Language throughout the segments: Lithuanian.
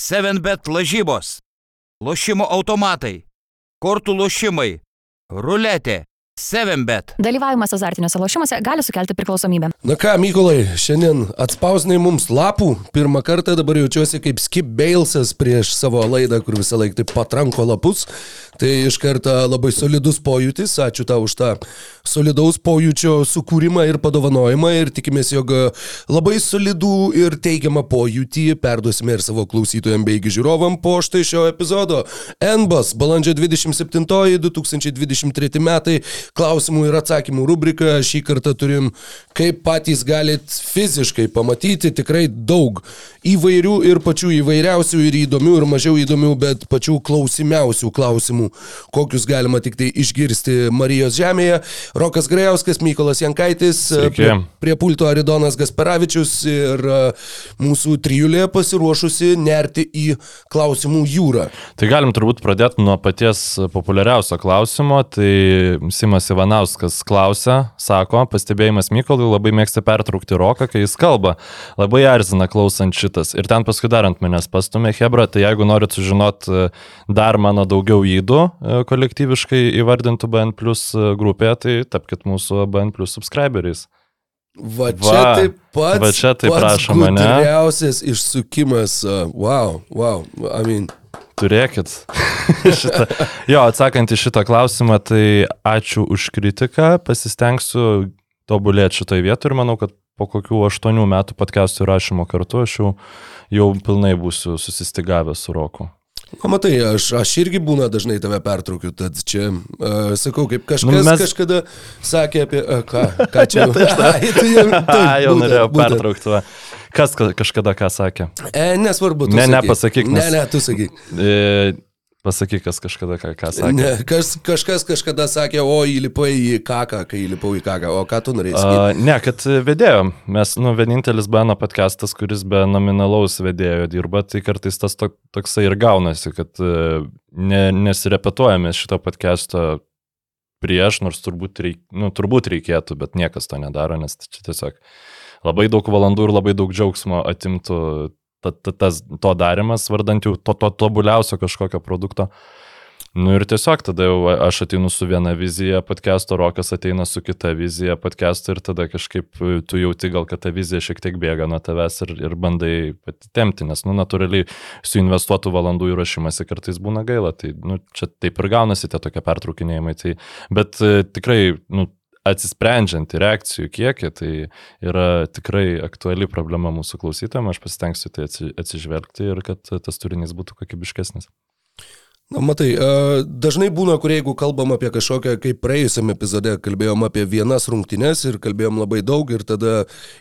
7bet lažybos, lošimo automatai, kortų lošimai, ruletė, 7bet. Dalyvavimas azartiniuose lošimuose gali sukelti priklausomybę. Na ką, Mykolai, šiandien atspausnai mums lapų. Pirmą kartą dabar jaučiuosi kaip Skip Balesas prieš savo laidą, kur visą laiką taip patranko lapus. Tai iš karto labai solidus pojūtis. Ačiū tau už tą solidaus pojūčio sukūrimą ir padovanojimą. Ir tikimės, jog labai solidų ir teigiamą pojūtį perduosime ir savo klausytojams beigi žiūrovam po štai šio epizodo. NBAS, balandžio 27-2023 metai klausimų ir atsakymų rubriką. Šį kartą turim, kaip patys galit fiziškai pamatyti, tikrai daug įvairių ir pačių įvairiausių ir įdomių ir mažiau įdomių, bet pačių klausimiausių klausimų, kokius galima tik tai išgirsti Marijos žemėje. Rokas Grajauskas, Mykolas Jankaitis, prie, prie pulto Aridonas Gasperavičius ir mūsų trijulė pasiruošusi nerti į klausimų jūrą. Tai galim turbūt pradėti nuo paties populiariausio klausimo. Tai Simas Ivanauskas klausia, sako, pastebėjimas Mykolui labai mėgsta pertraukti roką, kai jis kalba. Labai erzina klausant šitas. Ir ten paskui dar ant manęs pastumė Hebra, tai jeigu norit sužinot e, dar mano daugiau įdų e, kolektyviškai įvardintų BN Plus e, grupėje, tai tapkite mūsų BN Plus subscriberiais. Va čia va, taip pat. Va čia taip prašom mane. Geriausias išsukimas. Wow, wow. I mean. Turėkit. šitą. Jo, atsakant į šitą klausimą, tai ačiū už kritiką, pasistengsiu tobulėti šitoje vietoje ir manau, kad po kokių aštuonių metų podcastų rašymo kartu aš jau, jau pilnai būsiu susistigavęs su Roku. O matai, aš, aš irgi būna dažnai tave pertraukiu, tad čia, uh, sakau, kaip kažkas nu, mes... kažkada sakė apie, uh, ką, ką čia. Ai, tai jau, tai, jau norėjau pertraukti. Kas kažkada ką sakė? E, nesvarbu. Ne, sakyk. nepasakyk. Nes... Ne, ne, tu sakyk. E, Pasakyk, kas kažkada ką, ką sakė. Ne, kas, kažkas kažkada sakė, o įlipai į kaką, kai įlipau į kaką, o ką tu norėjai? Uh, ne, kad vedėjo. Mes, nu, vienintelis Beno podcastas, kuris be nominalaus vedėjo dirba, tai kartais tas to, toksai ir gaunasi, kad uh, ne, nesirepetuojame šito podcast'o prieš, nors turbūt, reik, nu, turbūt reikėtų, bet niekas to nedaro, nes čia tiesiog labai daug valandų ir labai daug džiaugsmo atimtų ta, ta, tas, to darimas, vardant jau to, to tobuliausio kažkokio produkto. Nu ir tiesiog tada jau aš ateinu su viena vizija, podcast'o rokas ateina su kita vizija podcast'o ir tada kažkaip tu jauti gal, kad ta vizija šiek tiek bėga nuo tavęs ir, ir bandai patitemti, nes, nu, natūraliai su investuotų valandų įrašymasi kartais būna gaila, tai, nu, čia taip ir gaunasi tie tokie pertraukinėjimai, tai, bet tikrai, nu, atsisprendžiant į reakcijų kiekį, tai yra tikrai aktuali problema mūsų klausytojams, aš pasitengsiu tai atsižvelgti ir kad tas turinys būtų kokybiškesnis. Na, matai, dažnai būna, kur jeigu kalbam apie kažkokią, kaip praėjusiam epizode, kalbėjom apie vienas rungtynes ir kalbėjom labai daug ir tada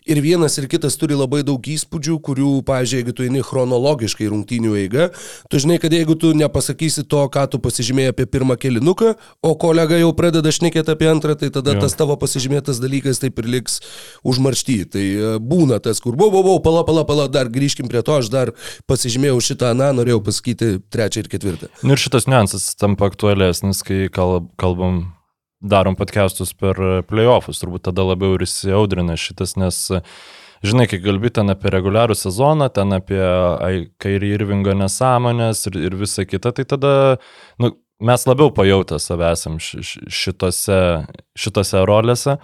ir vienas ir kitas turi labai daug įspūdžių, kurių, pavyzdžiui, jeigu tu eini chronologiškai rungtynių eiga, tu žinai, kad jeigu tu nepasakysi to, ką tu pasižymėjai apie pirmą kelinuką, o kolega jau pradeda šnekėti apie antrą, tai tada jo. tas tavo pasižymėtas dalykas taip ir liks užmaršty. Tai būna tas, kur buvau, buvau, pala, pala, pala, dar grįžkim prie to, aš dar pasižymėjau šitą, na, norėjau pasakyti trečią ir ketvirtą. Nu, ir šitas niuansas tampa aktualesnis, kai kalbam, darom podcastus per playoffus, turbūt tada labiau ir įsiaudrina šitas, nes žinai, kai kalbi ten apie reguliarų sezoną, ten apie kairį Irvingo nesąmonės ir, ir visa kita, tai tada nu, mes labiau pajautę savęsam šitose, šitose rolėse,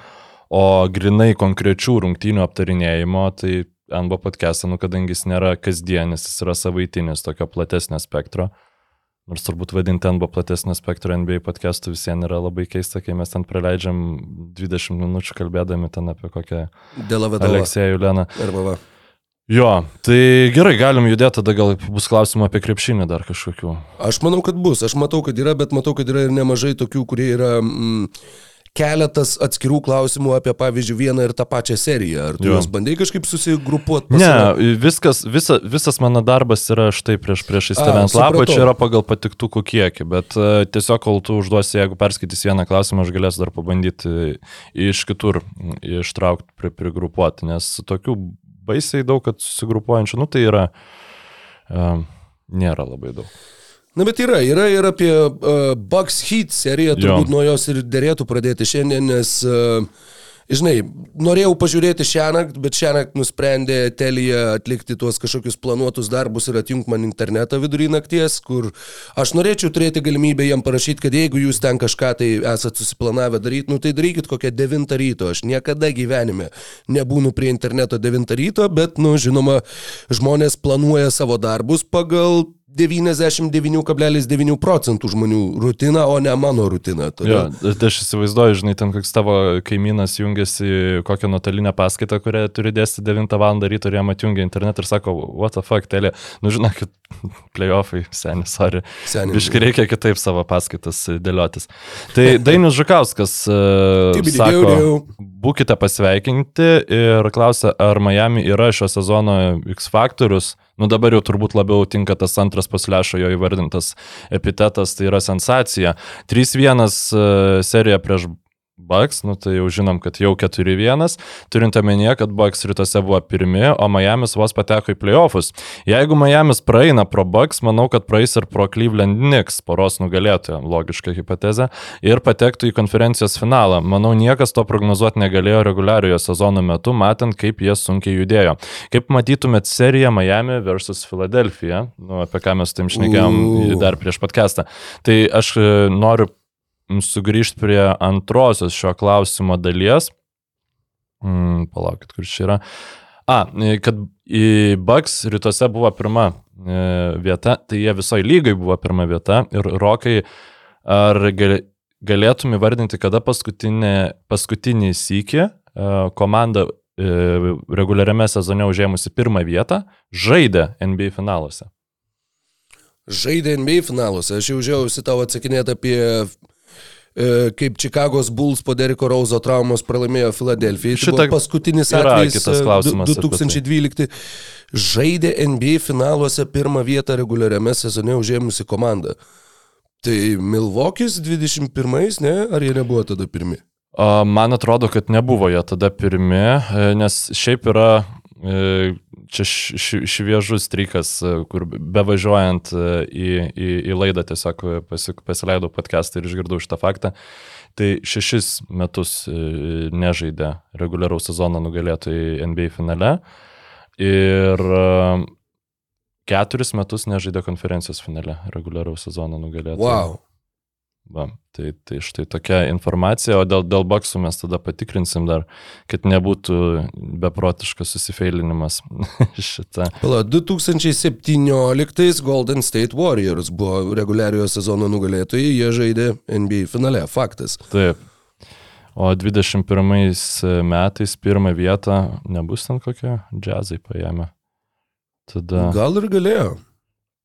o grinai konkrečių rungtynių aptarinėjimo, tai NBO podcast'ą, nu, kadangi jis nėra kasdienis, jis yra savaitinis, tokio platesnio spektro. Nors turbūt vadinti ten buvo platesnio spektro NBA podcastų visiems yra labai keista, kai mes ten praleidžiam 20 minučių kalbėdami ten apie kokią Aleksėją Juleną. Jo, tai gerai, galim judėti, tada gal bus klausimų apie krepšinį dar kažkokių. Aš manau, kad bus, aš matau, kad yra, bet matau, kad yra ir nemažai tokių, kurie yra... Mm, keletas atskirų klausimų apie, pavyzdžiui, vieną ir tą pačią seriją. Ar tu jo. juos bandai kažkaip susigrupuoti? Ne, viskas, visa, visas mano darbas yra štai prieš, prieš įstariant lapą, čia yra pagal patiktukų kiekį, bet uh, tiesiog kol tu užduosi, jeigu perskaitys vieną klausimą, aš galėsiu dar pabandyti iš kitur ištraukti, pri, prigrupuoti, nes tokių baisiai daug, kad susigrupuojančių, nu tai yra, uh, nėra labai daug. Na bet yra, yra ir apie uh, Bugs Heat seriją, turbūt jo. nuo jos ir dėrėtų pradėti šiandien, nes uh, Žinai, norėjau pažiūrėti šią naktį, bet šią naktį nusprendė Telija atlikti tuos kažkokius planuotus darbus ir atjungti man internetą vidury nakties, kur aš norėčiau turėti galimybę jam parašyti, kad jeigu jūs ten kažką tai esate susiplanavę daryti, nu tai darykit kokią 9 ryto. Aš niekada gyvenime nebūnu prie interneto 9 ryto, bet, nu, žinoma, žmonės planuoja savo darbus pagal 99,9 procentų žmonių rutiną, o ne mano rutiną. Jo, tai aš įsivaizduoju, žinai, ten koks tavo kaimynas jungiasi kokią nuotolinę paskaitą, kurią turi dėsti 9 val. ryto ir jam atjungia internetą ir sako, what the fuck, telė, nu žinokit, playoffai, seniai, sorry. Seniai. Biškai reikia kitaip savo paskaitas dėliotis. Tai Dainius Žukauskas Tibidi, sako, būkite pasveikinti ir klausia, ar Miami yra šio sezono X faktorius. Nu dabar jau turbūt labiau tinka tas antras paslešo jo įvardintas epitetas, tai yra sensacija. 3-1 e, serija prieš Bucks, nu tai jau žinom, kad jau 4-1, turint omenyje, kad Bucks rytuose buvo pirmi, o Miami's vos pateko į playoffus. Jeigu Miami's praeina pro Bucks, manau, kad praeis ir pro Cleveland Knicks, poros nugalėtojo, logiška hipotezė, ir patektų į konferencijos finalą. Manau, niekas to prognozuoti negalėjo reguliariojo sezono metu, matant, kaip jie sunkiai judėjo. Kaip matytumėt seriją Miami versus Philadelphia, nu, apie ką mes tam šnekėjom dar prieš podcastą. Tai aš e, noriu sugrįžti prie antrosios šio klausimo dalies. Mm, palaukit, kur čia yra. A, kad į Bucks rytuose buvo pirma e, vieta, tai jie visoje lygai buvo pirma vieta. Ir Rokai, ar gal- galėtum įvardinti, kada paskutinė, paskutinį sykį e, komanda e, reguliariame sezone užėmusi pirmą vietą žaidė NBA finaluose? Žaidė NBA finaluose. Aš jau žiausi tau atsakinėti apie e, kaip Čikagos Bulls po Deriko Rauzo traumos pralaimėjo Filadelfijai. Tai buvo paskutinis atvejis kitas e, tai. 2012. Žaidė NBA finaluose pirmą vietą reguliariame sezone užėmusi komanda. Tai Milvokis 21, ne? Ar jie nebuvo tada pirmi? Man atrodo, kad nebuvo jie tada pirmi, e, nes šiaip yra e, čia š- š- šviežus strykas, e, kur bevažiuojant e, į, į, į laidą tiesiog pasi, pasileidau podcastą ir išgirdau šitą faktą. Tai šešis metus e, nežaidė reguliaraus sezono nugalėtojai NBA finale ir e, keturis metus nežaidė konferencijos finale reguliaraus sezono nugalėtojai. Wow. Va, tai, tai štai tokia informacija, o dėl, dėl baksų mes tada patikrinsim dar, kad nebūtų beprotiškas susifeilinimas šitą. Pala, 2017 Golden State Warriors buvo reguliariojo sezono nugalėtojai, jie žaidė NBA finale, faktas. Taip. O 21 metais pirmą vietą nebus ten kokie džiazai paėmė. Tada Gal ir galėjo.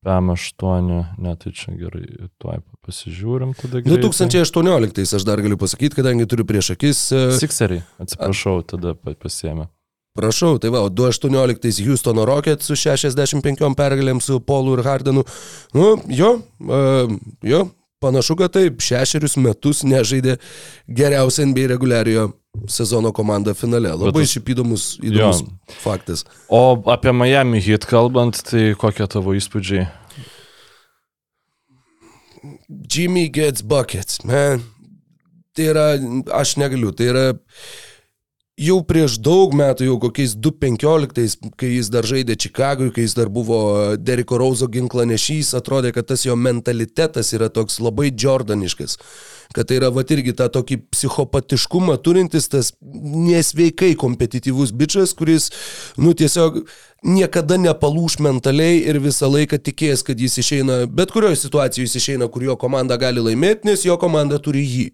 PM8, ne, tai čia gerai, tuoj pasižiūrim tada. greitai. 2018 aš dar galiu pasakyti, kadangi turiu prieš akis. e, Sixeriai, atsiprašau, tada pa- pasiėmė. Prašau, tai va, o 2018 Houstono Rockets su 65 pergalėm su Paulu ir Hardenu. Nu, jo, uh, jo, panašu, kad taip, šešerius metus nežaidė geriausia NBA reguliariojo sezono komanda finale. Labai šiaip įdomus, įdomus Jo. faktas. O apie Miami hit kalbant, tai kokie tavo įspūdžiai? Jimmy gets buckets, man. Tai yra, aš negaliu, tai yra jau prieš daug metų, jau kokiais 2.15, kai jis dar žaidė Čikagui, kai jis dar buvo Deriko Rauzo ginklanešys, atrodė, kad tas jo mentalitetas yra toks labai Jordaniškas. Kad tai yra va irgi tą tokį psichopatiškumą turintis, tas nesveikai kompetityvus bičias, kuris, nu tiesiog niekada nepalūš mentaliai ir visą laiką tikės, kad jis išeina, bet kurioje situacijoje jis išeina, kur jo komanda gali laimėti, nes jo komanda turi jį.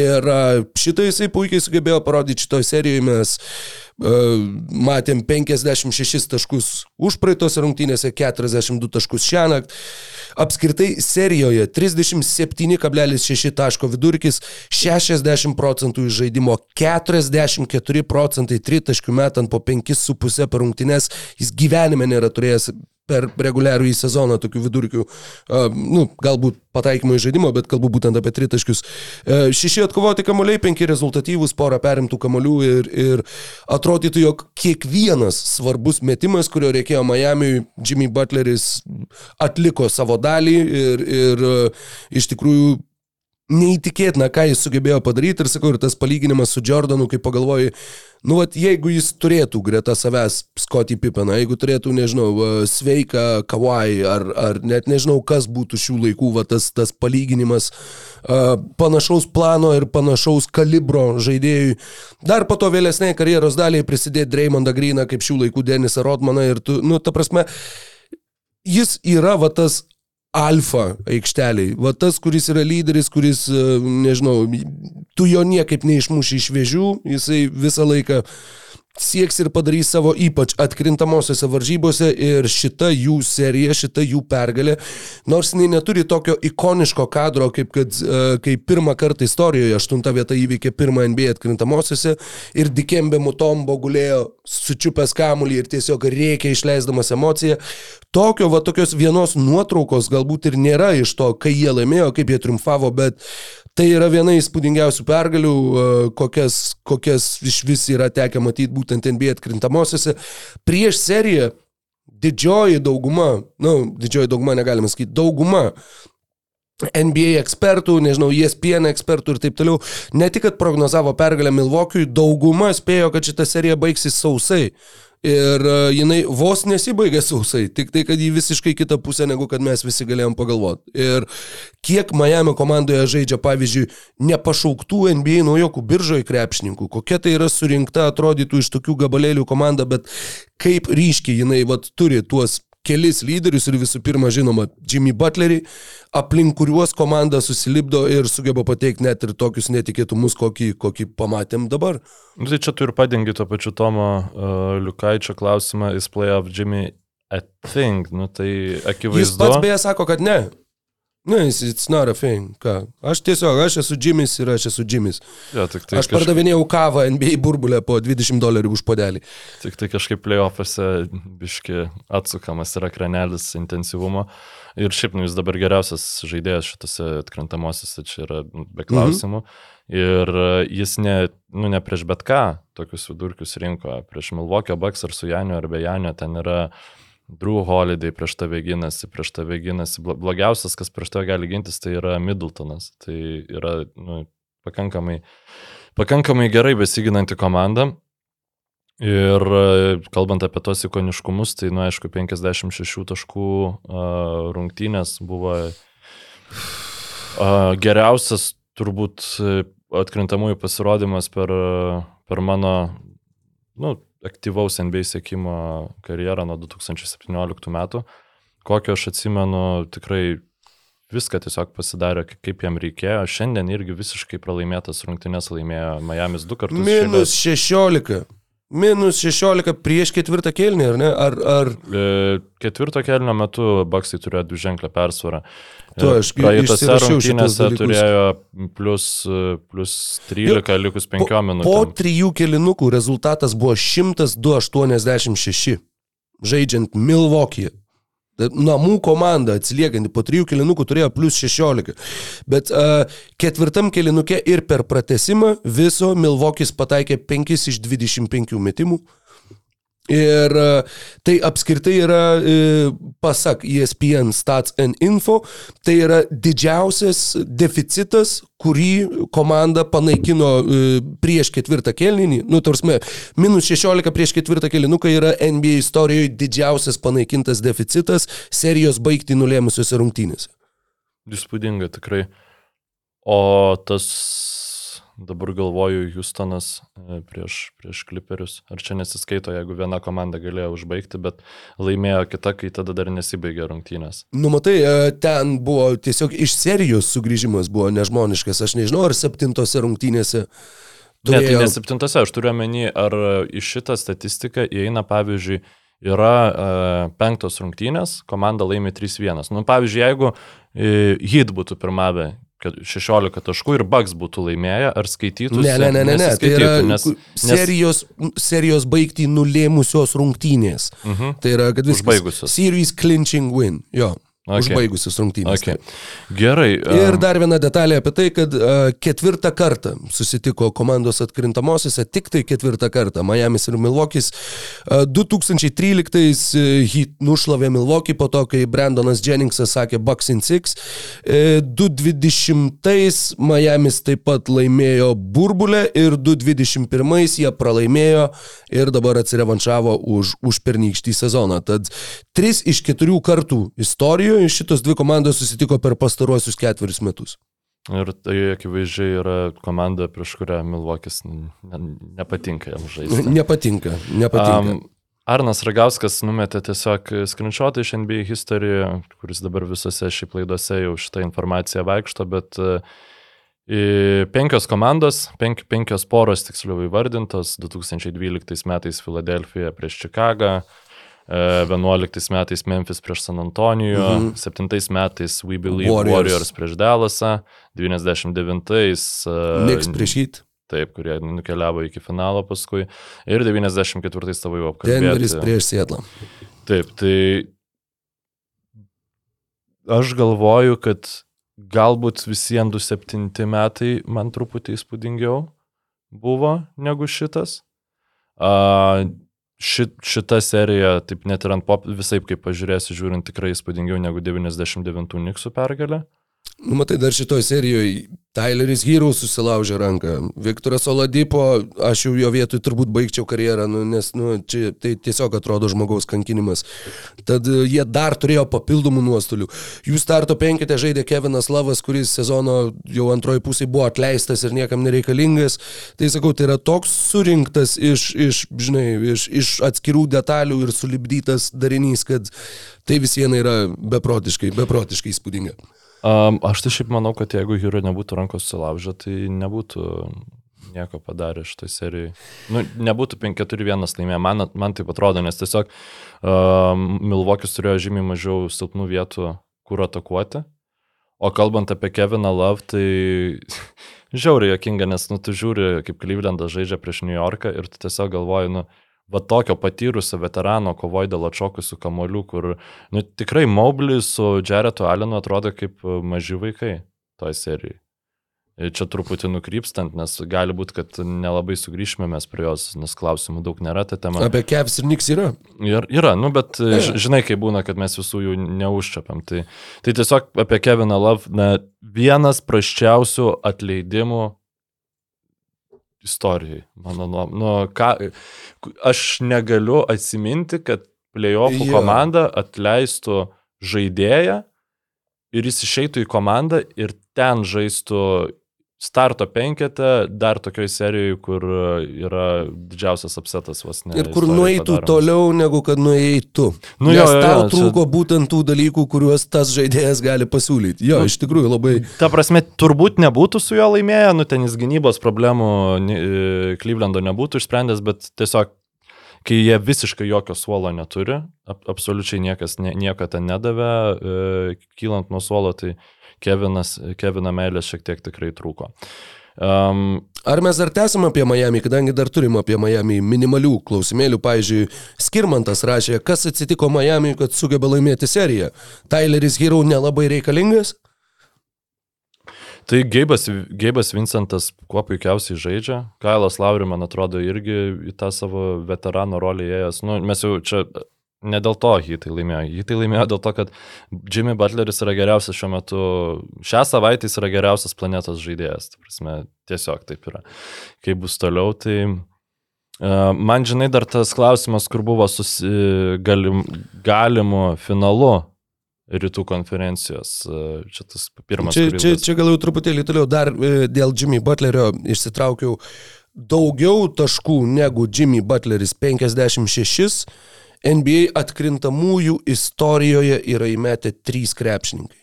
Ir šitą jisai puikiai sugebėjo parodyti šitoje serijoje, mes uh, matėm 56 taškus už praeitos rungtynėse, 42 taškus šią naktį. Apskritai serijoje 37,6 taško vidurkis, 60 procentų iš žaidimo, 44 procentai tritaškių metant po 5,5 per rungtynes, jis gyvenime nėra turėjęs per reguliarų į sezoną tokių vidurkių, nu, galbūt pataikymo į žaidimą, bet kalbu būtent apie tritaškius. Uh, šeši atkovoti kamuoliai, penki rezultatyvūs, pora perimtų kamuolių ir, ir atrodytų, jog kiekvienas svarbus metimas, kurio reikėjo Miamiui, Jimmy Butleris atliko savo dalį ir, ir uh, iš tikrųjų neįtikėtina, ką jis sugebėjo padaryti ir sakau, ir tas palyginimas su Jordanu, kai pagalvoji, nu, vat, jeigu jis turėtų greta savęs Scotty Pippeną, jeigu turėtų, nežinau, sveiką Kawhi ar, ar net nežinau, kas būtų šių laikų, va, tas, tas palyginimas uh, panašaus plano ir panašaus kalibro žaidėjui. Dar po to vėlesnėje karjeros daliai prisidėti Dreymondą Greeną kaip šių laikų Denisą Rodmaną ir tu, nu, ta prasme, jis yra va tas alfa aikšteliai. Va tas, kuris yra lyderis, kuris, e, nežinau, tu jo niekaip neišmuši iš vėžių, jisai visą laiką sieks ir padarys savo ypač atkrintamosiose varžybose ir šita jų serija, šita jų pergalė, nors jinai neturi tokio ikoniško kadro, kaip kad uh, kai pirmą kartą istorijoje aštunta vieta įveikė pirmą NBA atkrintamosiose ir Dikembe Mutombo gulėjo sučiupęs kamulį ir tiesiog rėkė išleisdamas emociją. Tokio, va, tokios vienos nuotraukos galbūt ir nėra iš to, kai jie laimėjo, kaip jie triumfavo, bet Tai yra viena įspūdingiausių pergalių, e, kokias, kokias iš vis yra tekę matyti būtent NBA atkrintamosiose. Prieš seriją didžioji dauguma, na, nu, didžioji dauguma negalime sakyti, dauguma NBA ekspertų, nežinau, ESPN ekspertų ir taip toliau, ne tik, kad prognozavo pergalę Milvokiui, dauguma spėjo, kad šita serija baigsis sausai. Ir e, jinai vos nesibaigė sausai, tik tai, kad jį visiškai kitą pusę, negu kad mes visi galėjom pagalvoti. Ir kiek Miami komandoje žaidžia, pavyzdžiui, nepašauktų NBA naujokų biržoje krepšininkų, kokia tai yra surinkta, atrodytų iš tokių gabalėlių komanda, bet kaip ryškiai jinai vat, turi tuos kelis lyderius ir visų pirma, žinoma, Jimmy Butlerį, aplink kuriuos komanda susilipdo ir sugeba pateikti net ir tokius netikėtumus, kokį, kokį pamatėm dabar. Nu, tai čia tu ir padengi to pačiu Tomo uh, Liukaičio klausimą, jis play of Jimmy I think, nu tai akivaizdu. Jis pats beje sako, kad ne. Ne, no, it's not a thing. Ką? Aš tiesiog, aš esu Jimis ir aš esu Jimis. Ja, tik tai aš kažkaip... pardavinėjau kavą NBA burbulę po 20 dolerių už podelį. Tik tai kažkaip playoffuose biški atsukamas yra krenelis intensyvumo. Ir šiaip, nu, jis dabar geriausias žaidėjas šitose atkrintamosiose, čia yra nu, be klausimų. Mhm. Ir jis ne, nu, ne prieš bet ką tokius vidurkius rinko, prieš Milvokio Bucks ar su Janio ar be Janio ten yra Drew Holiday prieš tave ginasi, prieš tave ginasi. Blogiausias, kas prieš tave gali gintis, tai yra Middletonas. Tai yra nu, pakankamai, pakankamai gerai besiginanti komanda. Ir e, kalbant apie tos ikoniškumus, tai, nu, aišku, 56 taškų uh, rungtynės buvo uh, geriausias turbūt atkrintamųjų pasirodymas per, per mano, nu, aktyvaus NBA sėkimo karjerą nuo 2017 metų, kokio aš atsimenu tikrai viską tiesiog pasidarė, kaip jam reikėjo. Šiandien irgi visiškai pralaimėtas rungtynės laimėjo Miami's du kartus. Minus 16. Minus 16 prieš ketvirtą kelnį, ar ne? Ar, ar... E, ketvirto kelnio metu Baksai turėjo dvi ženklę persvarą. Tu, aš Praeitose rungtynėse turėjo plus, plus 13 jo, likus 5 po, minutėms. Po trijų kelinukų rezultatas buvo 102,86 žaidžiant Milwaukee. Namų komanda atsiliekanti po trijų kilinukų turėjo plus 16. Bet uh, ketvirtam kilinukė ir per pratesimą viso Milvokis pataikė 5 iš 25 metimų. Ir e, tai apskritai yra, e, pasak ESPN Stats and Info, tai yra didžiausias deficitas, kurį komanda panaikino e, prieš ketvirtą kelninį. Nu, tarsime, minus 16 prieš ketvirtą kelninuką yra NBA istorijoje didžiausias panaikintas deficitas serijos baigti nulėmusiuose rungtynėse. Įspūdinga tikrai. O tas Dabar galvoju, Houstonas e, prieš, prieš Clipperius. Ar čia nesiskaito, jeigu viena komanda galėjo užbaigti, bet laimėjo kita, kai tada dar nesibaigė rungtynės. Nu, matai, e, ten buvo tiesiog iš serijos sugrįžimas buvo nežmoniškas. Aš nežinau, ar septintose rungtynėse. Turėjo... Ne, tai ne septintose, aš turiu omeny, ar į šitą statistiką įeina, pavyzdžiui, yra uh, penktos rungtynės, komanda laimi 3-1. Nu, pavyzdžiui, jeigu uh, hit būtų pirmavę 16 taškų ir Bugs būtų laimėję, ar skaitytų? Ne, ne, ne, ne, ne. Tai yra nes, serijos, serijos baigti nulėmusios rungtynės. Uh mhm. -huh. Tai yra, kad viskas. Užbaigusios. Series clinching win. Jo. Okay. užbaigusius rungtynės. Okay. Gerai. Ir em, dar viena detalė apie tai, kad uh, ketvirtą kartą susitiko komandos atkrintamosiose, tik tai ketvirtą kartą. Miami's ir Milwaukee'is. Uh, 2013 uh, Heat nušlavė Milwaukee po to, kai Brandonas Jenningsas sakė Bucks in Six. Uh, 2020 Miami's taip pat laimėjo burbulę ir 2021 jie pralaimėjo ir dabar atsirevanšavo už, už pernykštį sezoną. Tad tris iš keturių kartų istorijoje šitos dvi komandos susitiko per pastaruosius ketverius metus. Ir tai akivaizdžiai yra komanda, prieš kurią Milvokis ne, nepatinka jam žaisti. Nepatinka, nepatinka. Um, Arnas Ragauskas numetė tiesiog screenshotą iš NBA History, kuris dabar visose šiaip laidose jau šitą informaciją vaikšto, bet uh, penkios komandos, penk, penkios poros tiksliau įvardintos 2012 metais Filadelfija prieš Čikagą, 11 metais Memphis prieš San Antonijų, mhm. 7 metais We Believe Warriors, Warriors prieš Dallasą, 99-ais Knicks prieš Heat. Taip, kurie nukeliavo iki finalo paskui. Ir 94-ais tavo jau apkalbėjau. Denveris prieš Sietlą. Taip, tai aš galvoju, kad galbūt visiems 27 metai man truputį įspūdingiau buvo negu šitas. Uh, šit, šita serija, taip net ir ant pop, visai kaip pažiūrėsi, žiūrint tikrai įspūdingiau negu 99 Niksų pergalė. Nu, matai, dar šitoje serijoje Tyleris Hero susilaužė ranką. Viktoras Oladipo, aš jau jo vietoj turbūt baigčiau karjerą, nu, nes nu, čia tai tiesiog atrodo žmogaus kankinimas. Tad uh, jie dar turėjo papildomų nuostolių. Jų starto penkite žaidė Kevinas Lavas, kuris sezono jau antroji pusė buvo atleistas ir niekam nereikalingas. Tai sakau, tai yra toks surinktas iš, iš, žinai, iš, iš atskirų detalių ir sulibdytas darinys, kad tai visieną yra beprotiškai, beprotiškai įspūdinga. Um, aš tai šiaip manau, kad jeigu Hiro nebūtų rankos sulaužę, tai nebūtų nieko padarę šitoj serijai. Nu, nebūtų 5-4-1 laimė, man, man taip atrodo, nes tiesiog um, Milvokis turėjo žymiai mažiau silpnų vietų, kur atakuoti. O kalbant apie Keviną Love, tai žiauriai jokinga, nes nu, tu žiūri, kaip Clevelandas žaidžia prieš New Yorką ir tu tiesiog galvoji, nu, va tokio patyrusio veterano kovoj dėl atšokusių kamolių, kur nu, tikrai Mobley su Jaretu Allenu atrodo kaip e, maži vaikai toj serijai. Ir čia truputį nukrypstant, nes gali būti, kad nelabai sugrįšime mes prie jos, nes klausimų daug nėra ta tema. Apie Kevs ir Niks yra? Ir, yra, nu, bet e. žinai, kai būna, kad mes visų jų neužčiapiam. Tai, tai tiesiog apie Keviną Love, na, vienas praščiausių atleidimų istorijai, mano nuomonė. Nu, ką, aš negaliu atsiminti, kad playoffų yeah. komanda atleistų žaidėją ir jis išeitų į komandą ir ten žaistų starto penketą, dar tokioj serijoje, kur yra didžiausias apsetas vos ne. Ir kur nueitų padaromas. toliau, negu kad nueitų. Nu, Nes jo, jo, tau jo, trūko čia... būtent tų dalykų, kuriuos tas žaidėjas gali pasiūlyti. Jo, nu, iš tikrųjų labai. Ta prasme, turbūt nebūtų su juo laimėję, nu ten jis gynybos problemų Klyvlendo nebūtų išsprendęs, bet tiesiog kai jie visiškai jokio suolo neturi, ap, absoliučiai niekas nie, nieko ten nedavė, e, kylant nuo suolo, tai Kevinas, Kevino meilės šiek tiek tikrai trūko. Um, Ar mes dar tęsim apie Miami, kadangi dar turim apie Miami minimalių klausimėlių, pavyzdžiui, Skirmantas rašė, kas atsitiko Miami, kad sugeba laimėti seriją. Tyleris Hero nelabai reikalingas? Tai Geibas, Geibas Vincentas kuo puikiausiai žaidžia. Kailas Lauri, man atrodo, irgi į tą savo veterano rolę įėjęs. Nu, mes jau čia ne dėl to jį tai laimėjo. Jį tai laimėjo dėl to, kad Jimmy Butleris yra geriausias šiuo metu, šią savaitę jis yra geriausias planetos žaidėjas. Tai prasme, tiesiog taip yra. Kai bus toliau, tai uh, man žinai dar tas klausimas, kur buvo susi, galim, galimu finalu rytų konferencijos. Čia tas pirmas. Čia, čia, čia gal jau truputėlį toliau dar e, dėl Jimmy Butlerio išsitraukiau daugiau taškų negu Jimmy Butleris 56 NBA atkrintamųjų istorijoje yra įmetę trys krepšininkai.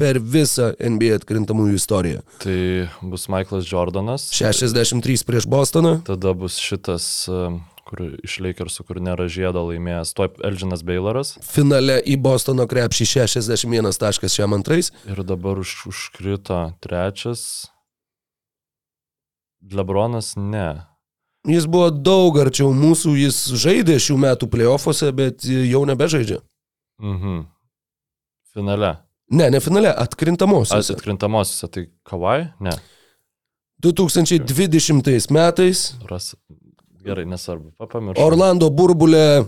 Per visą NBA atkrintamųjų istoriją. Tai bus Michaelas Jordanas. 63 prieš Bostoną. Tada bus šitas, kur iš Lakersų, kur nėra žiedo laimėjęs, to Elginas Bayloras. Finale į Bostono krepšį 61 taškas šiam antrais. Ir dabar už, užkrito trečias. Lebronas ne. Jis buvo daug arčiau mūsų, jis žaidė šių metų playoffuose, bet jau nebežaidžia. Mhm. Finale. Ne, ne finale, atkrintamosios. Atkrintamosiose, tai Kawai? Ne. 2020 metais Ras... Gerai, nesvarbu. Papamiršau. Orlando burbulė,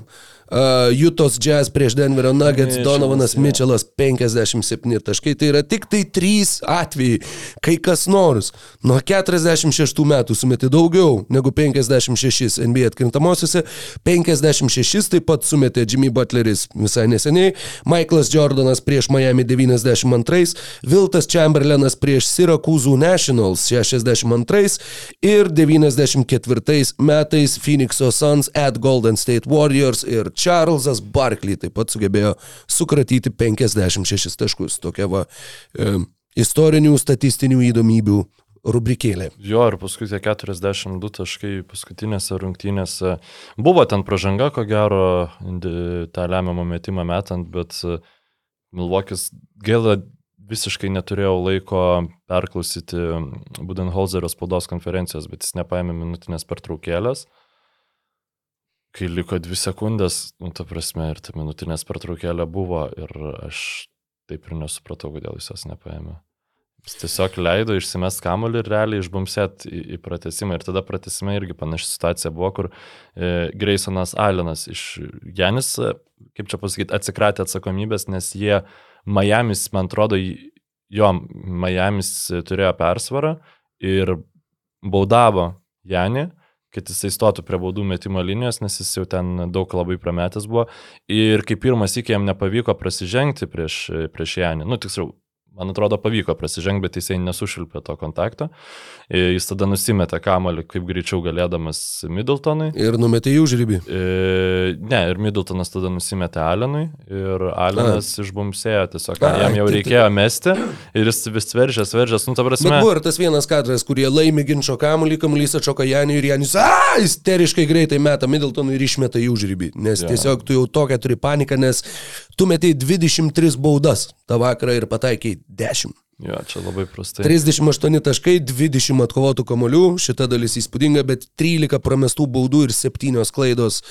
uh, Jutos Jazz prieš Denverio Nuggets, Mitchellas, Donovanas jo. Mitchellas 57 taškai. Tai yra tik tai 3 atvejai, kai kas nors nuo 46 metų sumetė daugiau negu 56 NBA atkrintamosiose. 56 taip pat sumetė Jimmy Butleris visai neseniai, Michaelas Jordanas prieš Miami 92, Viltas Chamberlainas prieš Syracuse Nationals 62 ir 94 metais Phoenix'o Suns at Golden State Warriors ir Charlesas Barkley taip pat sugebėjo sukratyti 56 taškus. Tokia va e, istorinių statistinių įdomybių rubrikėlė. Jo, ir paskui tie 42 taškai paskutinėse rungtynėse. Buvo ten pažanga, ko gero, tą lemiamą metimą metant, bet e, Milvokis gaila visiškai neturėjau laiko perklausyti Budenholzerio spaudos konferencijos, bet jis nepaėmė minutinės pertraukėlės. Kai liko dvi sekundės, nu, ta prasme, ir ta minutinės pertraukėlė buvo ir aš taip ir nesupratau, kodėl jis jos nepaėmė. Jis tiesiog leido išsimest kamuolį ir realiai išbumsėt į, į pratesimą. Ir tada pratesime irgi panaši situacija buvo, kur e, Graysonas Allenas iš Janis, e, kaip čia pasakyti, atsikratė atsakomybės, nes jie Miami's, man atrodo, jo, Miami's turėjo persvarą ir baudavo Janį, kad jisai stotų prie baudų metimo linijos, nes jis jau ten daug labai prametęs buvo. Ir kaip pirmas iki jam nepavyko prasižengti prieš, prieš Janį, nu tiksliau, man atrodo, pavyko prasižengti, bet jisai nesušilpė to kontakto. Ir jis tada nusimetė kamalį kaip greičiau galėdamas Middletonui. Ir numetė į užrybį. E, ne, ir Middletonas tada nusimetė Alenui ir Alenas išbumsėjo tiesiog, Ai, jam jau tai- reikėjo mesti ir jis vis veržės, veržės, nu ta Bet prasme. buvo ir tas vienas kadras, kurie laimi ginčio kamuolį, kamuolys atšoka Janį ir Janis, a, isteriškai greitai meta Middletonui ir išmeta į užrybį. Nes Jo. tiesiog tu jau tokią turi paniką, nes tu metei 23 baudas tą vakarą ir pataikiai 10. Jo, čia labai prastai. 38 taškai, 20 atkovotų kamolių, šita dalis įspūdinga, bet 13 pramestų baudų ir 7 klaidos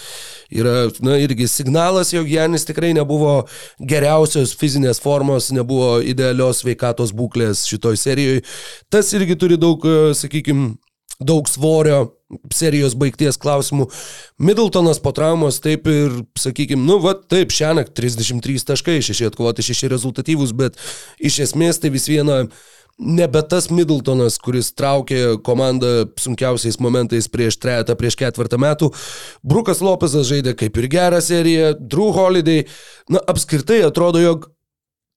yra, na, irgi signalas, jog Janis tikrai nebuvo geriausios fizinės formos, nebuvo idealios veikatos būklės šitoj serijoje. Tas irgi turi daug, sakykime, daug svorio serijos baigties klausimų. Middletonas po traumos taip ir, sakykime, nu, va, taip, šiąnakt 33 taškai, 6 atkovoti, 6 rezultatyvus, bet iš esmės tai vis viena nebe tas Middletonas, kuris traukė komandą sunkiausiais momentais prieš trejatą, prieš ketvirtą metų. Brukas Lopezas žaidė kaip ir gerą seriją, Drew Holiday, na, apskritai atrodo, jog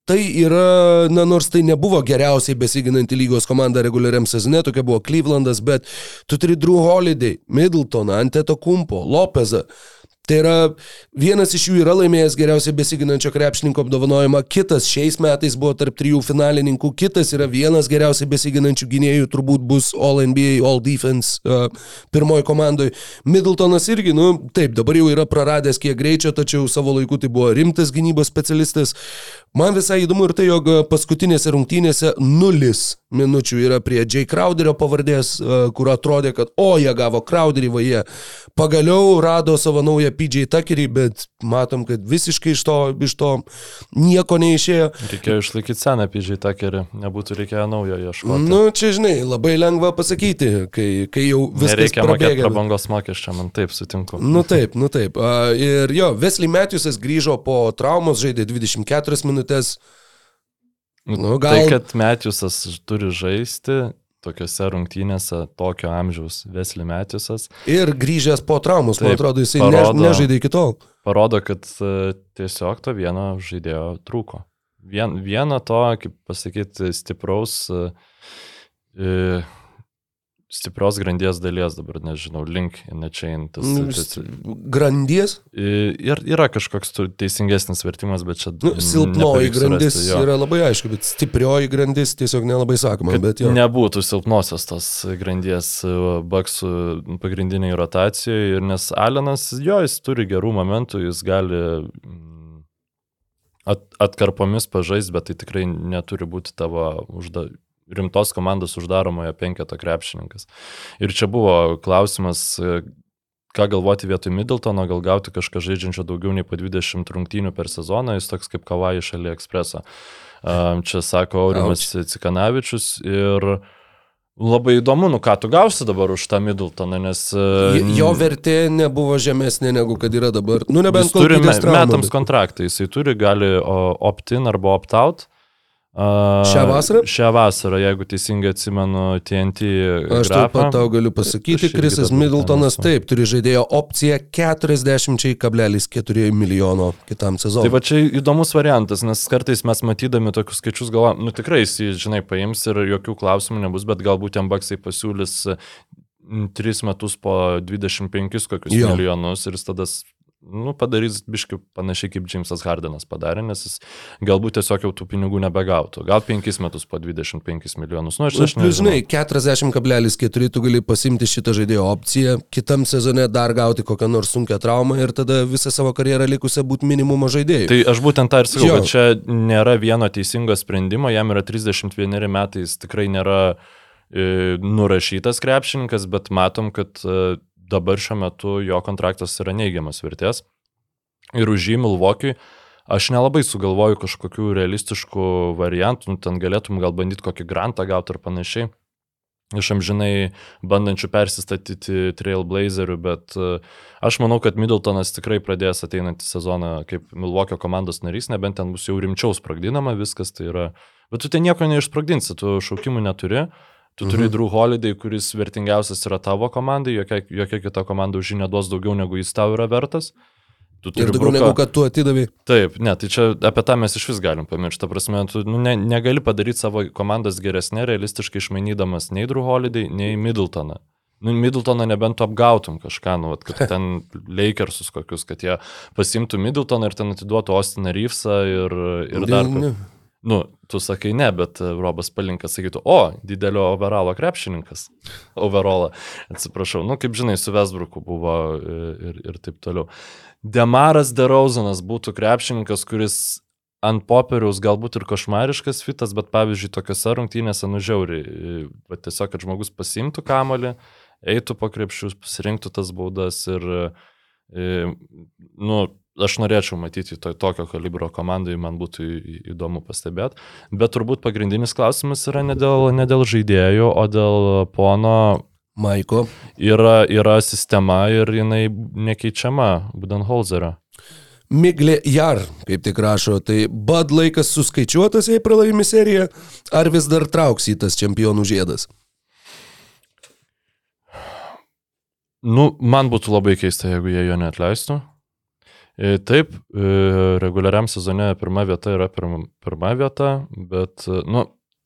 Tai yra, na nors tai nebuvo geriausiai besiginanti lygos komanda reguliariam sezone, tokia buvo Clevelandas, bet tu turi Drew Holiday, Middletoną, Anteto Kumpo, Lopezą. Tai yra, vienas iš jų yra laimėjęs geriausiai besiginančio krepšininko apdovanojimą, kitas šiais metais buvo tarp trijų finalininkų, kitas yra vienas geriausiai besiginančių gynėjų, turbūt bus All NBA, All Defense uh, pirmoji komandoje. Middletonas irgi, nu taip, dabar jau yra praradęs kiek greičio, tačiau savo laiku tai buvo rimtas gynybos specialistas. Man visai įdomu ir tai, jog paskutinėse rungtynėse nulis minučių yra prie Jay Crowderio pavardės, uh, kur atrodė, kad o, jie gavo Crowderį, va jie pagaliau rado savo naują PJ Tuckerį, bet matom, kad visiškai iš to, iš to nieko neišėjo. Reikėjo išlaikyti seną pižiai takerį, nebūtų reikėję naujo ieškoti. Nu, čia žinai, labai lengva pasakyti, kai, kai jau viskas Nereikia mokėti prabangos mokesčio, man taip sutinku. Nu taip, nu taip. Ir jo, Wesley Matthewsas grįžo po traumos, žaidė 24 minutės. Nu, gal- Tai, kad Metjusas turi žaisti tokiuose rungtynėse tokio amžiaus Vesli Metjusas, Ir grįžęs po traumos, man Taip, atrodo, jisai parodo- ne, nežaidė iki tol. parodo, kad e, tiesiog to vieno žaidėjo trūko. Vien, vieno to, kaip pasakyti, stipraus, e, stiprios grandies dalies dabar, nežinau, link in a chain. Tas, Nu, tas, Grandies, ir yra kažkoks teisingesnis vertimas, bet čia... nu, silpnoji grandis surasti, jo. yra labai aišku, bet stiprioji grandis tiesiog nelabai sakoma. Bet jo. nebūtų silpnosios tos grandies e, baksų pagrindiniai rotacijoje, ir nes Alenas, jo, jis turi gerų momentų, jis gali mm, at, atkarpomis pažais, bet tai tikrai neturi būti tavo užda, rimtos komandos uždaromojo penketo krepšininkas. Ir čia buvo klausimas, e, ką galvoti vietoj Middletono, gal gauti kažką žaidžiančio daugiau nei po 20 rungtynių per sezoną, jis toks kaip kavai iš AliExpress'o. Um, čia sako Aurimas Cikanavičius ir labai įdomu, nu ką tu gausi dabar už tą Middletoną, nes... Uh, Jo vertė nebuvo žemesnė negu kad yra dabar. Nu, nebent Jis turi me, Kolkytės trauma, metams kontraktą, jisai turi, gali opt-in arba opt-out. Uh, Šią vasarą? Šią vasarą, jeigu teisingai atsimenu TNT. Aš taip pat tau galiu pasakyti, Krisas Middletonas taip turi žaidėjo opciją 40,4 milijono kitam Tai sezonui. va čia įdomus variantas, nes kartais mes matydami tokius skaičius galvojam, nu tikrai jis, žinai, paims ir jokių klausimų nebus, bet galbūt jam baksai pasiūlys 3 metus po 25 kokius Jo. jo. milijonus ir jis tada nu, padarys biški panašiai kaip Džeimsas Hardenas padarė, nes jis galbūt tiesiog jau tų pinigų nebegautų. Gal 5 metus po 25 milijonus. Nu, aš, aš Plius, nežinau. žinai, 40,4 tu gali pasimti šitą žaidėjo opciją, kitam sezone dar gauti kokią nors sunkę traumą ir tada visą savo karjerą likusią būti minimumo žaidėjų. Tai aš būtent tą ir sakau, kad čia nėra vieno teisingo sprendimo, jam yra 31 metai, jis tikrai nėra e, nurašytas krepšininkas, bet matom, kad e, dabar šiuo metu jo kontraktas yra neigiamas vertės. Ir už jį Milvokiui aš nelabai sugalvoju kažkokių realistiškų variantų, nu, ten galėtum gal bandyti kokį grantą gauti ar panašiai. Iš amžinai bandančių persistatyti Trailblazerių, bet e, aš manau, kad Middletonas tikrai pradės ateinantį sezoną kaip Milvokio komandos narys, nebent ten bus jau rimčiau sprogdinama viskas, tai yra. Bet tu ten nieko neišsprogdinsi, tu šaukimų neturi. Tu turi mhm. Drew Holiday, kuris vertingiausias yra tavo komandai, jokia, jokia kita komanda už jį neduos daugiau, negu jis tau yra vertas. Tu Ir daugiau Brooką- negu kad tu atidavai. Taip, ne, tai čia apie tą mes iš vis galim pamiršti. Ta prasme, tu nu, ne, negali padaryti savo komandos geresnė, realistiškai išmainydamas nei Drew Holiday, nei Middletoną. Nu, Middletoną nebent tu apgautum kažką, nu, vat, kad ten Lakersus kokius, kad jie pasimtų Middletoną ir ten atiduotų Austiną Reevesą ir, ir dar... Ne, ne. Nu, tu sakai ne, bet e, Robas Palinkas sakytų, o, didelio overalo krepšininkas. Overalą, atsiprašau. Nu, kaip žinai, su Vesbruku buvo e, ir, ir taip toliau. Demaras Derauzanas būtų krepšininkas, kuris ant popieriaus galbūt ir košmariškas fitas, bet pavyzdžiui, tokiuose rungtynėse nužiauri. Bet tiesiog, kad žmogus pasimtų kamolį, eitų po krepšius, pasirinktų tas baudas ir, e, nu, aš norėčiau matyti to, tokio kalibro komandai, man būtų įdomu pastebėti. Bet turbūt pagrindinis klausimas yra ne dėl, ne dėl žaidėjų, o dėl pono Maiko. yra, yra sistema ir jinai nekeičiama Budenholzerio. Miglė Jar, kaip tik rašo, tai bad laikas suskaičiuotas, jei pralaimi seriją, ar vis dar trauks į tas čempionų žiedas? Nu, man būtų labai keista, jeigu jie jo neatleistų. E, Taip, e, reguliariam sezone pirma vieta yra pirma, pirma vieta, bet, e, nu,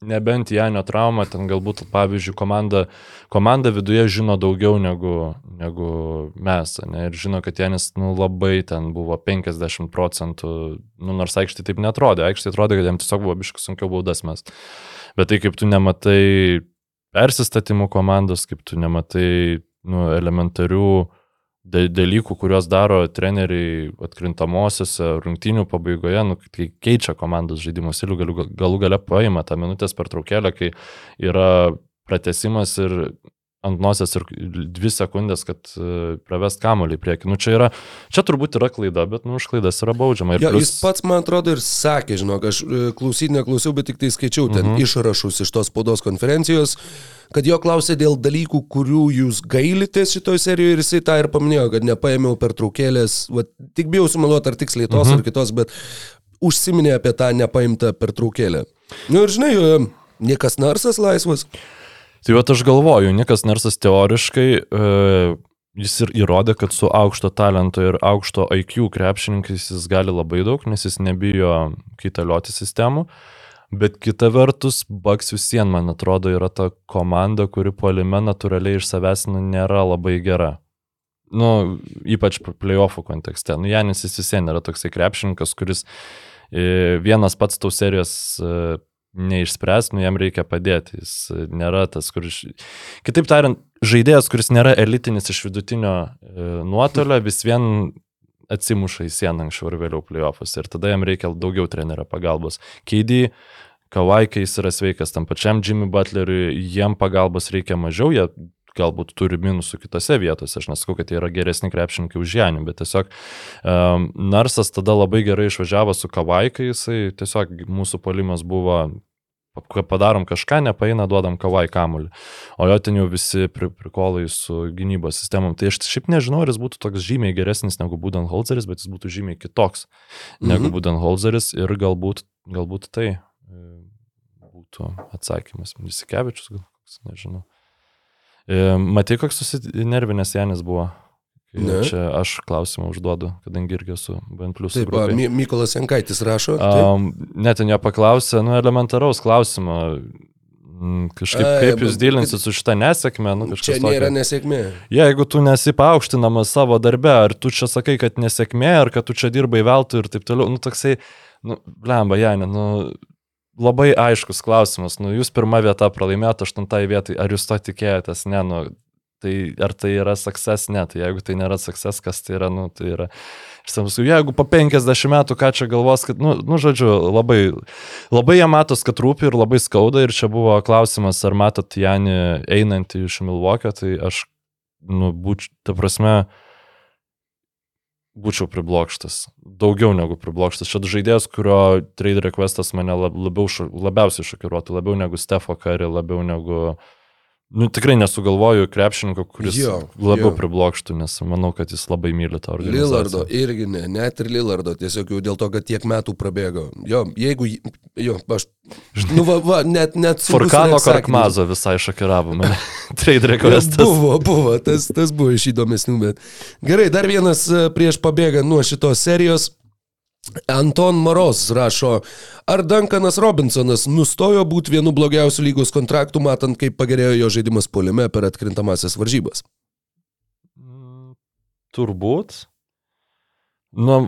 nebent Janio trauma, ten galbūt, pavyzdžiui, komanda, komanda viduje žino daugiau negu, negu mes, ne, ir žino, kad Janis, nu, labai ten buvo 50 procentų, nu, nors aikštė taip netrodė, aikštė atrodė, kad jam tiesiog buvo biškas sunkiau baudas mes. Bet tai kaip tu nematai persistatymų komandos, kaip tu nematai nu, elementarių dalykų, kuriuos daro treneriai atkrintamosiose rungtynių pabaigoje, nu, kai keičia komandos žaidimo stilių, galų, galų gale paima tą minutės per traukėlę, kai yra pratesimas ir ant nosies ir dvi sekundės, kad e, pravest kamuolį į priekį. Nu, čia, yra, čia turbūt yra klaida, bet nu, už klaidas yra baudžiama. Jo, plius- jis pats, man atrodo, ir sakė, žinok, aš e, klausyti neklausiau, bet tik tai skaičiau ten Mhm. išrašus iš tos spaudos konferencijos, kad jo klausė dėl dalykų, kurių jūs gailitės šitoje serijoje ir jisai tą ir paminėjo, kad nepaėmiau per traukėlės, va, tik bijau sumaluoti ar tiksliai tos Mhm. ar kitos, bet užsiminė apie tą nepaimtą per traukėlę. Nu ir žinai, e, niekas narsas laisvas. Tai va aš galvoju, Nikas Narsas teoriškai e, jis ir įrodė, kad su aukšto talento ir aukšto IQ krepšininkais jis gali labai daug, nes jis nebijo kaitalioti sistemų. Bet kita vertus, Baks vis vien, man atrodo, yra ta komanda, kuri puolime natūraliai iš savęs nu, nėra labai gera. Nu, ypač playoffų kontekste. Nu, Janis jis vis vien yra toksai krepšininkas, kuris e, vienas pats tau serijos e, neišspręs, nu jam reikia padėti. Jis nėra tas, kuris... Kitaip tariant, žaidėjas, kuris nėra elitinis iš vidutinio e, nuotolio, vis vien atsimuša į sieną anksčiau ir vėliau playoffus. Ir tada jam reikia daugiau trenerio pagalbos. Keidį, Kawai, kai jis yra sveikas, tam pačiam Jimmy Butleriui, jiem pagalbos reikia mažiau, jie galbūt turi minusų kitose vietose. Aš nesakau, kad jie yra geresni krepšininkai už Janį, bet tiesiog um, Narsas tada labai gerai išvažiavo su Kavaikai, jisai tiesiog mūsų polimas buvo padarom kažką, nepaina, duodam kavai kamuolį. O jo ten jau visi pri, prikolai su gynybos sistemom. Tai aš šiaip nežinau, ar jis būtų toks žymiai geresnis negu Budenholzeris, bet jis būtų žymiai kitoks negu mhm. Budenholzeris ir galbūt, galbūt tai e, būtų atsakymas. Misikevičius, gal koks, nežinau. E, matai, koks susinervinęs Janis buvo? Ne. Čia aš klausimą užduodu, kadangi irgi esu bent plus. Taip, a, My Mykolas Jankaitis rašo. Um, net ten jo paklausė, nu, elementaraus klausimo. Mm, kažkaip, A, kaip jūs dylinsit su šitą nesėkmę? Nu, čia nėra tokio. nesėkmė. Jeigu tu nesi paaukštinamas savo darbe, ar tu čia sakai, kad nesėkmė, ar kad tu čia dirbai veltui ir taip toliau, nu toksai, nu, blemba, Janė, nu, labai aiškus klausimas. Nu, jūs pirmą vietą pralaimėjote, aštuntai vietai, ar jūs to tikėjotės? Ne, nu, Tai ar tai yra success, ne, tai jeigu tai nėra success, kas tai yra, nu, tai yra. Ir sakysiu, jeigu po 50 metų ką čia galvos, kad, nu, nu žodžiu, labai, labai jie matos, kad rūpi ir labai skauda. Ir čia buvo klausimas, ar matot Janį einantį iš Milvokio, tai aš, nu, būčiau, ta prasme, būčiau priblokštas. Daugiau negu priblokštas. Šit žaidėjas, kurio trade requestas mane labiau, labiausiai šokiruotų, labiau negu Stefo Kari, labiau negu uh, Nu, tikrai nesugalvoju krepšininko, kuris jo, labiau jo. priblokštų, nes manau, kad jis labai myli tą organizaciją. Lillardo irgi ne, net ir Lillardo, tiesiog jau dėl to, kad tiek metų prabėgo. Jo, jeigu, jo, aš, nu, va, va net, net su... Furkano Karkmazo visai šokiravo mane. Trade requestas. Buvo, buvo, tas, tas buvo iš įdomesnių, bet. Gerai, dar vienas e, prieš pabėgant nuo šitos serijos. Anton Maros rašo, ar Duncanas Robinsonas nustojo būti vienu blogiausių lygos kontraktų, matant, kaip pagerėjo jo žaidimas poliime per atkrintamasias varžybas? Turbūt. Nu,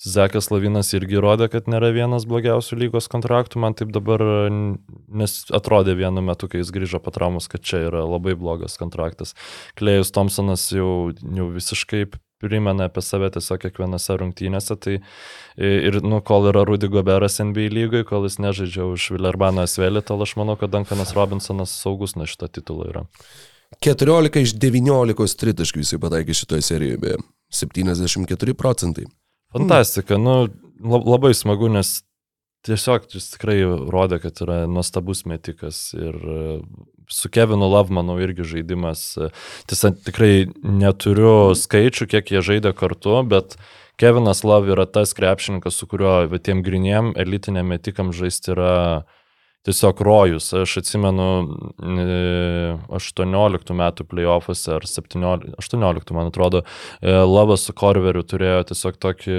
Zekas Lavinas irgi rodė, kad nėra vienas blogiausių lygos kontraktų, man taip dabar, nes atrodė vienu metu, kai jis grįžo po traumus, kad čia yra labai blogas kontraktas. Klejus Thompsonas jau, jau visiškai primena apie save tiesiog kiekvienose rungtynėse. Tai ir, nu, kol yra Rudy Goberas NBA lygoje, kol jis nežaidžia už Villerbaną Svelį, tol aš manau, kad Duncanas Robinsonas saugus nuo šito titulo yra. 14 iš 19 tritaškių jisai pataikė šitoje serijoje, beje. 74 procentai. Fantastika, nu, labai smagu, nes tiesiog jis tikrai rodė, kad yra nuostabus metikas ir su Kevinu Love, manau, irgi žaidimas. Tiesa, tikrai neturiu skaičių, kiek jie žaidė kartu, bet Kevinas Love yra tas krepšininkas, su kuriuo tiem griniem elitiniam metikam žaisti yra tiesiog rojus. Aš atsimenu 18 metų playoffuose ar 17, 18, man atrodo, e, Lavas su Korveriu turėjo tiesiog tokį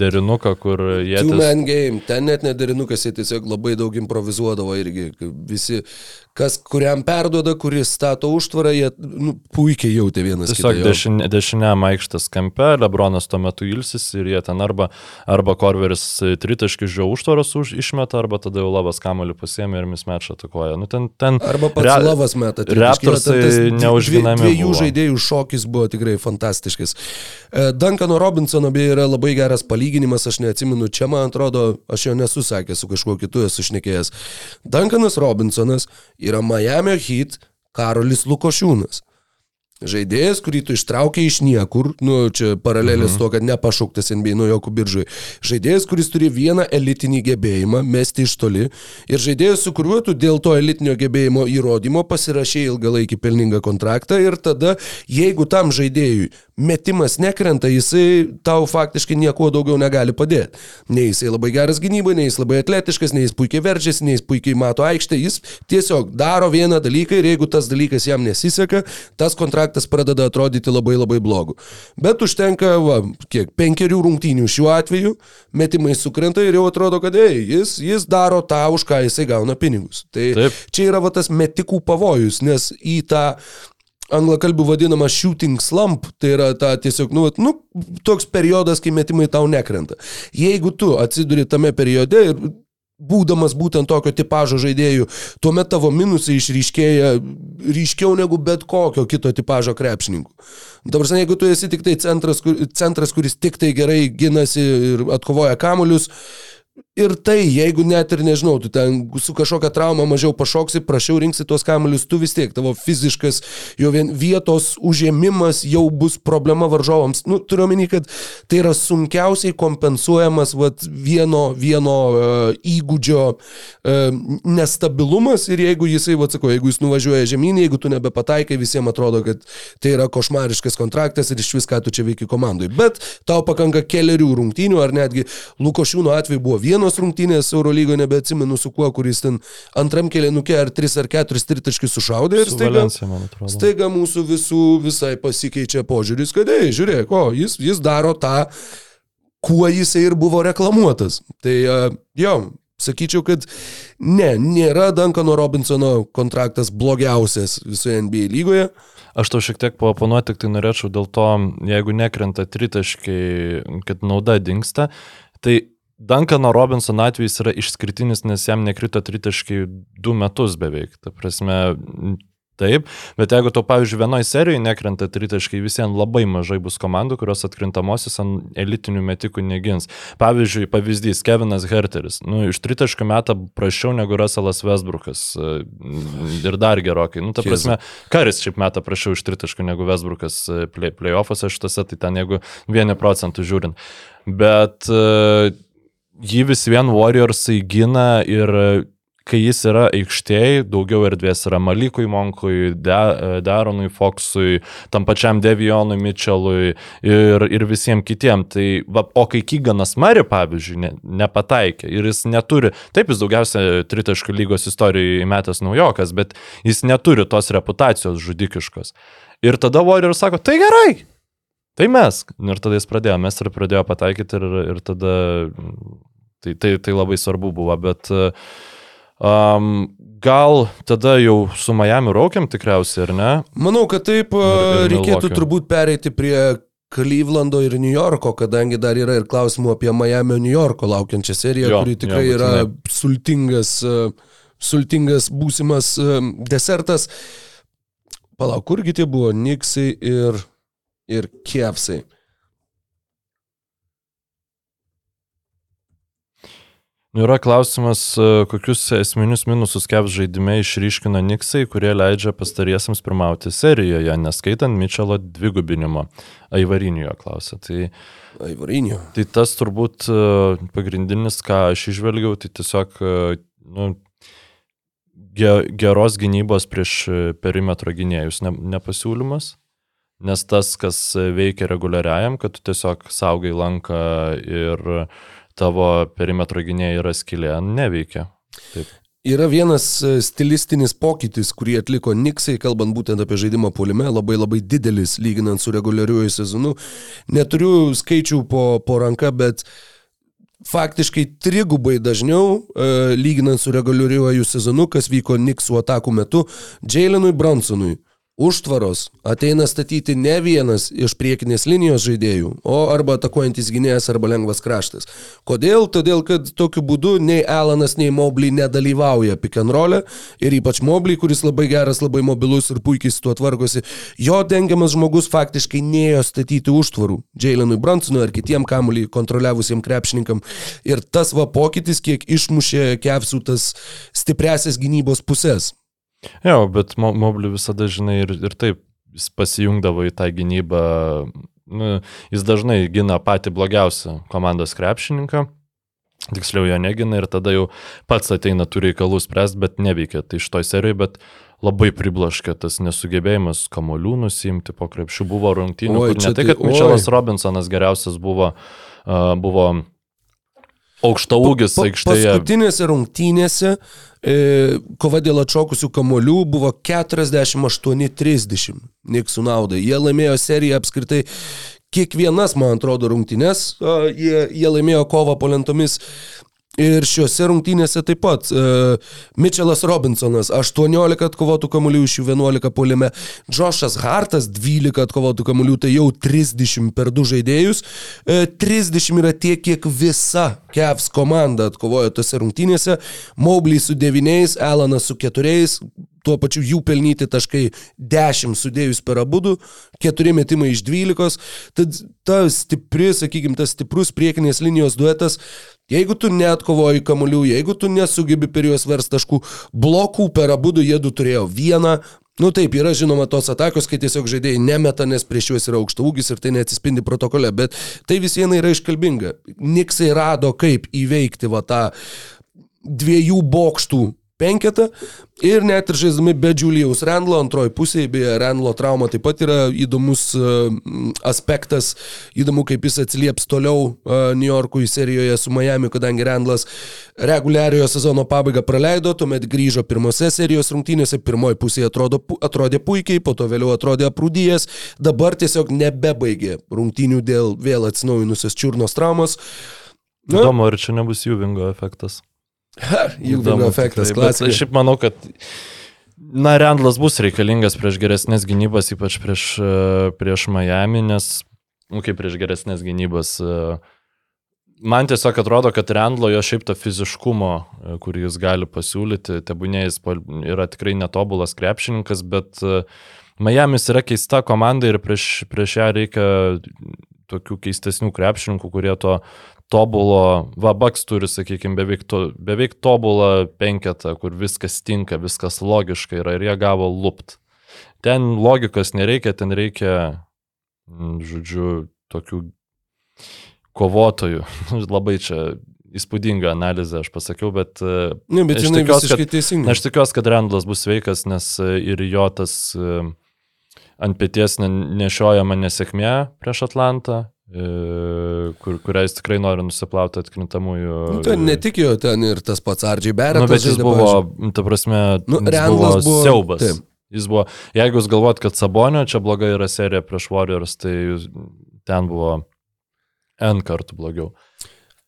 derinuką, kur jie... Two man game, ten net nederinukas, jie tiesiog labai daug improvizuodavo irgi. Visi, kas kuriam perduoda, kuris stato užtvarą, jie nu, puikiai jautė vienas tiesiog kitą. Tiesiog dešinė, dešiniam aikštės kampe, Lebronas tuo metu ilsis ir jie ten arba, arba Korveris tritaškis žio užtvaros už, išmeta, arba tada jau Lavas kamoliu pasiemė ir mismečą atakuoja. Nu, ten, ten, Arba pats re, Lavas meta. Raptorsai neužginami. Dviejų žaidėjų šokis buvo tikrai fantastiškas. E, Duncano Robinsono beje yra labai geras palyginimas, aš neatsimenu, čia man atrodo, aš jo nesu sakęs, su kažkuo kitu esu šnekėjęs. Duncanas Robinsonas yra Miami Heat Karolis Lukošiūnas. Žaidėjas, kurį tu ištraukė iš niekur, nu, čia paralelės mhm. to, kad nepašauktas NBA nuo jokų biržai. Žaidėjas, kuris turi vieną elitinį gebėjimą mesti iš toli. Ir žaidėjas, su kuriuo tu dėl to elitinio gebėjimo įrodymo pasirašė ilgalaikį pelningą kontraktą. Ir tada, jeigu tam žaidėjui metimas nekrenta, jisai tau faktiškai nieko daugiau negali padėti. Nei jisai labai geras gynybai, nei jis labai atletiškas, nei jis puikiai veržiasi, nei jis puikiai mato aikštę, jis tiesiog daro vieną dalyką ir jeigu tas dalykas jam nesiseka, tas kontraktas pradeda atrodyti labai labai blogu. Bet užtenka, va, kiek, penkerių rungtynių šiuo atveju, metimai sukrenta ir jau atrodo, kad ei, jis, jis daro tą, už ką jisai gauna pinigus. Tai Taip. čia yra va tas metikų pavojus, nes į tą anglakalbių vadinama shooting slump, tai yra ta tiesiog, nu, nu, toks periodas, kai metimai tau nekrenta. Jeigu tu atsiduri tame periode ir būdamas būtent tokio tipožo žaidėjų, tuomet tavo minusai išryškėja ryškiau negu bet kokio kito tipožo krepšininkų. Dabar, jeigu tu esi tik tai centras, centras, kuris tik tai gerai ginasi ir atkovoja kamuolius, Ir tai, jeigu net ir nežinau, tu ten su kažkokia trauma mažiau pašoksi, prašiau rinksi tuos kamelius, tu vis tiek tavo fiziškas, jo vien vietos užėmimas jau bus problema varžovams. Nu, turiu omeny, kad tai yra sunkiausiai kompensuojamas vat, vieno, vieno uh, įgūdžio uh, nestabilumas ir jeigu jisai, vat, sako, jeigu jis nuvažiuoja žemyn, jeigu tu nebepataikai, visiems atrodo, kad tai yra košmariškas kontraktas ir iš vis ką tu čia veiki komandai. Bet tau pakanka keliarių rungtynių, ar netgi Lukošiūno atveju buvo vienos rungtynės Eurolygoje, nebeatsimenu su kuo, kuris ten antram kelienukė ar tris ar keturis tritaškius sušaudė ir Su staiga, Valencija, staiga mūsų visų visai pasikeičia požiūris, kad, ei, žiūrėk, o, jis, jis daro tą, kuo jisai ir buvo reklamuotas. Tai uh, jo, sakyčiau, kad ne, nėra Duncano Robinsono kontraktas blogiausias visoje NBA lygoje. Aš tau šiek tiek paoponuoti, tik tai norėčiau dėl to, jeigu nekrenta tritaškai, kad nauda dinksta, tai Dankano Robinson atvejis yra išskirtinis, nes jam nekrito tritaškai du metus beveik. Ta prasme, taip, bet jeigu to, pavyzdžiui, vienoje serijoje nekrenta tritaškai, visiems labai mažai bus komandų, kurios atkrintamosios ant elitinių metikų negins. Pavyzdžiui, pavyzdys Kevinas Herteris. Nu, iš tritaškų metą prašiau negu Russellas Westbrookas. e, Ir dar gerokai. Nu, ta prasme, Karis šiaip metą prašiau iš tritaškų negu Westbrookas e, play, playoffuose šitose, tai ten jeigu vieni procentų žiūrint. Bet e, jį vis vien Warriorsai gina ir e, kai jis yra aikštėje, daugiau erdvės yra Malikui Monkui, De, e, Daronui Foxui, tam pačiam Devionui Mitchellui ir, ir visiems kitiems. Tai, va, o kai Kyganas Mari, pavyzdžiui, ne, nepataikė ir jis neturi, taip jis daugiausia tritaškų lygos istorijoje įmetęs naujokas, bet jis neturi tos reputacijos žudikiškos. Ir tada Warriors sako, tai gerai, tai mes. Ir tada jis pradėjo, mes ir pradėjo pataikyti ir, ir tada tai, tai, tai labai svarbu buvo, bet um, gal tada jau su Miami raukiam tikriausiai, ar ne? Manau, kad taip Ir- ir, ir reikėtų Milwaukee. turbūt pereiti prie Clevelando ir New Yorko, kadangi dar yra ir klausimų apie Miami New Yorko laukiančią seriją, Jo, kuri tikrai jo, yra būtinai. sultingas, e, sultingas būsimas e, desertas. Palauk, kurgi tie buvo Niksai ir, ir Kievsai. Yra klausimas, e, kokius esminius minusus Kevs žaidime išryškino Niksai, kurie leidžia pastariesiams pirmauti serijoje, neskaitant Mitchelo dvigubinimo. Aivarinio klausė. Tai, Aivarinio. tai tas turbūt e, pagrindinis, ką aš išvelgiau, tai tiesiog e, nu, ge, geros gynybos prieš perimetro gynėjus ne, nepasiūlymas. Nes tas, kas veikia reguliariajam, kad tu tiesiog saugai lanką ir tavo perimetro gynėjai yra skilė, neveikia. Taip. Yra vienas e, stilistinis pokytis, kurį atliko Niksai, kalbant būtent apie žaidimą polime, labai labai didelis lyginant su reguliariuoju sezonu. Neturiu skaičių po, po ranka, bet faktiškai trigubai dažniau, e, lyginant su reguliariuoju sezonu, kas vyko Niksų atakų metu, Jalenui Bronsonui. Užtvaros ateina statyti ne vienas iš priekinės linijos žaidėjų, o arba atakuojantis gynėjas arba lengvas kraštas. Kodėl? Todėl, kad tokiu būdu nei Alanas, nei Mobley nedalyvauja pick and roll ir ypač Mobley, kuris labai geras, labai mobilus ir puikiai su tuo tvarkosi, jo dengiamas žmogus faktiškai neėjo statyti užtvarų Jalenui Brunsonui ar kitiem kamuolį kontroliavusiem krepšininkam. Ir tas va pokytis, kiek išmušė Kevsų tas stipresias gynybos pusės. Jo, bet Mo- Mobley visada, žinai, ir, ir taip jis pasijungdavo į tą gynybą. Nu, jis dažnai gina patį blogiausią komandos krepšininką. Tiksliau jo negina ir tada jau pats ateina tų reikalų spręsti, bet neveikia. Tai iš toj serijai, bet labai priblaškė tas nesugebėjimas kamolių nusimti po krepšių. Buvo rungtynių, Oi, kur ne tai, tai- kad Mitchellas oi. Robinsonas geriausias buvo, uh, buvo aukšta ūgis Pa- aikštėje. Paskutinėse rungtynėse e, kova dėl atšokusių kamolių buvo 48-30 Niksų naudai. Jie laimėjo seriją apskritai kiekvienas, man atrodo, rungtynės. a, Jie, jie laimėjo kovą po lentomis. Ir šiuose rungtynėse taip pat uh, Mitchellas Robinsonas 18 atkovotų kamuolių, iš jų 11 polime, Džošas Hartas 12 atkovotų kamuolių, tai jau 30 per du žaidėjus. Uh, 30 yra tiek, kiek visa Kevs komanda atkovojo tose rungtynėse. Mobley su 9, Alanas su 4, tuo pačiu jų pelnyti taškai 10 sudėjus per abudu, 4 metimai iš 12. Tad ta stipri, sakykime, tas stiprus priekinės linijos duetas Jeigu tu neatkovoji kamuolių, jeigu tu nesugebi per juos vers taškų, blokų per abu du jėdu turėjo vieną. Nu taip, yra žinoma tos atakos, kai tiesiog žaidėjai nemeta, nes prieš juos yra aukšta ūgis ir tai neatsispindi protokole, bet tai vis viena yra iškalbinga. Niksai rado, kaip įveikti va tą dviejų bokštų penketą ir net ir žaisdami be Julijaus Randlo antroji pusėje, beje, Randlo trauma taip pat yra įdomus uh, aspektas, įdomu kaip jis atsilieps toliau uh, New Yorkui serijoje su Miami, kadangi Randlas reguliariojo sezono pabaigą praleido, tuomet grįžo pirmose serijos rungtynėse, pirmoji pusė atrodo, atrodė puikiai, po to vėliau atrodė aprūdyjas, dabar tiesiog nebebaigė rungtynių dėl vėl atsinaujinusios čiurnos traumos. Nu, Įdomu, ar čia nebus jųvingo efektas. Jungtinio efektas, klasika. Šiaip manau, kad Na, Rendlas bus reikalingas prieš geresnės gynybas, ypač prieš, e, prieš Miami, nes, nu, kaip prieš geresnės gynybas. E, man tiesiog atrodo, kad Rendlo jo šiaip to fiziškumo, e, kurį jis gali pasiūlyti, tebūnė jis yra tikrai netobulas krepšininkas, bet Miami's yra keista komanda ir prieš, prieš ją reikia tokių keistesnių krepšininkų, kurie to tobulo, va, Baks turi, sakykime, beveik, to, beveik tobulą penketą, kur viskas tinka, viskas logiška yra ir jie gavo lupt. Ten logikos nereikia, ten reikia, mm, žodžiu, tokių kovotojų. Labai čia įspūdinga analizė, aš pasakiau, bet... Ne, bet žinai, visiškai teisingai. Aš tikiuosi, kad Randlas bus sveikas, nes e, ir jo tas e, ant pėties nešiojama nesėkmė prieš Atlantą E, kur, kurią jis tikrai nori nusiplauti atkrintamųjų. Nu, ten ne tik jo, ten ir tas pats Ardžiai Beretas. Nu, bet jis buvo, pavyzdžiui. ta prasme, nu, buvo, buvo siaubas. Taip. Jis buvo, jeigu jūs galvot, kad Sabonio čia blogai yra serija prieš Warriors, tai ten buvo N kartų blogiau.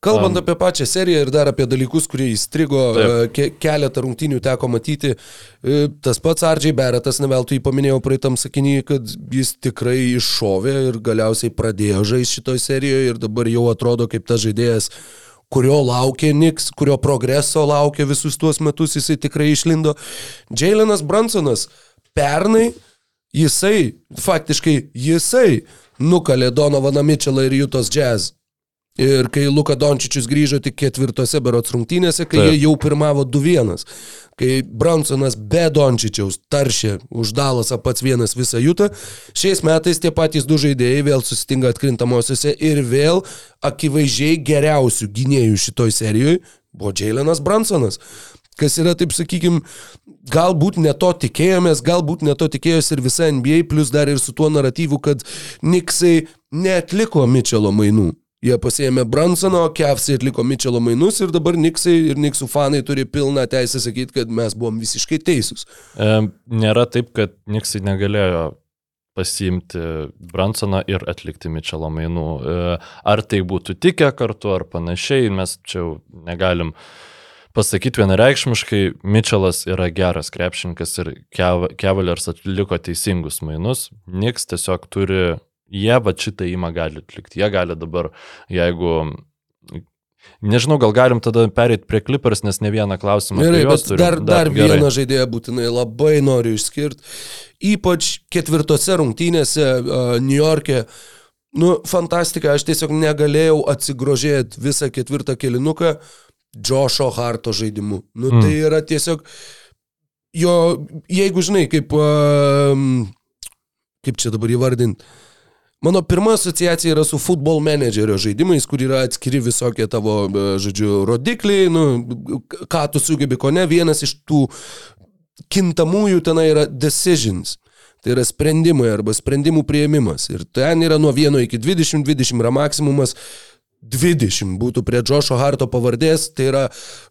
Kalbant apie pačią seriją ir dar apie dalykus, kurie įstrigo, e, ke keletą rungtynių teko matyti, e, tas pats Ardžiai Beretas, neveltui paminėjau praeitam sakinį, kad jis tikrai iššovė ir galiausiai pradėjo žaisti šitoje serijoje ir dabar jau atrodo kaip tas žaidėjas, kurio laukė Niks, kurio progreso laukė visus tuos metus, jisai tikrai išlindo. Jailenas Bransonas pernai, jisai, faktiškai jisai nukalė Donovaną Mitchellą ir Jutos Jazz Ir kai Luka Dončičius grįžo tik ketvirtose berots rungtynėse, kai Taip. jie jau pirmavo 2-1, kai Bransonas be Dončičiaus taršė už Dalasą pats vienas visą jutą, šiais metais tie patys du žaidėjai vėl susitinka atkrintamosiose ir vėl akivaizdžiai geriausių gynėjų šitoj serijoje buvo Jailenas Bransonas. Kas yra, taip sakykime, galbūt ne to tikėjomės, galbūt ne to tikėjosi ir visa NBA, plus dar ir su tuo naratyvu, kad Niksai netliko Mitchelo mainų. Jie pasėmė Bransono, Kevsai atliko Mitchelo mainus ir dabar Niksai ir Niksų fanai turi pilną teisę sakyti, kad mes buvom visiškai teisūs. E, nėra taip, kad Niksai negalėjo pasiimti Bransoną ir atlikti Mitchelo mainų. E, ar tai būtų tikę kartu ar panašiai, mes čia negalim pasakyti vienareikšmiškai, Mitchellas yra geras krepšininkas ir Cavaliers atliko teisingus mainus. Niks tiesiog turi Jie va šitą įmą gali atlikti. Jie gali dabar, jeigu Nežinau, gal galim tada perėti prie Clippers, nes ne vieną klausimą. Gerai, bet turim. dar, dar, dar vieną žaidėją būtinai labai noriu išskirti. Ypač ketvirtose rungtynėse uh, New York'e. Nu, fantastika, aš tiesiog negalėjau atsigrožėti visą ketvirtą kilinuką Josho Harto žaidimu. Nu, mm. tai yra tiesiog jo, jeigu žinai, kaip, uh, kaip čia dabar įvardinti, Mano pirma asociacija yra su futbol managerio žaidimais, kur yra atskiri visokie tavo, e, žodžiu, rodikliai, nu, ką tu sugebi, ko ne. Vienas iš tų kintamųjų tenai yra decisions. Tai yra sprendimai arba sprendimų prieimimas. Ir ten yra nuo 1 iki 20, 20 yra maksimumas. 20 būtų prie Džošo Harto pavardės, tai yra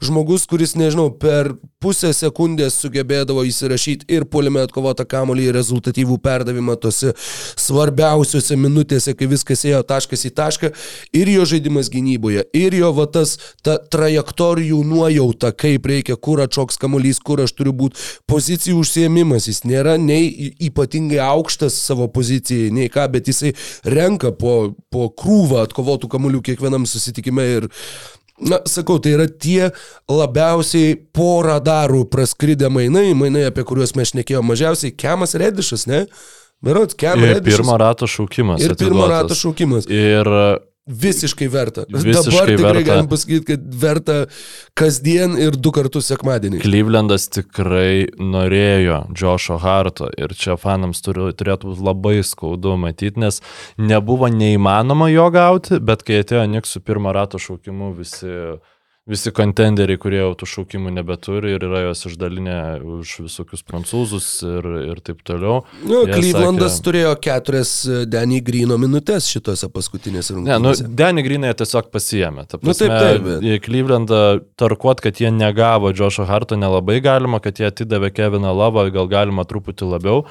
žmogus, kuris, nežinau, per pusę sekundės sugebėdavo įsirašyti ir puolime atkovotą kamolį į rezultatyvų perdavimą tose svarbiausiose minutėse, kai viskas ėjo taškas į tašką, ir jo žaidimas gynyboje, ir jo vatas, ta trajektorijų nuojauta, kaip reikia, kur atšoks kamolys, kur aš turiu būti, pozicijų užsiemimas, jis nėra nei ypatingai aukštas savo pozicijai, nei ką, bet jisai renka po, po krūvą atkovotų kamolių kiek kiekvienam susitikime ir Na, sakau, tai yra tie labiausiai po radarų praskridę mainai, mainai, apie kuriuos mes šnekėjome mažiausiai, Kemas Redišas, ne? Berots, Kemas Redišas. Ir pirmo rato šaukimas. Ir pirmo rato šaukimas. Ir visiškai verta. Visiškai Dabar tikrai verta. galim pasakyti, kad verta kasdien ir du kartus sekmadienį. Klyvlendas tikrai norėjo Džošo Harto ir čia fanams turi, turėtų būti labai skaudu matyti, nes nebuvo neįmanoma jo gauti, bet kai atėjo Niksų pirmą rato šaukimu, visi, visi kontenderiai, kurie jau tų šaukimų nebeturi ir yra jos išdalinę už visokius prancūzus ir, ir taip toliau. Nu, Klyvlandas sakė- turėjo keturias e, Danny Grino minutės šitose paskutinėse Ne, nu, rungtynėse. Denį Grinai tiesiog pasiemė. Ta Nu, prasme, taip, taip, bet- Į Klyvlendą tarkuot, kad jie negavo Džošo Harto nelabai galima, kad jie atidavė Keviną Lavą, gal galima truputį labiau.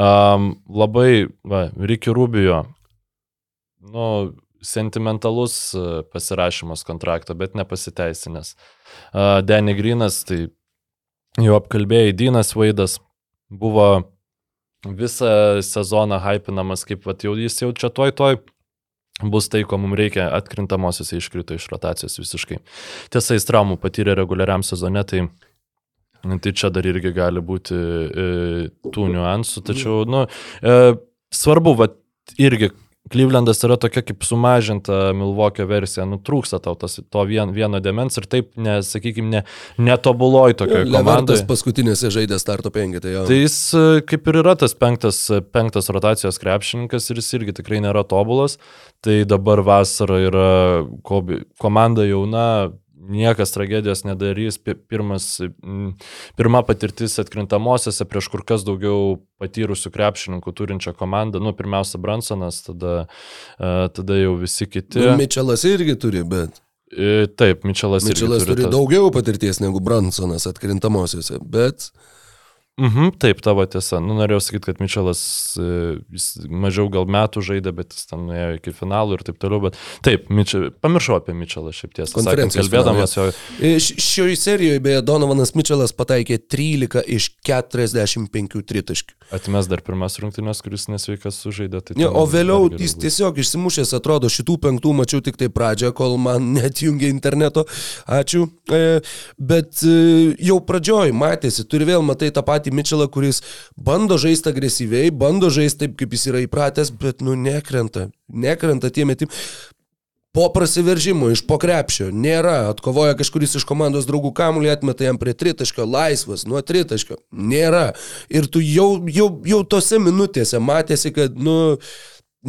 Um, labai, va, Ricky Rubio, nu, sentimentalus e, pasirašymas kontrakto, bet nepasiteisinęs. Denį Grinas, tai jau apkalbėjai, Dynas Vaidas buvo visą sezoną hypinamas, kaip vat, jau jis jau čia toj toj bus tai, ko mums reikia, atkrintamosiose iškrito iš rotacijos visiškai. Tiesa, jis traumų patyrė reguliariam sezone, tai, tai čia dar irgi gali būti e, tų niuansų, tačiau, nu, e, svarbu, va, irgi Klyvlendas yra tokia kaip sumažinta Milvokio versija, nutrūksta tau tas, to vien, vieno demens ir taip, ne, sakykime, ne, netobuloj komandoje. Levertas paskutinėse žaidė starto penketą. jo. Tai jis e, kaip ir yra tas penktas, penktas rotacijos krepšininkas ir jis irgi tikrai nėra tobulas. Tai dabar vasara yra komanda jauna, niekas tragedijos nedarys. Pi- Pirmas, pirma patirtis atkrintamosiose prieš kur kas daugiau patyrusių krepšininkų turinčią komandą. Nu, pirmiausia, Bransonas, tada, e, tada jau visi kiti. Nu, Mitčelas irgi turi, bet E, Taip, Mičelas irgi Mitčelas turi tą- daugiau patirties negu Bransonas atkrintamosiose, bet Mhm, taip, tavo tiesa. Nu, norėjau sakyti, kad Mičelas e, mažiau gal metų žaidė, bet jis ten nuėjo iki finalų ir taip toliau. Bet taip, Miče, pamiršau apie Mičelą šiaip tiesą. sakant, Kalbėdamas jo. e, šioje serijoje beje Donovanas Mitčelas pataikė 13 iš 45 tritaškių. Atmes dar pirmas rungtynės, kuris nesveikas sužaidė. Tai Ne, o vėliau jis tiesiog išsimušęs, atrodo, šitų penktų mačiau tik tai pradžią, kol man net jungia interneto. Ačiū. E, bet jau pradžioj matėsi, turi vėl matai tą patį Mitchellą, kuris bando žaisti agresyviai, bando žaisti taip, kaip jis yra įpratęs, bet nu nekrenta. Nekrenta tie metimai. Po prasiveržimo iš pokrepšio nėra, atkovoja kažkuris iš komandos draugų kamuolį, atmeta jam prie tritaškio, laisvas nuo tritaškio. Nėra. Ir tu jau, jau, jau tose minutėse matėsi, kad, nu,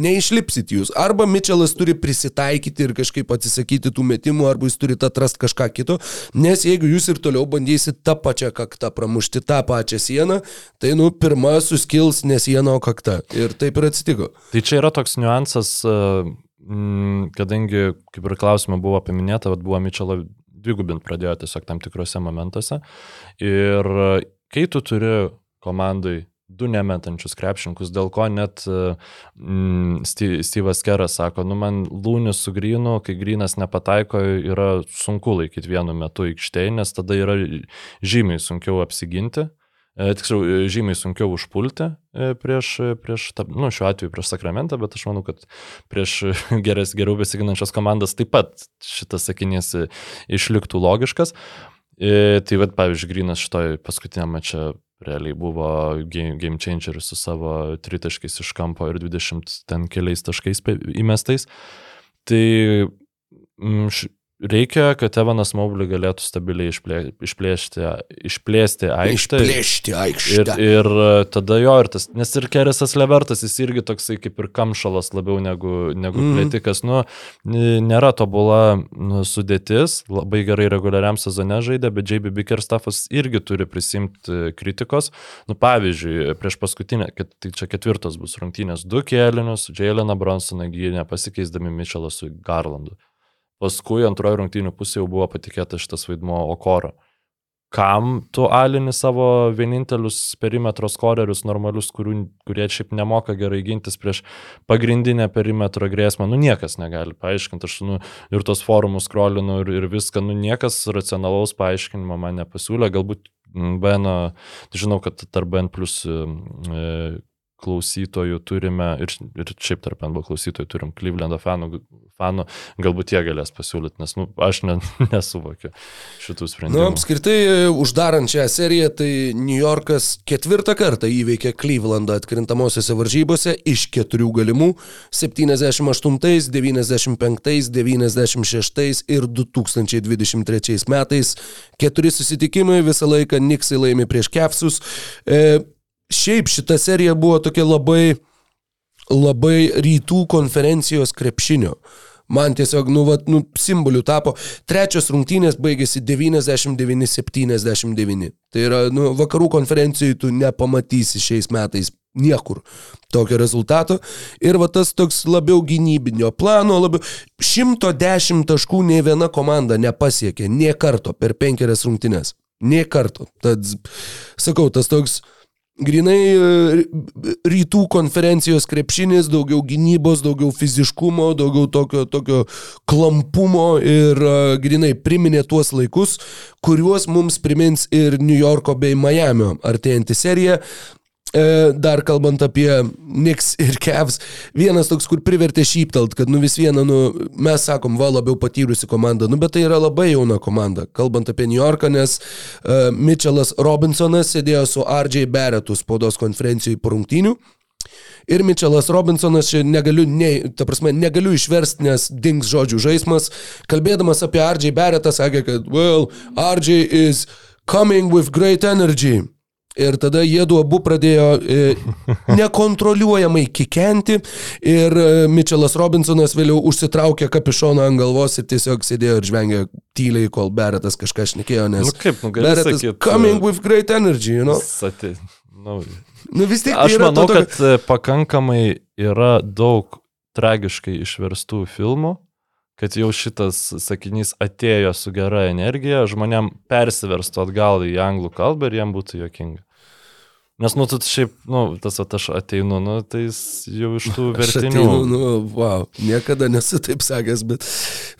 neišlipsit jūs. Arba Mitčelas turi prisitaikyti ir kažkaip atsisakyti tų metimų, arba jis turi atrasti kažką kito, nes jeigu jūs ir toliau bandysit tą pačią kaktą pramušti tą pačią sieną, tai, nu, pirma suskils ne siena, o kakta. Ir taip ir atsitiko. Tai čia yra toks niuansas, e, kadangi, kaip ir klausime buvo paminėta, buvo Mičelo dvigubint pradėjo tiesiog tam tikrose momentuose. Ir e, kai tu turi komandai du nemetančius krepšininkus, dėl ko net e, mm, Steve'as Keras sako, nu man lūnis su grinu, kai grinas nepataiko, yra sunku laikyti vienu metu aikštėje, nes tada yra žymiai sunkiau apsiginti. E, Tiksliau, e, žymiai sunkiau užpulti prieš, prieš nu, šiuo atveju prieš Sakramentą, bet aš manau, kad prieš geres, geriau besiginančias komandas taip pat šitas sakinys išliktų logiškas. Tai vad, pavyzdžiui, Grinas šitoj paskutiniam mače realiai buvo game, changeris su savo tritaškais iš kampo ir 20 ten keliais taškais įmestais. Tai reikia, kad Evanas Mobley galėtų stabiliai išplė, išplėšti, išplėsti aikštę. Išplėšti Ir, aikštę. ir e, tada jo, ir tas, nes ir Keresas Levertas, jis irgi toksai kaip ir kamšalas labiau negu, negu mm. plėtikas. Nu, nėra tobula nu, sudėtis, labai gerai reguliariam sezone žaidė, bet JB Bickerstaffas irgi turi prisimti kritikos. Nu, pavyzdžiui, prieš paskutinę, kad tai čia ketvirtos bus rungtynės, du kėlinius, Jaileną Bronsoną gynė pasikeisdami Mitchellą su Garlandu. Paskui antrojo rungtynių pusėje jau buvo patikėtas šitas vaidmuo Okoro. Kam tu alini savo vienintelius perimetro skorerius normalius, kurių, kurie šiaip nemoka gerai gintis prieš pagrindinę perimetro grėsmę, nu niekas negali paaiškinti, aš nu, ir tos forumus skrolinu ir, ir viską, nu niekas racionalaus paaiškinimo man nepasiūlė, galbūt Beno, žinau, kad tarp BN plus e, klausytojų turime, ir, ir šiaip tarp NBA klausytojų turim Clevelando fanų, fanų, galbūt jie galės pasiūlyti, nes nu, aš ne, nesuvokiu šitų Na, sprendimų. apskritai, uždarant šią seriją, tai New Yorkas ketvirtą kartą įveikė Clevelandą atkrintamosiose varžybose iš keturių galimų - 78, 95, 96 ir 2023 metais. Keturi susitikimai visą laiką Niksai laimi prieš Kefsus. E, šiaip šita serija buvo tokia labai, labai rytų konferencijos krepšinio. Man tiesiog, nu, vat, nu, simboliu tapo. Trečios rungtynės baigėsi 99-79. Tai yra, nu, vakarų konferencijoje tu nepamatysi šiais metais niekur tokio rezultato. Ir va tas toks labiau gynybinio plano, labiau 110 taškų nei viena komanda nepasiekė, nie karto per penkerias rungtynės. Nie karto. Tad, sakau, tas toks Grinai e, rytų konferencijos krepšinis, daugiau gynybos, daugiau fiziškumo, daugiau tokio, tokio klampumo ir uh, grinai priminė tuos laikus, kuriuos mums primins ir New Yorko bei Miamio artėjantį seriją. E, Dar kalbant apie Knicks ir Cavs, vienas toks, kur privertė šyptelt, kad nu vis viena, nu, mes sakom, va labiau patyrusi komanda, nu bet tai yra labai jauna komanda. Kalbant apie New Yorką, nes uh, Mitchellas Robinsonas sėdėjo su RJ Barrettu spaudos konferencijoje po rungtynių. Ir Mitchellas Robinsonas, čia negaliu, ne, ta prasme, negaliu išversti, nes dings žodžių žaidimas. Kalbėdamas apie RJ Barrettą, sakė, kad, well, RJ is coming with great energy. Ir tada jie du abu pradėjo e, nekontroliuojamai kikenti ir e, Mitchellas Robinsonas vėliau užsitraukė kapišoną ant galvos ir tiesiog sėdėjo ir žvengė tyliai, kol Beretas kažką šnekėjo, nes Nu kaip, nu Beretas sakyt, coming with great energy, you know? Sati, nu, Nu vis tiek tai Aš yra manau, to kad e, pakankamai yra daug tragiškai išverstų filmų, kad jau šitas sakinys atėjo su gera energija, žmonėm persiverstų atgal į anglų kalbą ir jiem būtų jokinga. Nes, nu, tu šiaip, nu, tas at aš ateinu, nu, tai jis jau iš tų vertinių. ateinu, nu, wow, niekada nesu taip sakęs, bet,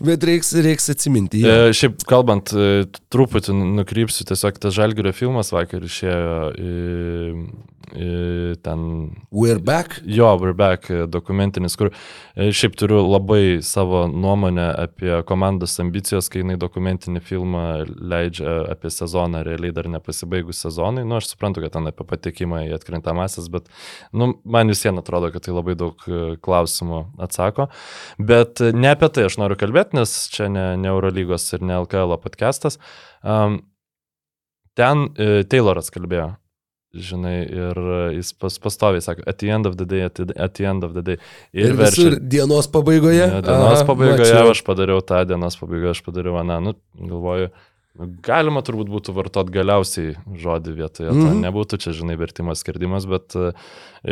bet reiks, reiks atsiminti. E, šiaip kalbant, e, truputį nukrypsiu, tiesiog tas Žalgirio filmas vakar išėjo į, į ten We're back. Jo, We're Back e, dokumentinis, kur e, šiaip turiu labai savo nuomonę apie komandos ambicijas, kai jinai dokumentinį filmą leidžia apie sezoną, realiai dar nepasibaigus sezonui. Nu, aš suprantu, kad ten apie patekimą į atkrintamasis, bet nu, man vis vien atrodo, kad tai labai daug e, klausimų atsako. Bet e, ne apie tai aš noriu kalbėti, nes čia ne, ne Eurolygos ir ne LKL podcastas. Um, ten e, Tayloras kalbėjo žinai, ir jis pas, pastoviai sako, at the end of the day, at the, at the end of the day. Ir, ir visur dienos pabaigoje. Ja, dienos Aha, pabaigoje mačiau. aš padariau tą, dienos pabaigoje aš padariau aną, nu, galvoju, nu, galima turbūt būtų vartot galiausiai žodį vietoje, mm. -hmm. nebūtų čia, žinai, vertimas, skirdimas, bet e,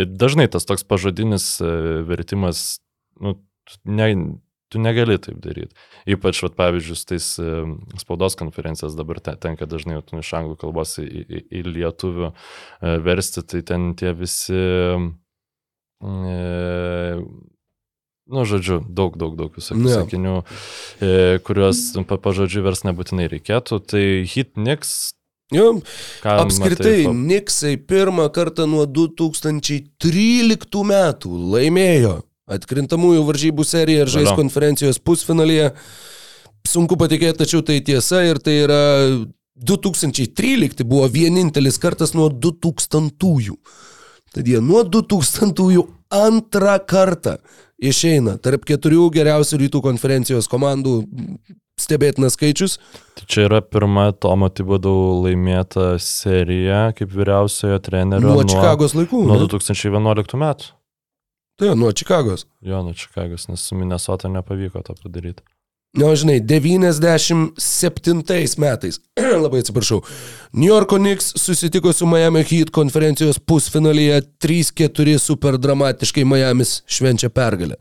dažnai tas toks pažodinis e, vertimas, nu, tu ne, tu negali taip daryti. Ypač, vat, pavyzdžiui, tais e, spaudos konferencijas dabar te- tenka dažnai vat, nu, iš anglų kalbos į, į, į lietuvių versti, tai ten tie visi e, Nu, žodžiu, daug, daug, daug visokių Jo. sakinių, e, kuriuos pa, pažodžiu vers nebūtinai reikėtų. Tai hit niks. Jo, ką Apskritai, matai, Niksai pirmą kartą nuo 2013 metų laimėjo atkrintamųjų varžybų seriją ir žais Valio. konferencijos pusfinalyje. Sunku patikėti, tačiau tai tiesa ir tai yra 2013 buvo vienintelis kartas nuo 2000-ųjų. Tad jie nuo 2000-ųjų antrą kartą išeina tarp keturių geriausių rytų konferencijos komandų. Stebėtinas skaičius. Tai čia yra pirma Tomo Tibadau laimėta serija kaip vyriausiojo trenerio Nuo Čikagos laikų. nuo ne? 2011 metų. Tai nuo Čikagos. Jo, nuo Čikagos, nes su Minnesota nepavyko to padaryti. Na, žinai, 97 metais, labai atsiprašau, New Yorko Knicks susitiko su Miami Heat konferencijos pusfinalyje 3-4 super dramatiškai Miamis švenčia pergalę.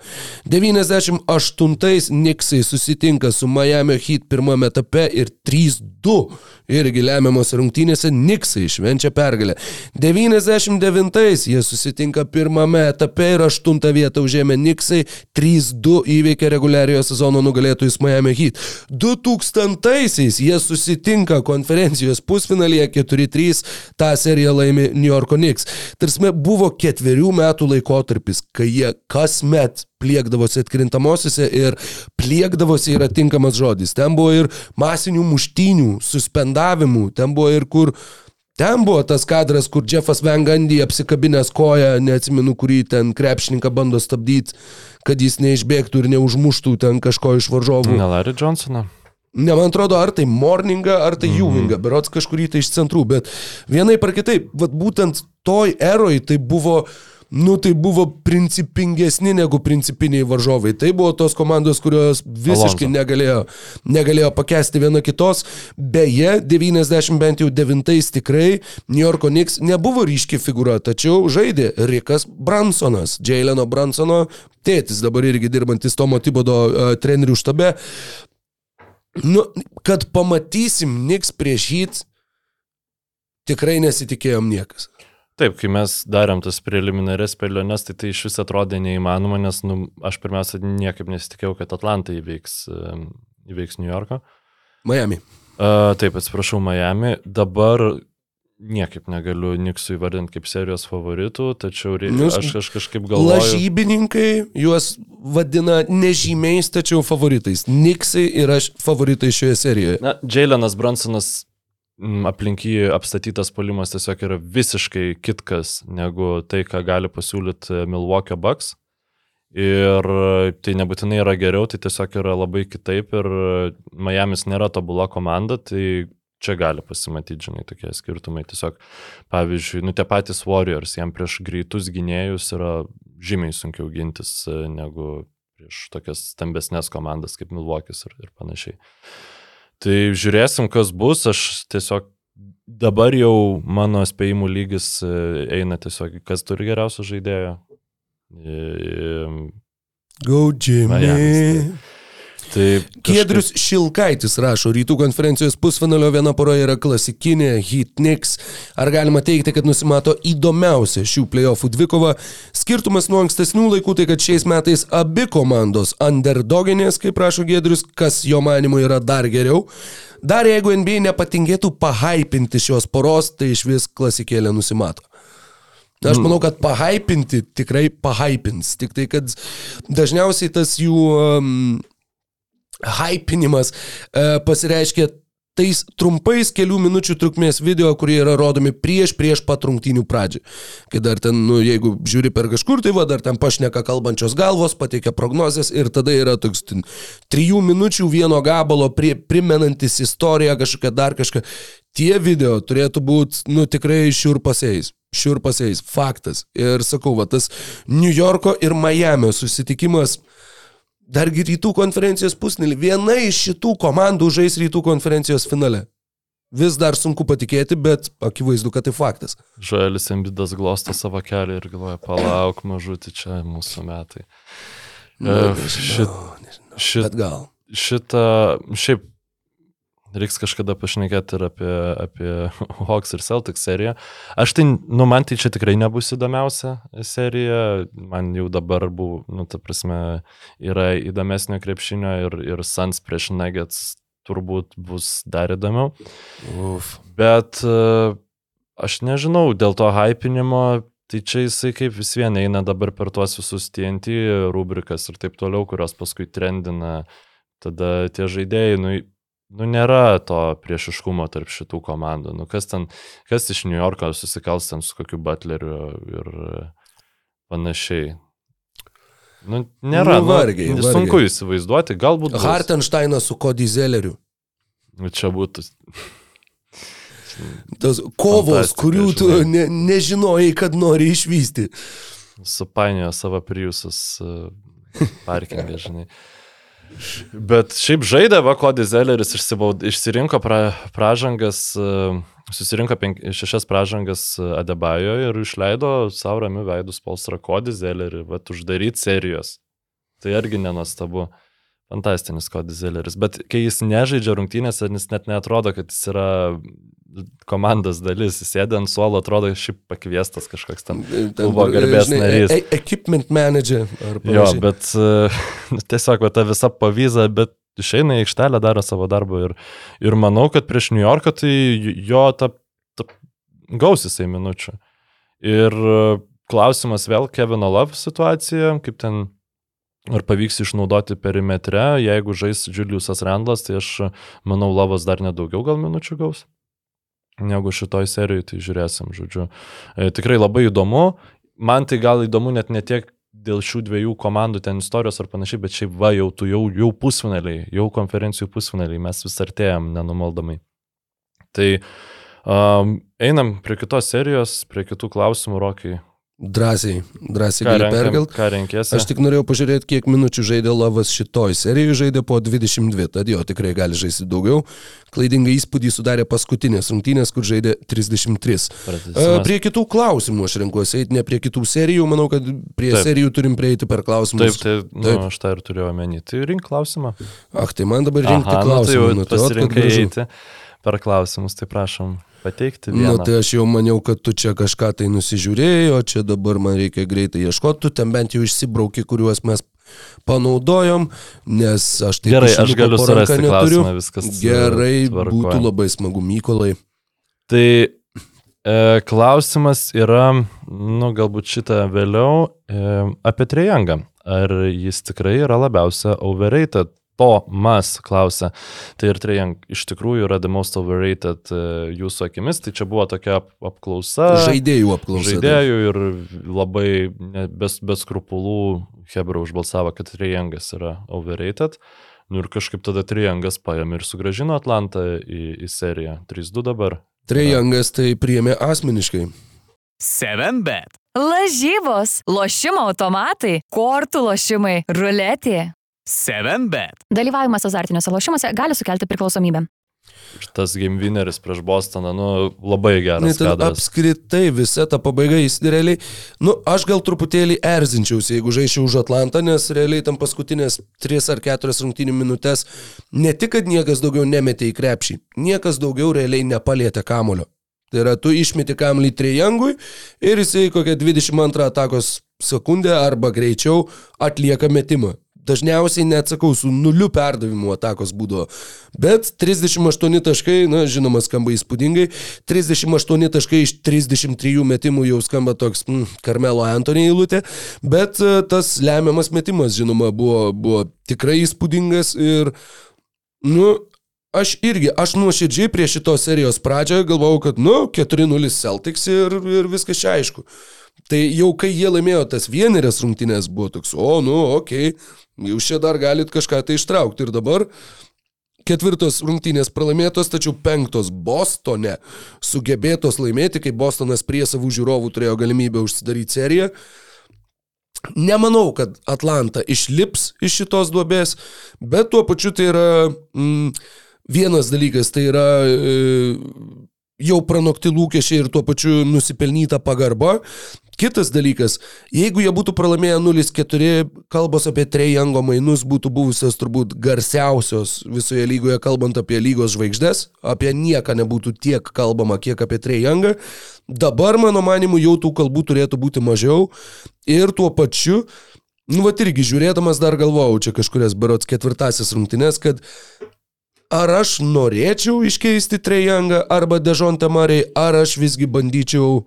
98 Knicksai susitinka su Miami Heat pirmame etape ir 3-2 irgi lemiamos rungtynėse Knicksai švenčia pergalę. 99 jie susitinka pirmame etape ir 8 vietą užėmė Knicksai 3-2 įveikė reguliariojo sezono nugalėtojus Miami Heat. 2000-aisiais jie susitinka konferencijos pusfinalyje 4-3, tą seriją laimi New Yorko Knicks. Tarsi buvo ketverių metų laikotarpis, kai jie kasmet pliekdavosi atkrintamosiose ir pliekdavosi yra tinkamas žodis. Ten buvo ir masinių muštynių, suspendavimų, ten buvo ir kur Ten buvo tas kadras, kur Jeffas Van Gundy apsikabinęs koją, neatsimenu, kurį ten krepšininką bando stabdyti, kad jis neišbėgtų ir neužmuštų ten kažko iš varžovų. Ne Larry Johnsoną. Ne, man atrodo, ar tai Morningą, ar tai Ewingą, berots kažkurį tai iš centrų, bet vienai par kitaip, vat būtent toj eroj tai buvo Nu, tai buvo principingesni negu principiniai varžovai. Tai buvo tos komandos, kurios visiškai Alonso. negalėjo, negalėjo pakesti viena kitos. Beje, 90 bent jau 9 tikrai New Yorko Knicks nebuvo ryški figūra, tačiau žaidė Rikas Bransonas, Jaileno Bransono tėtis, dabar irgi dirbantis Tomo Tibodo uh, trenerių štabe. Nu, kad pamatysim Knicks prieš jį, tikrai nesitikėjom niekas. Taip, kai mes darėm tas preliminarias spėliones, tai tai iš vis atrodė neįmanoma, nes nu, aš pirmiausia niekaip nesitikėjau, kad Atlanta įveiks, įveiks New Yorką. Miami. Uh, taip, atsiprašau, Miami. Dabar niekaip negaliu Niksų įvardinti kaip serijos favoritų, tačiau Nu, aš, aš kažkaip galvoju. Lažybininkai juos vadina nežymiais, tačiau favoritais. Niksai yra favoritai šioje serijoje. Na, Jailenas Bransonas aplink jį apstatytas polimas tiesiog yra visiškai kitkas negu tai, ką gali pasiūlyti Milwaukee Bucks. Ir e, tai nebūtinai yra geriau, tai tiesiog yra labai kitaip ir e, Miami's nėra tobula komanda, tai čia gali pasimatyti, žinai, tokie skirtumai. Tiesiog, pavyzdžiui, nu tie patys Warriors, jam prieš greitus gynėjus yra žymiai sunkiau gintis e, negu prieš tokias stambesnės komandas kaip Milwaukee'is ir, ir panašiai. Tai žiūrėsim, kas bus. Aš tiesiog dabar jau mano spėjimų lygis e, eina tiesiog, kas turi geriausią žaidėją. E, Go Miamis, Jimmy. Tai Giedrius Šilkaitis rašo, rytų konferencijos pusfinalio viena pora yra klasikinė Heat Knicks. Ar galima teikti, kad nusimato įdomiausia šių playoffų dvikova? Skirtumas nuo ankstesnių laikų tai, kad šiais metais abi komandos underdoginės, kaip rašo Giedrius, kas jo manimu yra dar geriau. Dar jeigu NBA nepatingėtų pahaipinti šios poros, tai iš vis klasikėlė nusimato. Aš manau, kad pahaipinti tikrai pahaipins. Tik tai, kad dažniausiai tas jų um, hypinimas e, pasireiškia tais trumpais kelių minučių trukmės video, kurie yra rodomi prieš prieš pat rungtynių pradžią. Kai dar ten, nu, jeigu žiūri per kažkur, tai va, dar ten pašneka kalbančios galvos, pateikia prognozes ir tada yra toks ten, trijų minučių vieno gabalo prie, primenantis istoriją kažkokią dar kažką. Tie video turėtų būti, nu, tikrai šiurpasiais. Šiurpasiais, faktas. Ir sakau, va, tas New Yorko ir Miami susitikimas Dargi rytų konferencijos pusnelį. Viena iš šitų komandų žais rytų konferencijos finale. Vis dar sunku patikėti, bet akivaizdu, kad tai faktas. Žoelis Embidas glosto savo kelią ir galvoja, palauk, mažutį čia mūsų metai. E, nežinau, šit, nežinau, šit, Bet gal. šitą, šiaip reiks kažkada pašnekėti ir apie, apie Hawks ir Celtics seriją. Aš tai, nu, man tai čia tikrai nebus įdomiausia serija, man jau dabar buvo, nu, ta prasme, yra įdomesnio krepšinio ir, ir Suns prieš Nuggets turbūt bus dar įdomiau. Uf. Bet e, aš nežinau, dėl to hypinimo, tai čia jisai kaip vis vien eina dabar per tuos visus TNT rubrikas ir taip toliau, kurios paskui trendina. Tada tie žaidėjai, nu, nu nėra to priešiškumo tarp šitų komandų. Nu, kas ten, kas iš New Yorko susikals ten su kokiu butleriu ir panašiai. Nu, nėra. Nu, vargiai, nu, vargiai. sunku įsivaizduoti, galbūt. Hartensteinas su Cody Zelleriu. Nu, Čia būtų Tas kovos, kurių tu ne, nežinojai, kad nori išvysti. supainiojo savo priusus parkingą, žinai. Bet šiaip žaidė, va, Kodis Zelleris išsirinko pra, pražangas, e, susirinko penk, šešias pražangas e, Adebajo ir išleido savo ramių veidus Polstra Kodis Zellerį, va, uždaryti serijos. Tai irgi nenuostabu. Fantastinis Kodis Zelleris. Bet kai jis nežaidžia rungtynėse, jis net netrodo, kad jis yra komandos dalis. Sėdė ant suolo, atrodo šiaip pakviestas kažkoks ten klubo garbės narys. E, equipment manager. Jo, bet e, nu, tiesiog va, ta visa pavyza, bet išeina į aikštelę, daro savo darbą ir, ir manau, kad prieš New Yorką tai jo ta, ta gaus jisai minučių. Ir e, klausimas vėl Kevino Love situacija, kaip ten ar pavyks išnaudoti perimetre, jeigu žais Juliusas Randlas, tai aš manau, Lavas dar nedaugiau gal minučių gaus negu šitoj serijai, tai žiūrėsim, žodžiu. E, tikrai labai įdomu. Man tai gal įdomu net ne tiek dėl šių dviejų komandų ten istorijos ar panašiai, bet šiaip va, jau tu jau, jau pusfinaliai, jau konferencijų pusfinaliai, mes vis artėjom nenumaldomai. Tai um, einam prie kitos serijos, prie kitų klausimų, Rokai. Drąsiai, drąsiai gali renkam, perkelt. ką renkėsi? Aš tik norėjau pažiūrėti, kiek minučių žaidė Lavas šitoj serijoje, žaidė po 22, tad jo tikrai gali žaisti daugiau. Klaidingą įspūdį sudarė paskutinės rungtynės, kur žaidė 33. E, Pratęsimas. Prie kitų klausimų aš renkuosi eiti, ne prie kitų serijų, manau, kad prie Taip. Taip. serijų turim prieiti per Taip, klausimus. tai, nu, Taip. aš tą ir turėjau omeny. Tai rink klausimą. Ach, tai man dabar rinkti Aha, nu, tai klausimą. jau nu, tai kad pasirinkai gražu. eiti per klausimus, tai prašom pateikti Nu, vieną. tai aš jau maniau, kad tu čia kažką tai nusižiūrėjai, o čia dabar man reikia greitai ieškoti, tu ten bent jau išsibrauki, kuriuos mes panaudojom, nes aš tai Gerai, aš galiu surasti klausimą, viskas. Gerai, tvarkoj. būtų labai smagu, Mykolai. Tai e, klausimas yra, nu galbūt šitą vėliau, e, apie Trejangą. Ar jis tikrai yra labiausia overrated? To Mas klausia. Tai ir Trejang iš tikrųjų yra the most overrated e, jūsų akimis. Tai čia buvo tokia ap- apklausa. Žaidėjų apklausa. žaidėjų ir labai ne- bez, bez skrupulų Hebra užbalsavo, kad Triangas yra overrated. Nu ir kažkaip tada Triangas paėmė ir sugražino Atlantą į, į seriją. 3-2 dabar. Trejangas tai priėmė asmeniškai. 7bet. Lažybos, lošimo automatai, kortų lošimai, ruletė. 7bet. Dalyvavimas azartiniuose lošimuose gali sukelti priklausomybę. Ir tas game winneris prieš Bostoną, nu, labai geras ten kadras. apskritai visa ta pabaiga, jis realiai, nu, aš gal truputėlį erzinčiausi, jeigu žaičiau už Atlantą, nes realiai tam paskutinės 3 ar 4 rungtynių minutės ne tik, kad niekas daugiau nemetė į krepšį, niekas daugiau realiai nepalėtė kamulio. Tai yra, tu išmeti kamlį trejangui ir jisai kokią 22 atakos sekundę arba greičiau atlieka metimą. Dažniausiai neatsakau su nuliu perdavimu atakos būdavo. Bet 38 taškai, na, žinoma, skamba įspūdingai. 38 taškai iš 33 metimų jau skamba toks mm, Karmelo Antonį eilutė. Bet e, tas lemiamas metimas, žinoma, buvo, buvo tikrai įspūdingas ir, nu, aš irgi, aš nuoširdžiai prie šitos serijos pradžioje galvojau, kad, nu, 4-0 Celtics ir, ir viskas čia aišku. Tai jau kai jie laimėjo tas vienerias rungtynės, buvo toks, o, nu, okei, okay, jūs čia dar galit kažką tai ištraukti. Ir dabar ketvirtos rungtynės pralaimėtos, tačiau penktos Bostone sugebėtos laimėti, kai Bostonas prie savų žiūrovų turėjo galimybę užsidaryti seriją. Nemanau, kad Atlanta išlips iš šitos duobės, bet tuo pačiu tai yra mm, vienas dalykas, tai yra e, jau pranokti lūkesčiai ir tuo pačiu nusipelnyta pagarba. Kitas dalykas, jeigu jie būtų pralaimėję 0-4, kalbos apie Trejango mainus būtų buvusios turbūt garsiausios visoje lygoje, kalbant apie lygos žvaigždės, apie nieką nebūtų tiek kalbama, kiek apie Trejangą. Dabar, mano manimu, jau tų kalbų turėtų būti mažiau ir tuo pačiu, nu, va irgi žiūrėdamas dar galvojau čia kažkurias berots ketvirtasis rungtynės, kad ar aš norėčiau iškeisti Trejangą arba Dežontą Mariai, ar aš visgi bandyčiau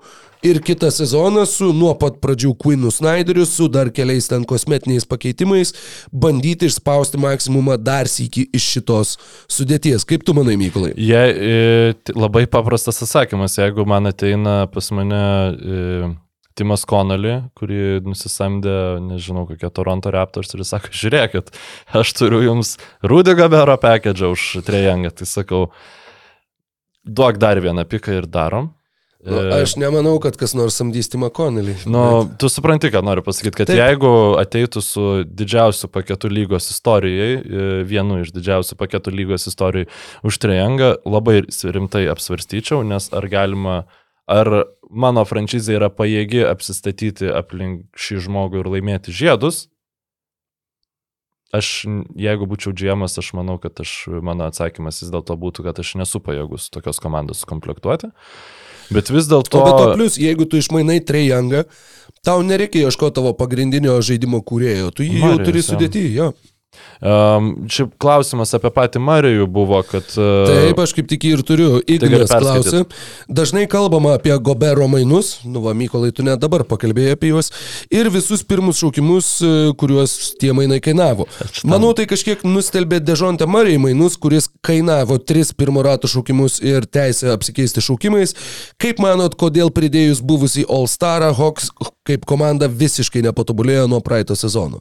ir kitą sezoną su nuo pat pradžių Quinu Snyderiu, su dar keliais ten kosmetiniais pakeitimais, bandyti išspausti maksimumą dar sįki iš šitos sudėties. Kaip tu manai, Mykolai? T- labai paprastas atsakymas, jeigu man ateina pas mane e, Timas Connolly, kurį nusisamdė, nežinau, kokia Toronto Raptors ir sako, žiūrėkit, aš turiu jums Rudy Gabero package už trejangą, tai sakau, duok dar vieną piką ir darom. Nu, E, aš nemanau, kad kas nors samdys Timą Konelį. Nu, tu supranti, ką noriu pasakyti, kad Taip. Taip. jeigu ateitų su didžiausiu paketu lygos istorijai, e, vienu iš didžiausių paketų lygos istorijai už trejangą, labai rimtai apsvarstyčiau, nes ar galima, ar mano franšizė yra pajėgi apsistatyti aplink šį žmogų ir laimėti žiedus. Aš, jeigu būčiau džiemas, aš manau, kad aš, mano atsakymas vis dėlto būtų, kad aš nesu pajėgus tokios komandos sukomplektuoti. Bet vis dėlto... O be to, plus, jeigu tu išmainai Trejangą, tau nereikia ieškoti tavo pagrindinio žaidimo kūrėjo, tu jį jau Marijus, turi sudėti, jo. Um, čia klausimas apie patį Marijų buvo, kad... Uh, Taip, aš kaip tik ir turiu. Ignas gali klausė. Dažnai kalbama apie Gobero mainus, nu va, Mykolai, tu net dabar pakalbėjai apie juos, ir visus pirmus šaukimus, e, kuriuos tie mainai kainavo. Manau, tai kažkiek nustelbė Dežontė Marijai mainus, kuris kainavo tris pirmo rato šaukimus ir teisę apsikeisti šaukimais. Kaip manot, kodėl pridėjus buvusį All Starą, Hawks kaip komanda visiškai nepatobulėjo nuo praeito sezono?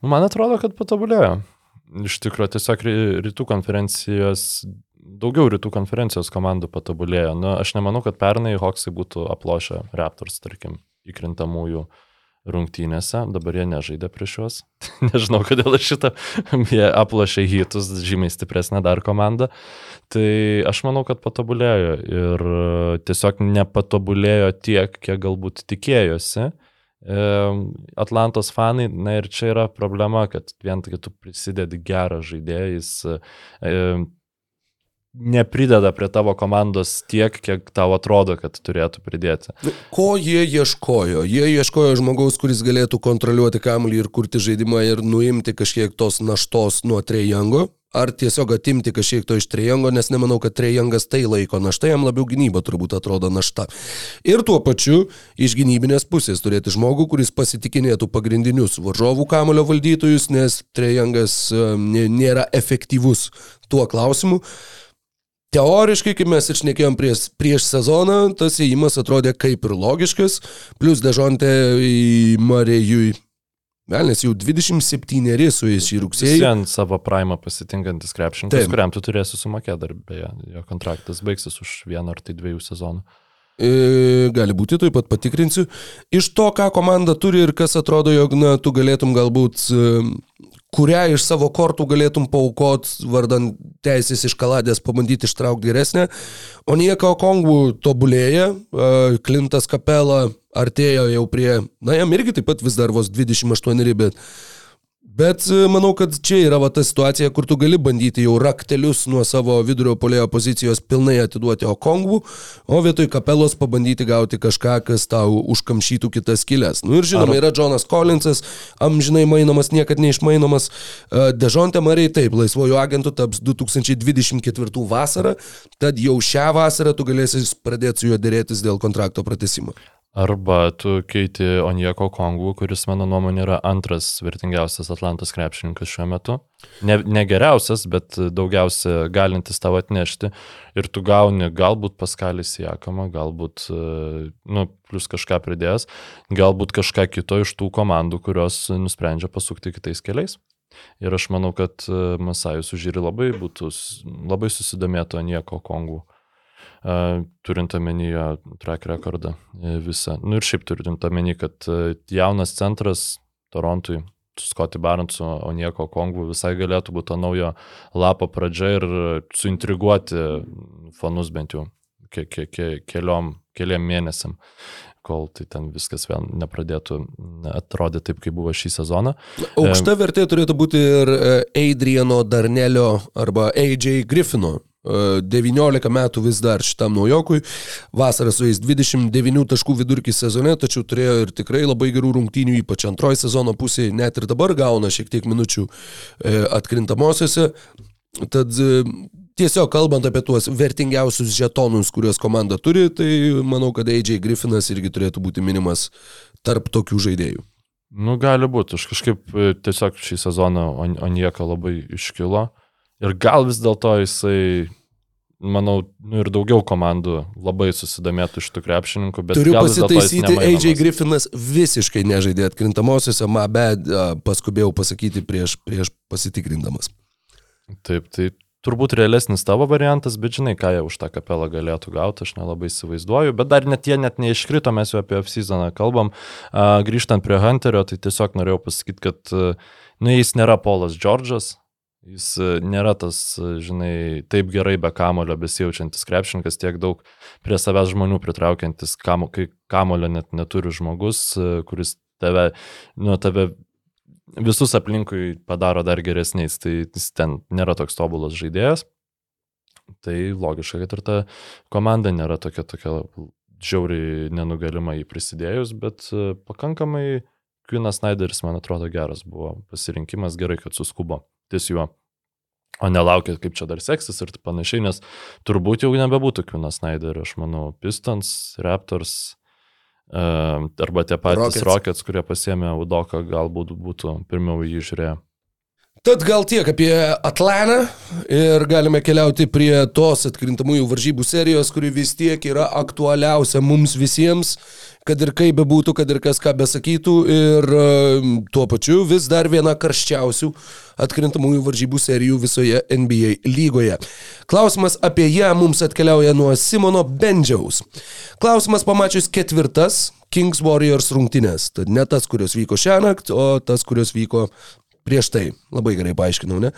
Man atrodo, kad patobulėjo. Iš tikrųjų, tiesiog ry- rytų konferencijos, daugiau rytų konferencijos komandų patobulėjo. Nu, aš nemanau, kad pernai Hawksai būtų aplošę Raptors, tarkim, įkrintamųjų rungtynėse, dabar jie nežaidė prieš juos. Nežinau, kodėl šitą, jie aplošė hitus, žymiai stipresnė dar komanda. Tai aš manau, kad patobulėjo ir tiesiog nepatobulėjo tiek, kiek galbūt tikėjosi. E, Atlantos fanai, na ir čia yra problema, kad vien tik tu prisidedi gerą žaidėją, jis e, neprideda prie tavo komandos tiek, kiek tau atrodo, kad turėtų pridėti. Nu, Ko jie ieškojo? Jie ieškojo žmogaus, kuris galėtų kontroliuoti kamuolį ir kurti žaidimą ir nuimti kažkiek tos naštos nuo Trejango. Ar tiesiog atimti kažkiek to iš Trejango, nes nemanau, kad Trejangas tai laiko našta, jam labiau gynyba turbūt atrodo našta. Ir tuo pačiu iš gynybinės pusės turėti žmogų, kuris pasitikinėtų pagrindinius varžovų kamulio valdytojus, nes Trejangas nė- nėra efektyvus tuo klausimu. Teoriškai, kaip mes ir šnekėjom prieš, prieš sezoną, tas įėjimas atrodė kaip ir logiškas, plus dežontė į Marėjui. Velnes jau 27 su jais šį rugsėjį. Vien savo primą pasitinkantis krepšininkas, kuriam tu turėsi sumokėti dar beje, jo kontraktas baigsis už vieną ar tai dviejų sezonų. E, gali būti, taip pat patikrinsiu. Iš to, ką komanda turi ir kas atrodo, jog na, tu galėtum galbūt, e, kurią iš savo kortų galėtum paukot, vardan teisės iš kaladės pabandyti ištraukti geresnę. O nieko Kongų tobulėja, e, Klintas Kapela artėjo jau prie, na jam irgi taip pat vis dar vos 28, bet Bet e, manau, kad čia yra va ta situacija, kur tu gali bandyti jau raktelius nuo savo vidurio polėjo pozicijos pilnai atiduoti Okongų, o vietoj kapelos pabandyti gauti kažką, kas tau užkamšytų kitas kilės. Nu ir žinoma, yra Jonas Collinsas, amžinai mainomas, niekad neišmainomas. E, Dežonte Marai taip, laisvojų agentų taps 2024 vasarą, tad jau šią vasarą tu galėsi pradėti su juo dėrėtis dėl kontrakto pratesimo. Arba tu keiti Onieko Kongų, kuris mano nuomonė yra antras vertingiausias Atlantos krepšininkas šiuo metu. Ne, ne geriausias, bet daugiausia galintis tau atnešti. Ir tu gauni galbūt paskalis į Akamą, galbūt, e, nu, plus kažką pridėjęs, galbūt kažką kito iš tų komandų, kurios nusprendžia pasukti kitais keliais. Ir aš manau, kad e, Masajus užžiūri labai būtų, labai susidomėtų Onieko Kongų. Uh, turint omenyje track rekordą e, visą. Nu ir šiaip turint omeny, kad e, jaunas centras Torontui, su Scotty Barnesu, o nieko Kongų visai galėtų būti to naujo lapo pradžia ir e, suintriguoti fanus bent jau ke, ke, ke, keliom, keliam mėnesiam kol tai ten viskas vėl nepradėtų atrodyti taip, kaip buvo šį sezoną. Aukšta vertė turėtų būti ir e, Adriano Darnelio arba AJ Griffino. E, 19 metų vis dar šitam naujokui. Vasarą su jais 29 taškų vidurkis sezone, tačiau turėjo ir tikrai labai gerų rungtynių, ypač antroji sezono pusėje. Net ir dabar gauna šiek tiek minučių e, atkrintamosiose. Tad e, tiesiog kalbant apie tuos vertingiausius žetonus, kuriuos komanda turi, tai manau, kad AJ Griffinas irgi turėtų būti minimas tarp tokių žaidėjų. Nu, gali būti. Aš kažkaip e, tiesiog šį sezoną On- Onieka labai iškilo. Ir gal vis dėlto jisai, manau, nu, ir daugiau komandų labai susidomėtų iš tų krepšininkų, bet Turiu pasitaisyti. AJ Griffinas visiškai nežaidė atkrintamosiose, ma bet paskubėjau pasakyti prieš, prieš pasitikrindamas. Taip, tai turbūt realesnis tavo variantas, bet žinai, ką jie už tą kapelą galėtų gauti, aš nelabai įsivaizduoju, bet dar net jie net neiškrito, mes jau apie off-seasoną kalbam. A, grįžtant prie Hunterio, tai tiesiog norėjau pasakyti, kad, e, nu, jis nėra Polas Džordžas, jis e, nėra tas, e, žinai, taip gerai be kamulio besijaučiantis krepšininkas, tiek daug prie savęs žmonių pritraukiantis, kamo, kai kamulio net neturi žmogus, e, kuris tave, nu, tave visus aplinkui padaro dar geresniais, tai jis ten nėra toks tobulas žaidėjas. Tai logiška, kad ir ta komanda nėra tokia, tokia žiauriai nenugalima jį prisidėjus, bet pakankamai Kvinas Snyderis, man atrodo, geras buvo pasirinkimas, gerai, kad suskubo ties juo. O nelaukit, kaip čia dar seksis ir panašiai, nes turbūt jau nebebūtų Kvinas Snyderio, aš manau, Pistons, Raptors, uh, arba tie patys Rockets. Rockets, kurie pasėmė Udoką, galbūt būtų pirmiau jį žiūrėję. Tad gal tiek apie Atlantą ir galime keliauti prie tos atkrintamųjų varžybų serijos, kuri vis tiek yra aktualiausia mums visiems, kad ir kaip bebūtų, kad ir kas ką besakytų ir uh, tuo pačiu vis dar viena karščiausių atkrintamųjų varžybų serijų visoje NBA lygoje. Klausimas apie ją mums atkeliauja nuo Simono Bendžiaus. Klausimas pamačius ketvirtas Kings Warriors rungtynės. Tad ne tas, kurios vyko šią naktį, o tas, kurios vyko Prieš tai labai gerai paaiškinau, ne?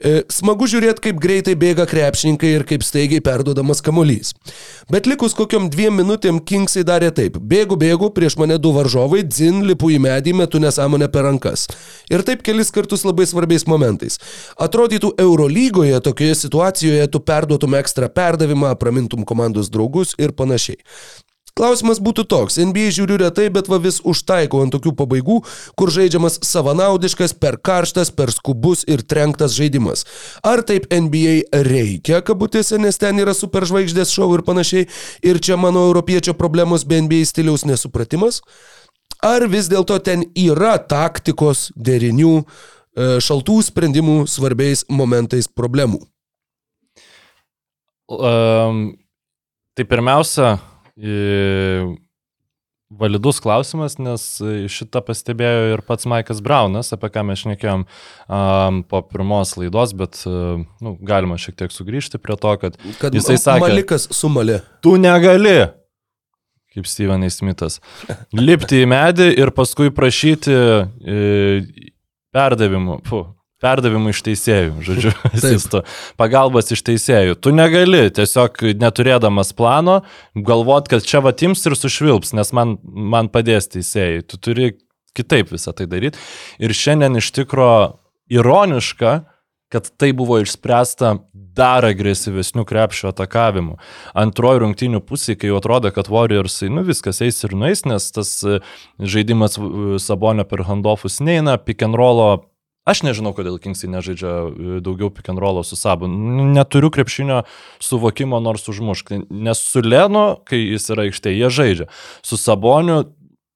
E, smagu žiūrėti, kaip greitai bėga krepšininkai ir kaip staigiai perduodamas kamuolys. Bet likus kokiam dviem minutėm Kingsai darė taip. Bėgu, bėgu, prieš mane du varžovai, dzin, lipu į medį, metu nesąmonę per rankas. Ir taip kelis kartus labai svarbiais momentais. Atrodytų Eurolygoje tokioje situacijoje tu perduotum ekstra perdavimą, pramintum komandos draugus ir panašiai. Klausimas būtų toks, NBA žiūriu retai, bet va vis užtaikau ant tokių pabaigų, kur žaidžiamas savanaudiškas, per karštas, per skubus ir trenktas žaidimas. Ar taip NBA reikia, kabutėse, nes ten yra superžvaigždės šou ir panašiai, ir čia mano europiečio problemos be NBA stiliaus nesupratimas? Ar vis dėlto ten yra taktikos, derinių, e, šaltų sprendimų svarbiais momentais problemų? Um, tai pirmiausia, validus klausimas, nes šitą pastebėjo ir pats Maikas Braunas, apie ką mes šnekėjom um, po pirmos laidos, bet uh, nu, galima šiek tiek sugrįžti prie to, kad, kad jisai sakė, Malikas sumalė. Tu negali, kaip Stevenai Smithas, lipti į medį ir paskui prašyti e, perdavimų, fu, perdavimų iš teisėjų, žodžiu, asisto, pagalbas iš teisėjų. Tu negali tiesiog neturėdamas plano galvot, kad čia vatims ir sušvilps, nes man, man padės teisėjai. Tu turi kitaip visą tai daryti. Ir šiandien iš tikro ironiška, kad tai buvo išspręsta dar agresyvesnių krepšio atakavimų. Antroji rungtinių pusė, kai jau atrodo, kad Warriorsai, nu viskas eis ir nueis, nes tas žaidimas Sabonio per handoffus neina, pick and rollo Aš nežinau, kodėl Kingsai nežaidžia e, daugiau pick and rollo su Sabu. Neturiu krepšinio suvokimo nors užmušk. Nes su Lenu, kai jis yra aikštėje, jie žaidžia. Su Saboniu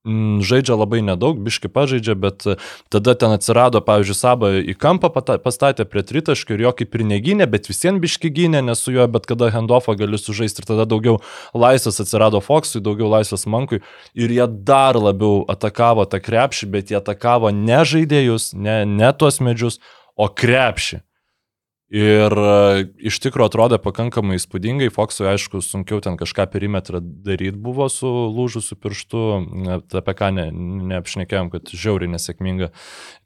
žaidžia labai nedaug, biški pažaidžia, bet e, tada ten atsirado, pavyzdžiui, Saba į kampą pastatė prie tritaškio ir jo kaip ir negynė, bet visiems biški gynė, nes su juo bet kada handoffą gali sužaisti ir tada daugiau laisvės atsirado Foxui, daugiau laisvės Mankui ir jie dar labiau atakavo tą krepšį, bet jie atakavo ne žaidėjus, ne, ne tuos medžius, o krepšį. Ir e, iš tikrųjų atrodė pakankamai įspūdingai. Foxui, aišku, sunkiau ten kažką perimetrą daryti buvo su lūžusiu pirštu, apie ką ne, neapšnekėjom, kad žiauriai nesėkminga.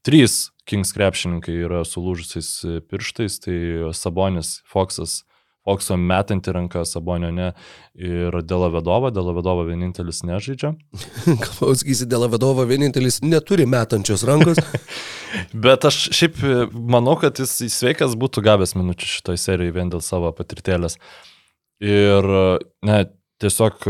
Trys Kings krepšininkai yra su lūžusiais pirštais, tai Sabonis, Foxas, Foxo metanti ranką, Sabonio ne, ir Dela Vedova, Dela Vedova vienintelis nežaidžia. Sakysi, Dela Vedova vienintelis neturi metančios rankos. Bet aš šiaip manau, kad jis sveikas būtų gavęs minučių šitoj serijai vien dėl savo patirtėlės. Ir, ne, tiesiog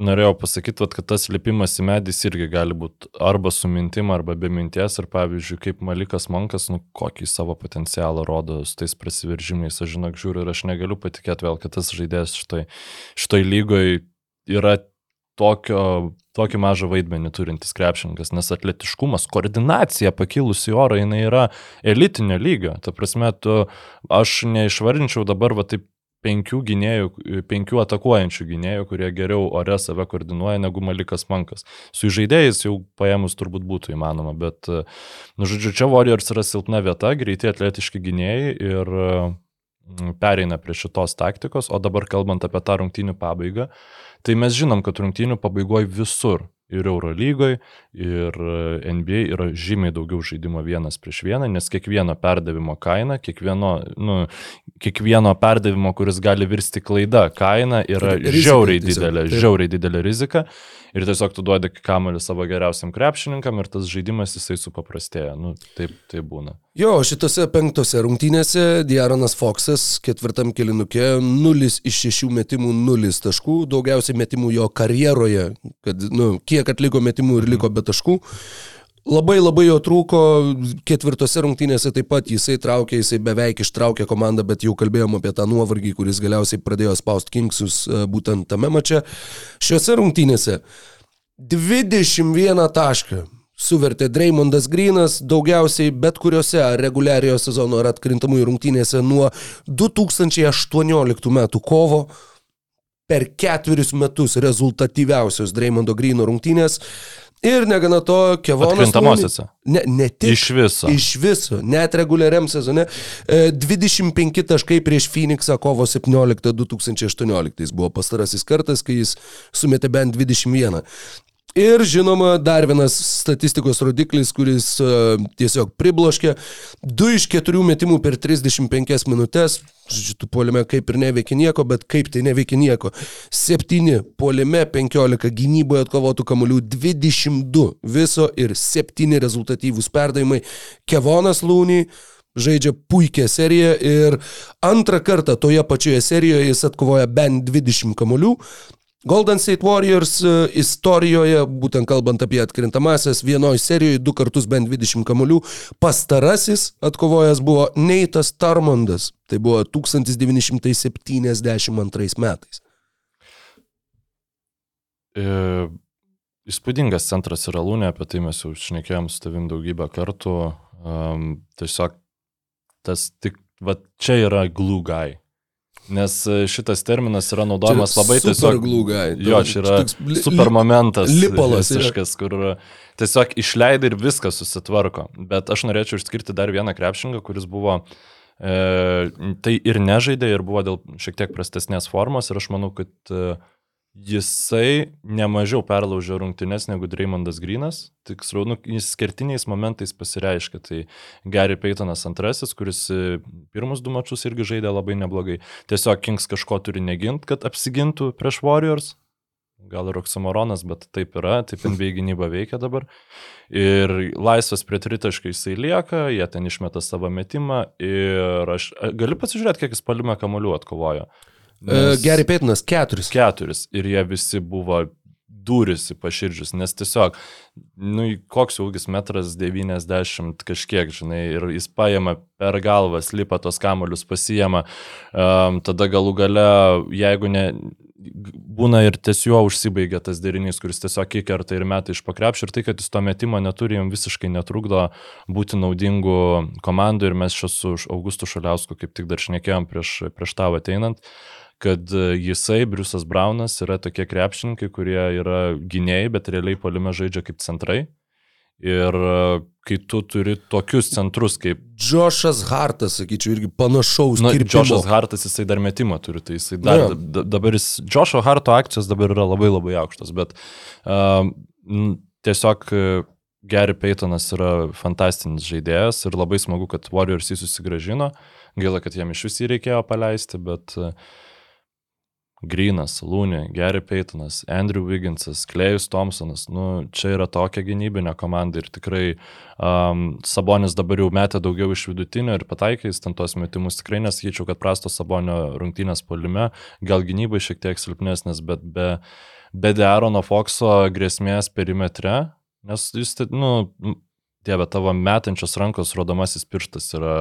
norėjau pasakyti, vat, kad tas lipimas į medį irgi gali būti arba su mintim, arba be minties. Ir pavyzdžiui, kaip Malikas Mankas, nu, kokį savo potencialą rodo su tais prasiveržimais. Aš žinok, žiūriu ir aš negaliu patikėti vėl, kad tas žaidėjas šitoj, šitoj lygoje yra tokio, tokį mažą vaidmenį turintis krepšininkas, nes atletiškumas, koordinacija pakilusi į orą, jinai yra elitinio lygio. Ta prasme, tu, aš neišvardinčiau dabar va taip penkių gynėjų, penkių atakuojančių gynėjų, kurie geriau ore save koordinuoja negu Malikas Mankas. Su žaidėjais jau paėmus turbūt būtų įmanoma, bet, nu, žodžiu, čia Warriors yra silpna vieta, greiti atletiški gynėjai ir mm, pereina prie šitos taktikos, o dabar kalbant apie tą rungtynių pabaigą, tai mes žinom, kad rungtynių pabaigoje visur ir Eurolygoje, ir NBA yra žymiai daugiau žaidimo vienas prieš vieną, nes kiekvieno perdavimo kaina, kiekvieno, nu, kiekvieno perdavimo, kuris gali virsti klaida, kaina yra rizika, žiauriai didelė, žiauriai didelė rizika ir tiesiog tu duodi kamuolį savo geriausiam krepšininkam ir tas žaidimas jisai supaprastėja. Nu, taip, taip būna. Jo, šitose penktose rungtynėse Diaronas Foxas ketvirtam kilinukė 0 iš 6 metimų 0 taškų, daugiausiai metimų jo karjeroje, kad, nu, kiek atliko metimų ir liko be taškų. Labai labai jo trūko, ketvirtose rungtynėse taip pat jisai traukė, jisai beveik ištraukė komandą, bet jau kalbėjom apie tą nuovargį, kuris galiausiai pradėjo spaust Kingsus e, būtent tame mače. Šiuose rungtynėse 21 tašką suvertė Dreymondas Grinas daugiausiai bet kuriuose reguliariojo sezono ar atkrintamųjų rungtynėse nuo 2018 metų kovo per ketverius metus rezultatyviausios Dreymondo Grino rungtynės. Ir negana to, Kevonas. Atkrintamosiose. Ne, ne tik. Iš viso. Iš viso, net reguliariam sezone. E, 25 taškai prieš Phoenixą kovo 17 2018 buvo pastarasis kartas, kai jis sumetė bent 21. Ir žinoma, dar vienas statistikos rodiklis, kuris uh, tiesiog pribloškė. 2 iš 4 metimų per 35 minutės. Žodžiu, tu polime kaip ir neveikia nieko, bet kaip tai neveikia nieko. 7 polime, 15 gynyboje atkovotų kamuolių, 22 viso ir 7 rezultatyvūs perdavimai. Kevonas Lūny žaidžia puikią seriją ir antrą kartą toje pačioje serijoje jis atkovoja bent 20 kamuolių. Golden State Warriors e, istorijoje, būtent kalbant apie atkrintamasias, vienoje serijoje du kartus bent 20 kamuolių, pastarasis atkovojęs buvo Neitas Tarmondas, tai buvo 1972 metais. E, įspūdingas centras yra Lūnė, apie tai mes jau šnekėjom su tavim daugybę kartų. Um, tiesiog tas tik, va čia yra glue guy. Nes e, šitas terminas yra naudojamas Čia labai super tiesiog. glue guy. Jo, čia yra li- super momentas. lipalas visiškas, kur tiesiog išleidai ir viskas susitvarko. Bet aš norėčiau išskirti dar vieną krepšingą, kuris buvo e, tai ir nežaidė, ir buvo dėl šiek tiek prastesnės formos. Ir aš manau, kad e, jisai nemažiau perlaužė rungtynes negu Dreymondas Grinas. Tiksliau, nu, jis skirtiniais momentais pasireiškia. Tai Gary Paytonas antrasis, kuris e, pirmus du mačius irgi žaidė labai neblogai. Tiesiog Kings kažko turi negint, kad apsigintų prieš Warriors. Gal ir oksimoronas, bet taip yra, taip NBA gynyba veikia dabar. Ir laisvas prie tritaškai jisai lieka, jie ten išmeta savo metimą ir aš a, galiu pasižiūrėti, kiek jis palime kamolių atkovojo. E, Gary Paytonas keturis. keturis ir jie visi buvo durisi paširdžius, nes tiesiog, nu, koks ūgis metras 90 kažkiek, žinai, ir jis paima per galvą, slipa tos kamolius, pasijama, um, tada galų gale, jeigu ne, būna ir ties juo užsibaigia tas derinys, kuris tiesiog kikerta ir meta iš pakrepšio ir tai, kad jis to metimo neturi, jam visiškai netrukdo būti naudingu komandų ir mes čia su Augustu Šaliausku kaip tik dar šnekėjom prieš, prieš tavo ateinant kad jisai, Briusas Braunas, yra tokie krepšininkai, kurie yra gynėjai, bet realiai polime žaidžia kaip centrai. Ir kai tu turi tokius centrus kaip... Džošas Hartas, sakyčiau, irgi panašaus. Na, kirpimo. Džošas Hartas, jisai dar metimą turi, tai jisai dar, Jo. da, dabar jis, Džošo Harto akcijos dabar yra labai labai aukštos, bet n- tiesiog uh, Gary Paytonas yra fantastinis žaidėjas ir labai smagu, kad Warriors jį susigražino. Gaila, kad jam iš vis jį reikėjo paleisti, bet uh, Grinas, Lūnė, Gary Paytonas, Andrew Wigginsas, Klejus Thompsonas, nu, čia yra tokia gynybinė komanda ir tikrai um, Sabonis dabar jau metė daugiau iš vidutinio ir pataikė jis ten tos metimus, tikrai nesakyčiau, kad prasto Sabonio rungtynės polime, gal gynybai šiek tiek silpnesnės, bet be, be Dearono Foxo grėsmės perimetre, nes jis, tai, nu, Dieve, tavo metančios rankos rodomasis pirštas yra,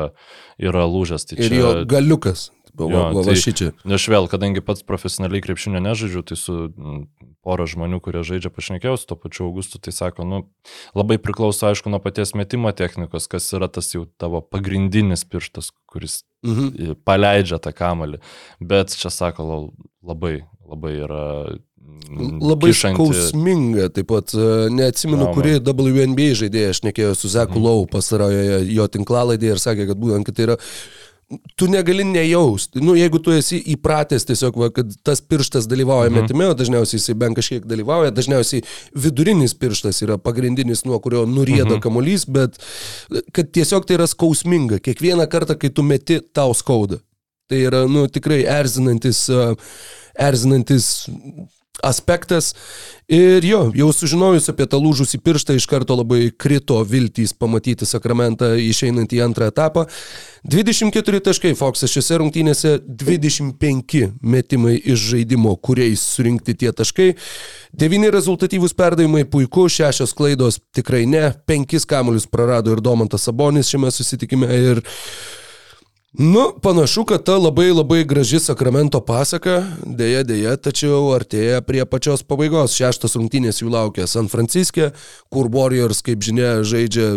yra lūžęs. Tai Ir čia, jo galiukas. Va, Jo, va, va, tai-. Aš vėl, kadangi pats profesionaliai krepšinio nežaidžiu, tai su mm, pora žmonių, kurie žaidžia pašnekėjau, su to pačiu Augustu, tai sako, nu, labai priklauso, aišku, nuo paties metimo technikos, kas yra tas jau tavo pagrindinis pirštas, kuris Mhm. paleidžia tą kamalį. Bet čia sako, la- labai, labai yra... mm, Labai kišanti- skausminga, taip pat e, neatsimenu, Trauma. kuri WNBA žaidėja, aš nekėjau su Zeku Mhm. Lau pasarojoje jo tinklalaidėje ir sakė, kad būtent, kad tai yra tu negali nejausti. Nu, jeigu tu esi įpratęs tiesiog, va, kad tas pirštas dalyvauja mhm. metime, o dažniausiai jisai bent kažkiek dalyvauja, dažniausiai vidurinis pirštas yra pagrindinis, nuo kurio nurieda mhm. kamuolys, bet kad tiesiog tai yra skausminga. Kiekvieną kartą, kai tu meti, tau skauda. Tai yra, nu, tikrai erzinantis, erzinantis aspektas. Ir jo, jau sužinojus apie tą lūžusį pirštą, iš karto labai krito viltys pamatyti Sakramentą išeinant į antrą etapą. 24 taškai Foxas šiose rungtynėse, 25 metimai iš žaidimo, kuriais surinkti tie taškai. 9 rezultatyvūs perdavimai puiku, 6 klaidos tikrai ne, 5 kamuolius prarado ir Domantas Sabonis šiame susitikime. Ir Nu, panašu, kad ta labai labai graži Sakramento pasaka, dėja dėja, tačiau artėja prie pačios pabaigos. Šeštas rungtynės jų laukia San Franciske, kur Warriors, kaip žinia, žaidžia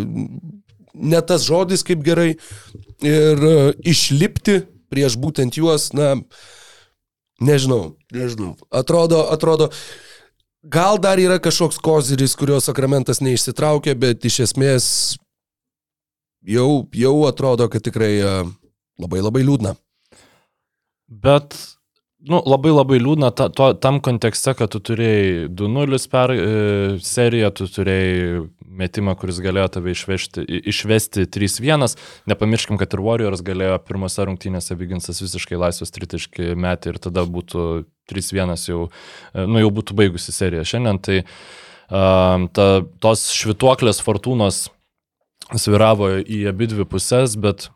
ne tas žodis kaip gerai. Ir e, išlipti prieš būtent juos, na, nežinau, nežinau. Atrodo, atrodo, gal dar yra kažkoks koziris, kurio Sakramentas neišsitraukė, bet iš esmės jau, jau atrodo, kad tikrai uh, Labai labai liūdna. Bet, nu, labai labai liūdna ta, to, tam kontekste, kad tu turėjai 2-0 per e, seriją, tu turėjai metimą, kuris galėjo tave išvežti, išvesti 3-1. Nepamirškim, kad ir Warriors galėjo pirmose rungtynėse Viginsas visiškai laisvas tritiškai metį ir tada būtų 3-1 jau, e, nu, jau būtų baigusi serija. Šiandien tai um, ta, tos švituoklės fortūnos sviravo į abi dvi pusės, bet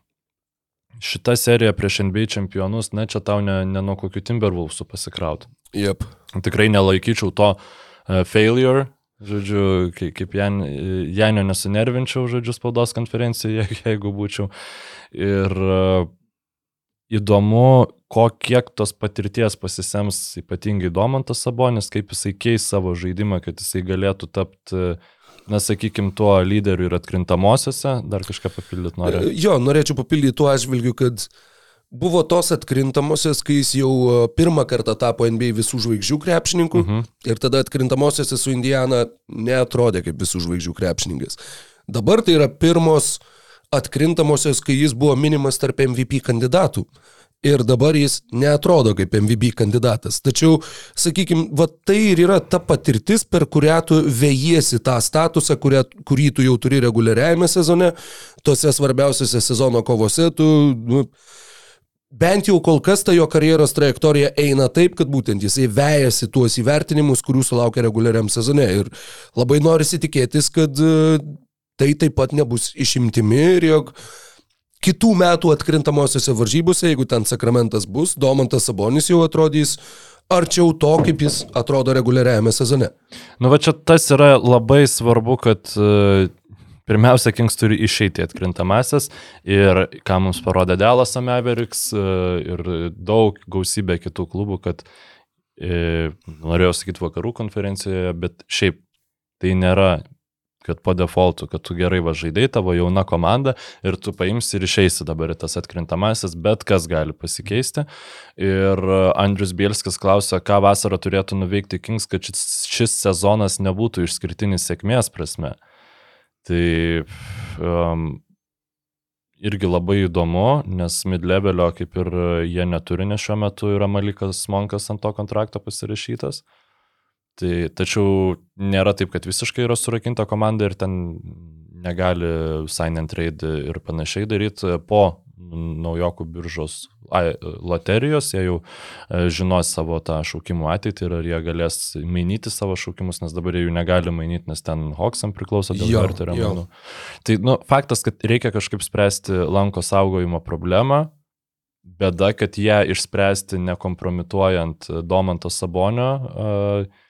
šita serija prieš NBA čempionus, na čia tau ne, ne nuo kokių Timberwolvesų pasikrauti. Yep. Tikrai nelaikyčiau to uh, failure, žodžiu, kaip, kaip Jan, Janio nesunervinčiau, žodžiu, spaudos konferencijoje, jeigu būčiau. Ir uh, įdomu, ko kiek tos patirties pasisems ypatingai Domantas Sabonis, kaip jisai keis savo žaidimą, kad jisai galėtų tapti uh, na, sakykime, tuo lyderiu ir atkrintamosiose, dar kažką papildyti noriu. E, jo, norėčiau papildyti tuo atžvilgiu, kad buvo tos atkrintamosios, kai jis jau e, pirmą kartą tapo NBA visų žvaigždžių krepšininku uh mhm. -huh. ir tada atkrintamosiose su Indiana neatrodė kaip visų žvaigždžių krepšininkas. Dabar tai yra pirmos atkrintamosios, kai jis buvo minimas tarp MVP kandidatų ir dabar jis neatrodo kaip MVB kandidatas. Tačiau, sakykime, va tai ir yra ta patirtis, per kurią tu vėjiesi tą statusą, kurią, kurį tu jau turi reguliariajame sezone, tose svarbiausiose sezono kovose, tu... Nu, Bent jau kol kas ta jo karjeros trajektorija eina taip, kad būtent jisai vejasi tuos įvertinimus, kurių sulaukia reguliariam sezone. Ir labai norisi tikėtis, kad e, tai taip pat nebus išimtimi ir jog kitų metų atkrintamosiose varžybose, jeigu ten sakramentas bus, Domantas Sabonis jau atrodys arčiau to, kaip jis atrodo reguliariajame sezone. Nu va čia tas yra labai svarbu, kad uh, pirmiausia, Kings turi išeiti atkrintamasis ir ką mums parodė Delas Ameveriks uh, ir daug gausybė kitų klubų, kad uh, norėjau sakyti vakarų konferencijoje, bet šiaip tai nėra kad po defaultu, kad tu gerai važaidai, tavo jauna komanda ir tu paimsi ir išeisi dabar į tas atkrintamasis, bet kas gali pasikeisti. Ir Andrius Bielskis klausia, ką vasarą turėtų nuveikti Kings, kad šis, šis sezonas nebūtų išskirtinis sėkmės prasme. Tai um, irgi labai įdomu, nes midlevelio kaip ir jie neturi, nes šiuo metu yra Malikas Monkas ant to kontrakto pasirašytas. Tai, tačiau nėra taip, kad visiškai yra surakinta komanda ir ten negali sign and trade ir panašiai daryti. Po naujokų biržos ai, loterijos jie jau e, žinos savo tą šaukimų ateitį ir ar jie galės mainyti savo šaukimus, nes dabar jie jų negali mainyti, nes ten Hoksam priklauso dėl verterio mainų. Tai nu, faktas, kad reikia kažkaip spręsti lanko saugojimo problemą, bėda, kad ją išspręsti nekompromituojant Domanto Sabonio. Uh,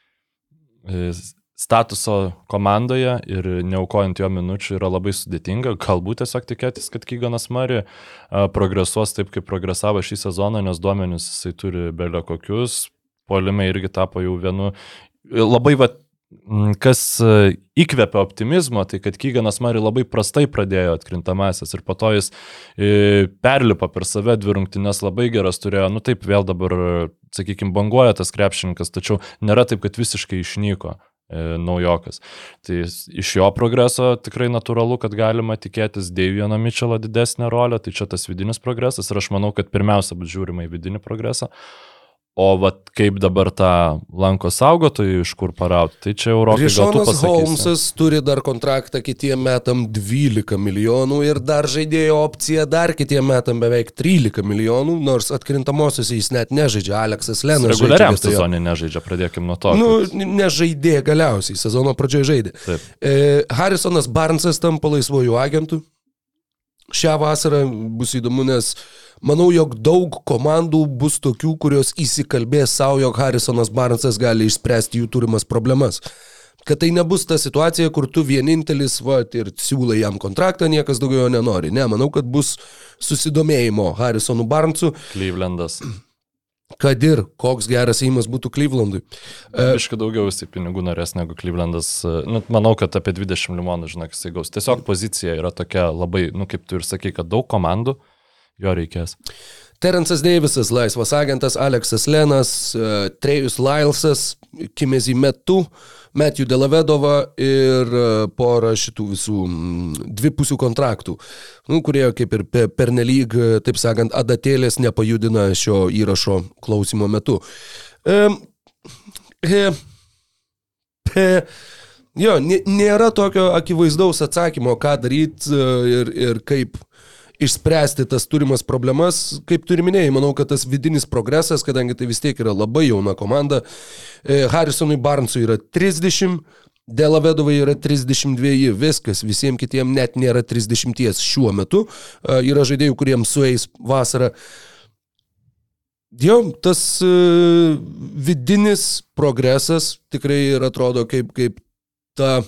statuso komandoje ir neaukojant jo minučių yra labai sudėtinga. Galbūt tiesiog tikėtis, kad Kyganas Mari progresuos taip, kaip progresavo šį sezoną, nes duomenis jisai turi belio kokius. Polime irgi tapo jau vienu. Labai va, kas įkvepia optimizmo, tai kad Kyganas Mari labai prastai pradėjo atkrintamasis ir po to jis e, perlipo per save dvi rungtynes labai geras turėjo, nu taip vėl dabar sakykime, banguoja tas krepšininkas, tačiau nėra taip, kad visiškai išnyko e, naujokas. Tai iš jo progreso tikrai natūralu, kad galima tikėtis Deivijono Mičelo didesnę rolę, tai čia tas vidinis progresas ir aš manau, kad pirmiausia bus žiūrima į vidinį progresą. O vat kaip dabar tą lanko saugotojų iš kur parauti, tai čia tu Rišonas. Holmsas turi dar kontraktą kitiem metam 12 milijonų ir dar žaidėjo opciją dar kitiem metam beveik 13 milijonų, nors atkrintamosiose jis net nežaidžia. Aleksas Lenas. Reguliariam sezonui nežaidžia, pradėkim nuo to. Nu, kad- nežaidė galiausiai, sezono pradžioje žaidė. Taip. E, Harrisonas Barnsas tampa laisvojų agentų. Šią vasarą bus įdomu, nes manau, jog daug komandų bus tokių, kurios įsikalbės savo, jog Harrisonas Barnsas gali išspręsti jų turimas problemas. Kad tai nebus ta situacija, kur tu vienintelis, va, ir siūlai jam kontraktą, niekas daugiau jo nenori. Ne, manau, kad bus susidomėjimo Harrisonu Barnsu, Clevelandas. Kad ir koks geras įimas būtų Clevelandui. E, Iškai daugiau jisai pinigų norės negu Clevelandas. Nu, manau, kad apie 20 milijonų, žinok, jisai gaus. Tiesiog pozicija yra tokia labai, nu, kaip tu ir sakai, kad daug komandų jo reikės. Terence'as Deivisas, laisvas agentas, Aleksas Lenas, e, Trejus Lailsas, Kimezi Metu, Matthew Delavedova ir e, pora šitų visų dvipusių kontraktų, nu, kurie kaip ir pe- pernelyg, e, taip sakant, adatėlės nepajudina šio įrašo klausimo metu. E, e, e, jo, nė- nėra tokio akivaizdaus atsakymo, ką daryti ir, ir kaip išspręsti tas turimas problemas, kaip turi minėjai, manau, kad tas vidinis progresas, kadangi tai vis tiek yra labai jauna komanda, e, Harrisonui Barnsui yra 30, Delavedovai yra 32, viskas, visiems kitiems net nėra 30 šiuo metu, E, yra žaidėjų, kuriems sueis vasarą. Jo, tas e, vidinis progresas tikrai ir atrodo kaip, kaip ta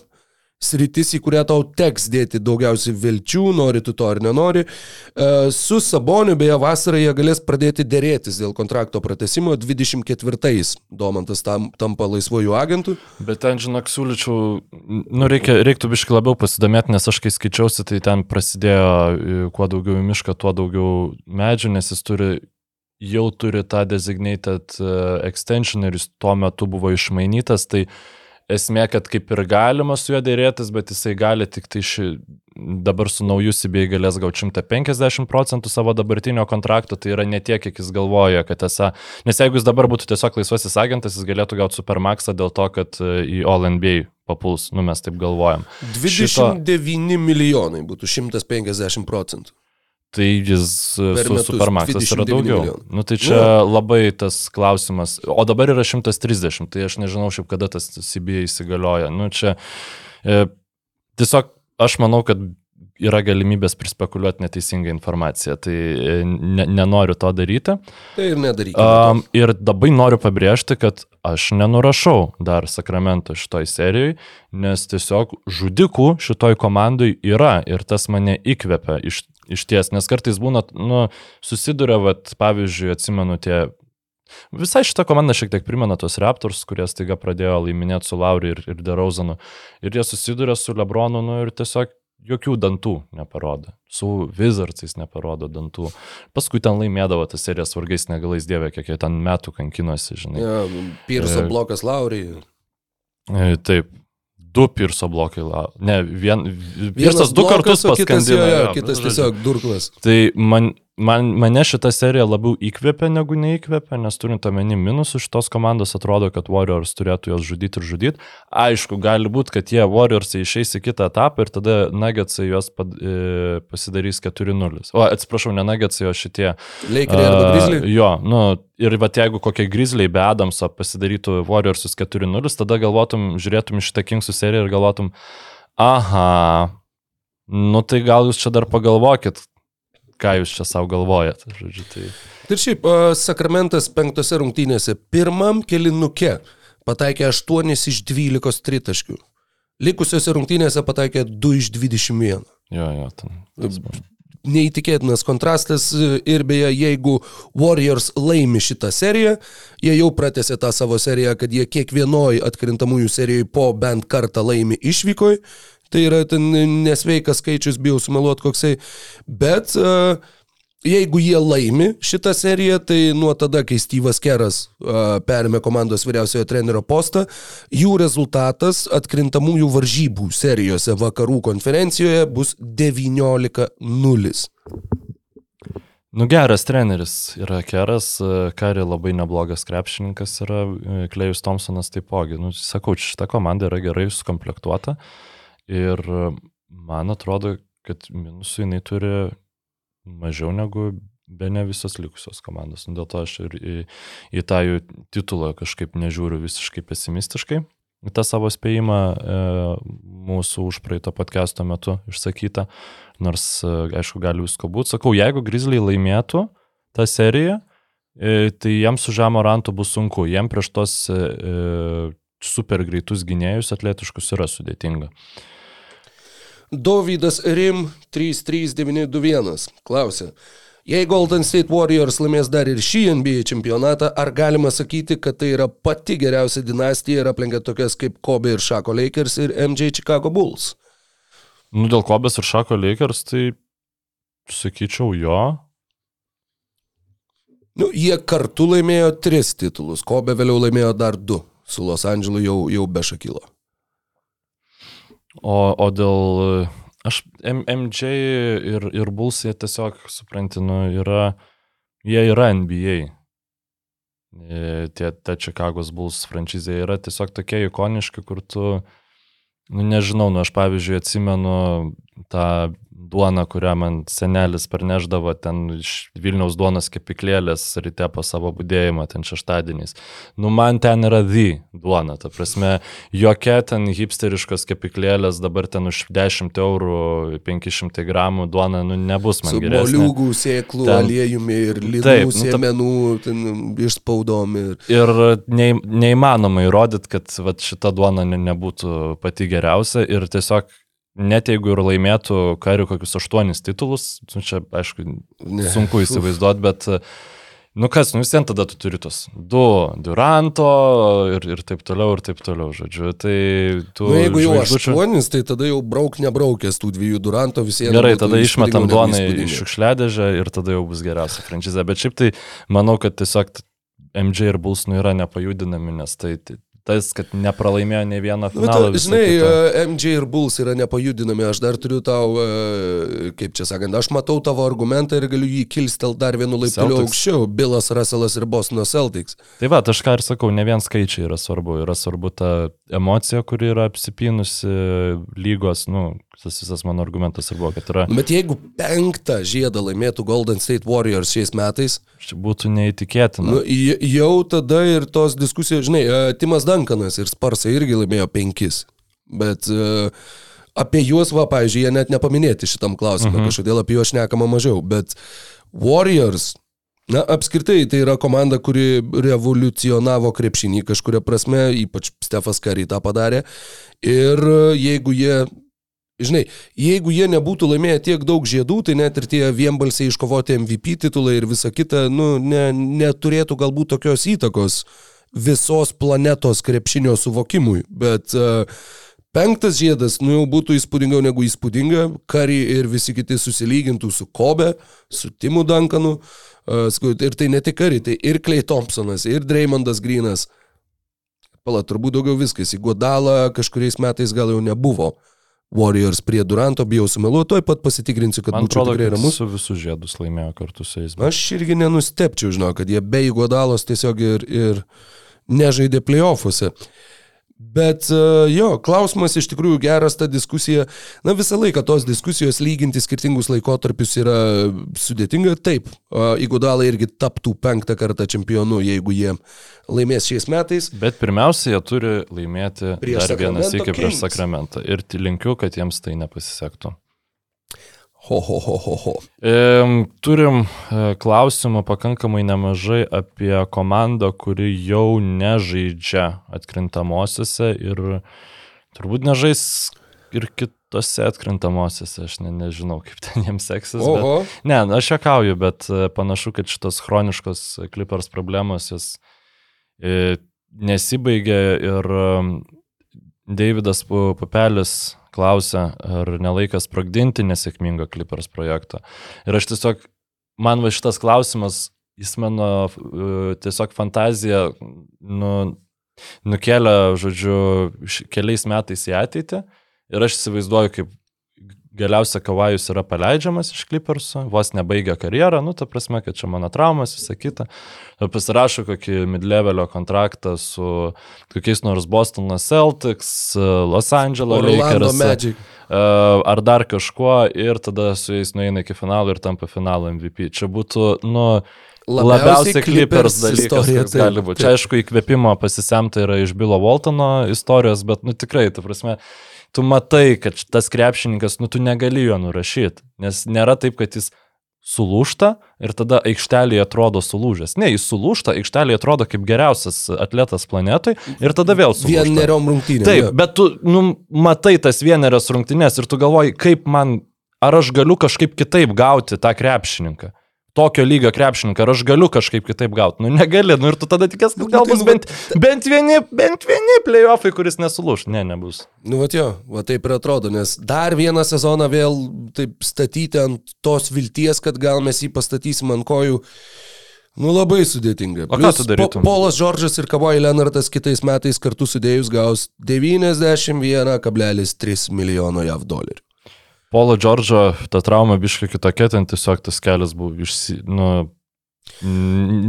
sritis, į kurią tau teks dėti daugiausiai vilčių, nori tu to ar nenori. E, Su Saboniu beje vasarą jie galės pradėti dėrėtis dėl kontrakto pratesimo 24-ais. Domantas tam, tampa laisvojų agentų. Bet ten, žinok, siūlyčiau, nu, reikia, reiktų biškai labiau pasidomėti, nes aš kai skaičiausi, tai ten prasidėjo, e, kuo daugiau į mišką, tuo daugiau medžių, nes jis turi, jau turi tą designated e, extension ir jis tuo metu buvo išmainytas, tai esmė, kad kaip ir galima su juo dėrėtis, bet jisai gali tik tai ši, dabar su nauju CBA galės gauti 150 procentų savo dabartinio kontrakto, tai yra ne tiek, kiek jis galvoja, kad esą, nes jeigu jis dabar būtų tiesiog laisvasis agentas, jis galėtų gauti supermaxą dėl to, kad e, į All NBA papuls, nu mes taip galvojam. 29 milijonai būtų 150 procentų. Tai jis e, Per su supermaxas yra 29 daugiau. milijonų. Nu, tai čia labai tas klausimas. O dabar yra 130, tai aš nežinau šiaip kada tas CBA įsigalioja. Nu, čia e, tiesiog aš manau, kad yra galimybės prispekuliuoti neteisingą informaciją, tai e, ne, nenoriu to daryti. Tai ir nedarykime. Um, ir dabar noriu pabrėžti, kad aš nenurašau dar Sakramento šitoj serijai, nes tiesiog žudikų šitoj komandai yra ir tas mane įkvepia iš, iš ties, nes kartais būna, nu, susiduria, vat, pavyzdžiui, atsimenu tie Visai šitą komandą šiek tiek primena tos Raptors, kurie staiga pradėjo laiminėti su Lauri ir, ir Derauzanu. Ir jie susiduria su Lebronu nu, ir tiesiog jokių dantų neparodo. Su Wizardsais neparodo dantų. Paskui ten laimėdavo tas serijas vargais negalais dievė, kiek jie ten metų kankinosi, žinai. Ja, Pirso E, blokas Lauriai. E, Taip. Du Pirso blokai. La... Ne, vien... Pirsas du blokas, kartus o kitas, jo, paskandino. jo, kitas tiesiog durklas. Tai man, man, mane šita serija labiau įkvėpė negu neįkvėpė, nes turint omeny minusų šitos komandos, atrodo, kad Warriors turėtų juos žudyti ir žudyti. Aišku, gali būti, kad jie Warriors išeis į kitą etapą ir tada Nuggetsai juos pad, e, pasidarys 4-0. O atsiprašau, ne Nuggetsai, o šitie. Lakeriai arba A, Grizzly. Jo, nu, ir va jeigu kokie Grizzly be Adamso pasidarytų Warriorsus 4-0, tada galvotum, žiūrėtum šitą Kingsų seriją ir galvotum, aha, nu tai gal jūs čia dar pagalvokit, ką jūs čia savo galvojat. Žodžiu, tai... Ir šiaip, Sakramentas penktose rungtynėse pirmam kelinuke pataikė 8 iš 12 tritaškių. Likusiose rungtynėse pataikė 2 iš 21. Jo, jo, ten. Neįtikėtinas kontrastas e, ir beje, jeigu Warriors laimi šitą seriją, jie jau pratęsė tą savo seriją, kad jie kiekvienoj atkrintamųjų serijoje po bent kartą laimi išvykoj. Tai yra ten nesveikas skaičius, bijau sumeluoti koksai. Bet uh, jeigu jie laimi šitą seriją, tai nuo tada, kai Steve'as Keras uh, perėmė komandos vyriausiojo trenerio postą, jų rezultatas atkrintamųjų varžybų serijose vakarų konferencijoje bus 19-0. Nu geras treneris yra Keras, Kari labai neblogas krepšininkas yra, Klejus Thompsonas taipogi. Nu, sakau, šita komanda yra gerai sukomplektuota ir man atrodo, kad minusų jinai turi mažiau negu be ne visos likusios komandos. Nu, dėl to aš ir į, į tą jų titulą kažkaip nežiūriu visiškai pesimistiškai tą savo spėjimą e, mūsų užpraeito podcast'o metu išsakytą, nors, e, aišku, gali visko būti. Sakau, jeigu Grizzly laimėtų tą seriją, e, tai jiems su Žemo Rantu bus sunku, jiems prieš tos e, e super greitus gynėjus atletiškus yra sudėtinga. Dovydas Rim 33921 klausė. Jei Golden State Warriors laimės dar ir šį NBA čempionatą, ar galima sakyti, kad tai yra pati geriausia dinastija ir aplenkia tokias kaip Kobe ir Šako Lakers ir MJ Chicago Bulls? Nu, dėl Kobės ir Šako Lakers, tai sakyčiau jo. Nu, jie kartu laimėjo tris titulus, Kobe vėliau laimėjo dar du, su Los Andželu jau, jau be Šakilo. O, o dėl Aš MJ ir, ir Bulls jie tiesiog, supranti, nu, yra, jie yra NBA. E, tie, ta Čikagos Bulls franšizė yra tiesiog tokie ikoniški, kur tu, nu, nežinau, nu, aš pavyzdžiui atsimenu tą duoną, kurią man senelis parneždavo ten iš Vilniaus duonos kepiklėlės ryte po savo būdėjimą, ten šeštadieniais. Nu, man ten yra the duona, ta prasme, jokia ten hipsteriškos kepiklėlės, dabar ten už 10 eurų 500 gramų duona, nu, nebus man. Su moliūgų, sėklų, ten... aliejumi ir linų, nu, sėmenų, ten išspaudom. Ir, ir nei, neįmanoma įrodyti, kad vat, šita duona ne, nebūtų pati geriausia ir tiesiog net jeigu ir laimėtų karių kokius aštuonis titulus, nu, čia aišku, ne. sunku įsivaizduoti, bet nu kas, nu vis vien tada tu turi tos du Duranto ir, ir taip toliau, ir taip toliau, žodžiu. Tai tu... Nu, jeigu jau žvaigždučių... aštuonis, tai tada jau brauk nebraukęs tų dviejų Duranto visiems. Gerai, tada išmetam duoną į šiukšliadežę ir tada jau bus geriausia franšizė. Bet šiaip tai manau, kad tiesiog MJ ir Bulls nu yra nepajudinami, nes tai, tai tas, kad nepralaimėjo ne vieną nu, finalą. Bet, žinai, kita. E, MJ ir Bulls yra nepajudinami, aš dar turiu tau, e, kaip čia sakant, aš matau tavo argumentą ir galiu jį kilstel dar vienu laipteliu aukščiau. Bilas Russellas ir Bostono Celtics. Tai va, aš ką ir sakau, ne vien skaičiai yra svarbu, yra svarbu ta emocija, kuri yra apsipinusi lygos, nu, tas visas mano argumentas ir buvo, kad yra. Bet jeigu penktą žiedą laimėtų Golden State Warriors šiais metais. Čia būtų neįtikėtina. Nu, jau tada ir tos diskusijos, žinai, e, Timas Dankanas ir Sparsai irgi laimėjo penkis. Bet uh, apie juos, va, pavyzdžiui, jie net nepaminėti šitam klausimui, mhm. kažkodėl apie juos šnekama mažiau. Bet Warriors Na, apskritai, tai yra komanda, kuri revoliucionavo krepšinį kažkuria prasme, ypač Stefas Kary tą padarė. Ir jeigu jie Žinai, jeigu jie nebūtų laimėję tiek daug žiedų, tai net ir tie vienbalsiai iškovoti MVP titulai ir visa kita, nu, ne, neturėtų galbūt tokios įtakos visos planetos krepšinio suvokimui. Bet uh, penktas žiedas, nu, jau būtų įspūdingiau negu įspūdinga. Kari ir visi kiti susilygintų su Kobe, su Timu Duncanu. Uh, ir tai ne tik Kari, tai ir Clay Thompsonas, ir Dreymondas Grinas. Pala, turbūt daugiau viskas. Į Godalą kažkuriais metais gal jau nebuvo. Uh, Warriors prie Duranto, bijau sumeluoti, tuoj pat pasitikrinsiu, kad Man būčiau atrodo, tikrai ramus. Su visus žiedus laimėjo kartu su jais. Bet... Aš irgi nenustepčiau, žinau, kad jie be įgodalos tiesiog ir, ir nežaidė playoffuose. Bet e, jo, klausimas iš tikrųjų geras, ta diskusija, na visą laiką tos diskusijos lyginti skirtingus laikotarpius yra sudėtinga. Taip, Igudalai irgi taptų penktą kartą čempionu, jeigu jie laimės šiais metais. Bet pirmiausia, jie turi laimėti prieš dar vieną sėkį prieš Sakramentą. Ir linkiu, kad jiems tai nepasisektų. Ho, ho, ho, ho, ho. E, turim klausimų pakankamai nemažai apie komandą, kuri jau nežaidžia atkrintamosiose ir turbūt nežais ir kitose atkrintamosiose, aš ne, nežinau, kaip ten jiems seksis. Bet, ne, aš juokauju, bet e, panašu, kad šitos chroniškos klipers problemos jos e, nesibaigia ir Davidas Pupelis klausia, ar nelaikas sprogdinti nesėkmingą Clippers projektą. Ir aš tiesiog, man va šitas klausimas, jis mano uh, tiesiog fantaziją nu, nukelia, žodžiu, keliais metais į ateitį. Ir aš įsivaizduoju, kaip galiausia Kavajus yra paleidžiamas iš Clippersų, vos nebaigia karjerą, nu, ta prasme, kad čia mano traumas, visa kita. Pasirašo kokį mid-levelio kontraktą su kokiais nors Bostono Celtics, Los Angeles Orlando Lakers. Magic. e, Ar dar kažkuo ir tada su jais nueina iki finalo ir tampa finalo MVP. Čia būtų, nu, labiausiai Clippers dalykas, istorija, koks gali būti. Čia, aišku, įkvėpimo pasisemta yra iš Bilo Waltono istorijos, bet, nu, tikrai, ta prasme, tu matai, kad tas krepšininkas, nu, tu negali jo nurašyti, nes nėra taip, kad jis sulūšta ir tada aikštelėje atrodo sulūžęs. Ne, jis sulūšta, aikštelėje atrodo kaip geriausias atletas planetui ir tada vėl sulūžta. Vieneriom rungtynėm. Taip, jo. bet tu, nu, matai tas vienerias rungtynės ir tu galvoji, kaip man, ar aš galiu kažkaip kitaip gauti tą krepšininką. Tokio lygio krepšininką, ar aš galiu kažkaip kitaip gauti. Nu, negali, nu ir tu tada tikės, kad Nu, gal tai, bus nu, bent, bent vieni, bent vieni playoffai, kuris nesulūš. Ne, nebus. Nu, va jo, va taip ir atrodo, nes dar vieną sezoną vėl taip statyti ant tos vilties, kad gal mes jį pastatysim ant kojų. Nu, labai sudėtinga. O ką tu darytum? Po, Polas Džordžas ir Kavoj Leonardas kitais metais kartu sudėjus gaus 91,3 milijono JAV dolerių. Polo Džordžo ta trauma biškai kitokia, ten tiesiog tas kelias buvo išsi... Nu,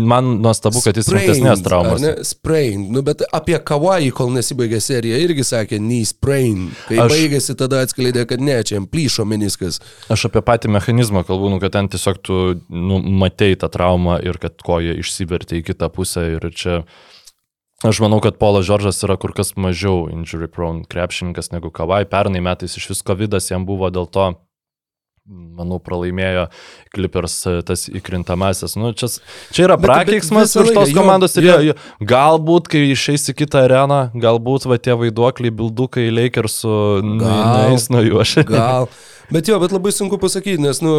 man nuostabu, kad jis rimtesnės traumas. ar Ne, sprain. Nu, bet apie Kavai, kol nesibaigė serija, irgi sakė, knee sprain. Kai Aš- baigėsi, tada atskleidė, kad ne, čia jam plyšo meniskas. Aš apie patį mechanizmą kalbu, nu, kad ten tiesiog tu nu, matei tą traumą ir kad koja išsivertė į kitą pusę ir čia aš manau, kad Polas Žoržas yra kur kas mažiau injury prone krepšininkas negu Kavai. Pernai metais iš vis COVID jam buvo dėl to, manau, pralaimėjo Clippers e, tas įkrintamasis. Nu, čia, čia yra prakeiksmas už tos jo, komandos ir jo. jie- galbūt, kai išeis į kitą areną, galbūt va tie vaiduokliai, bildukai, Lakersų Gal. nueis nuo juo šiandien. Gal. Bet jo, bet labai sunku pasakyti, nes nu,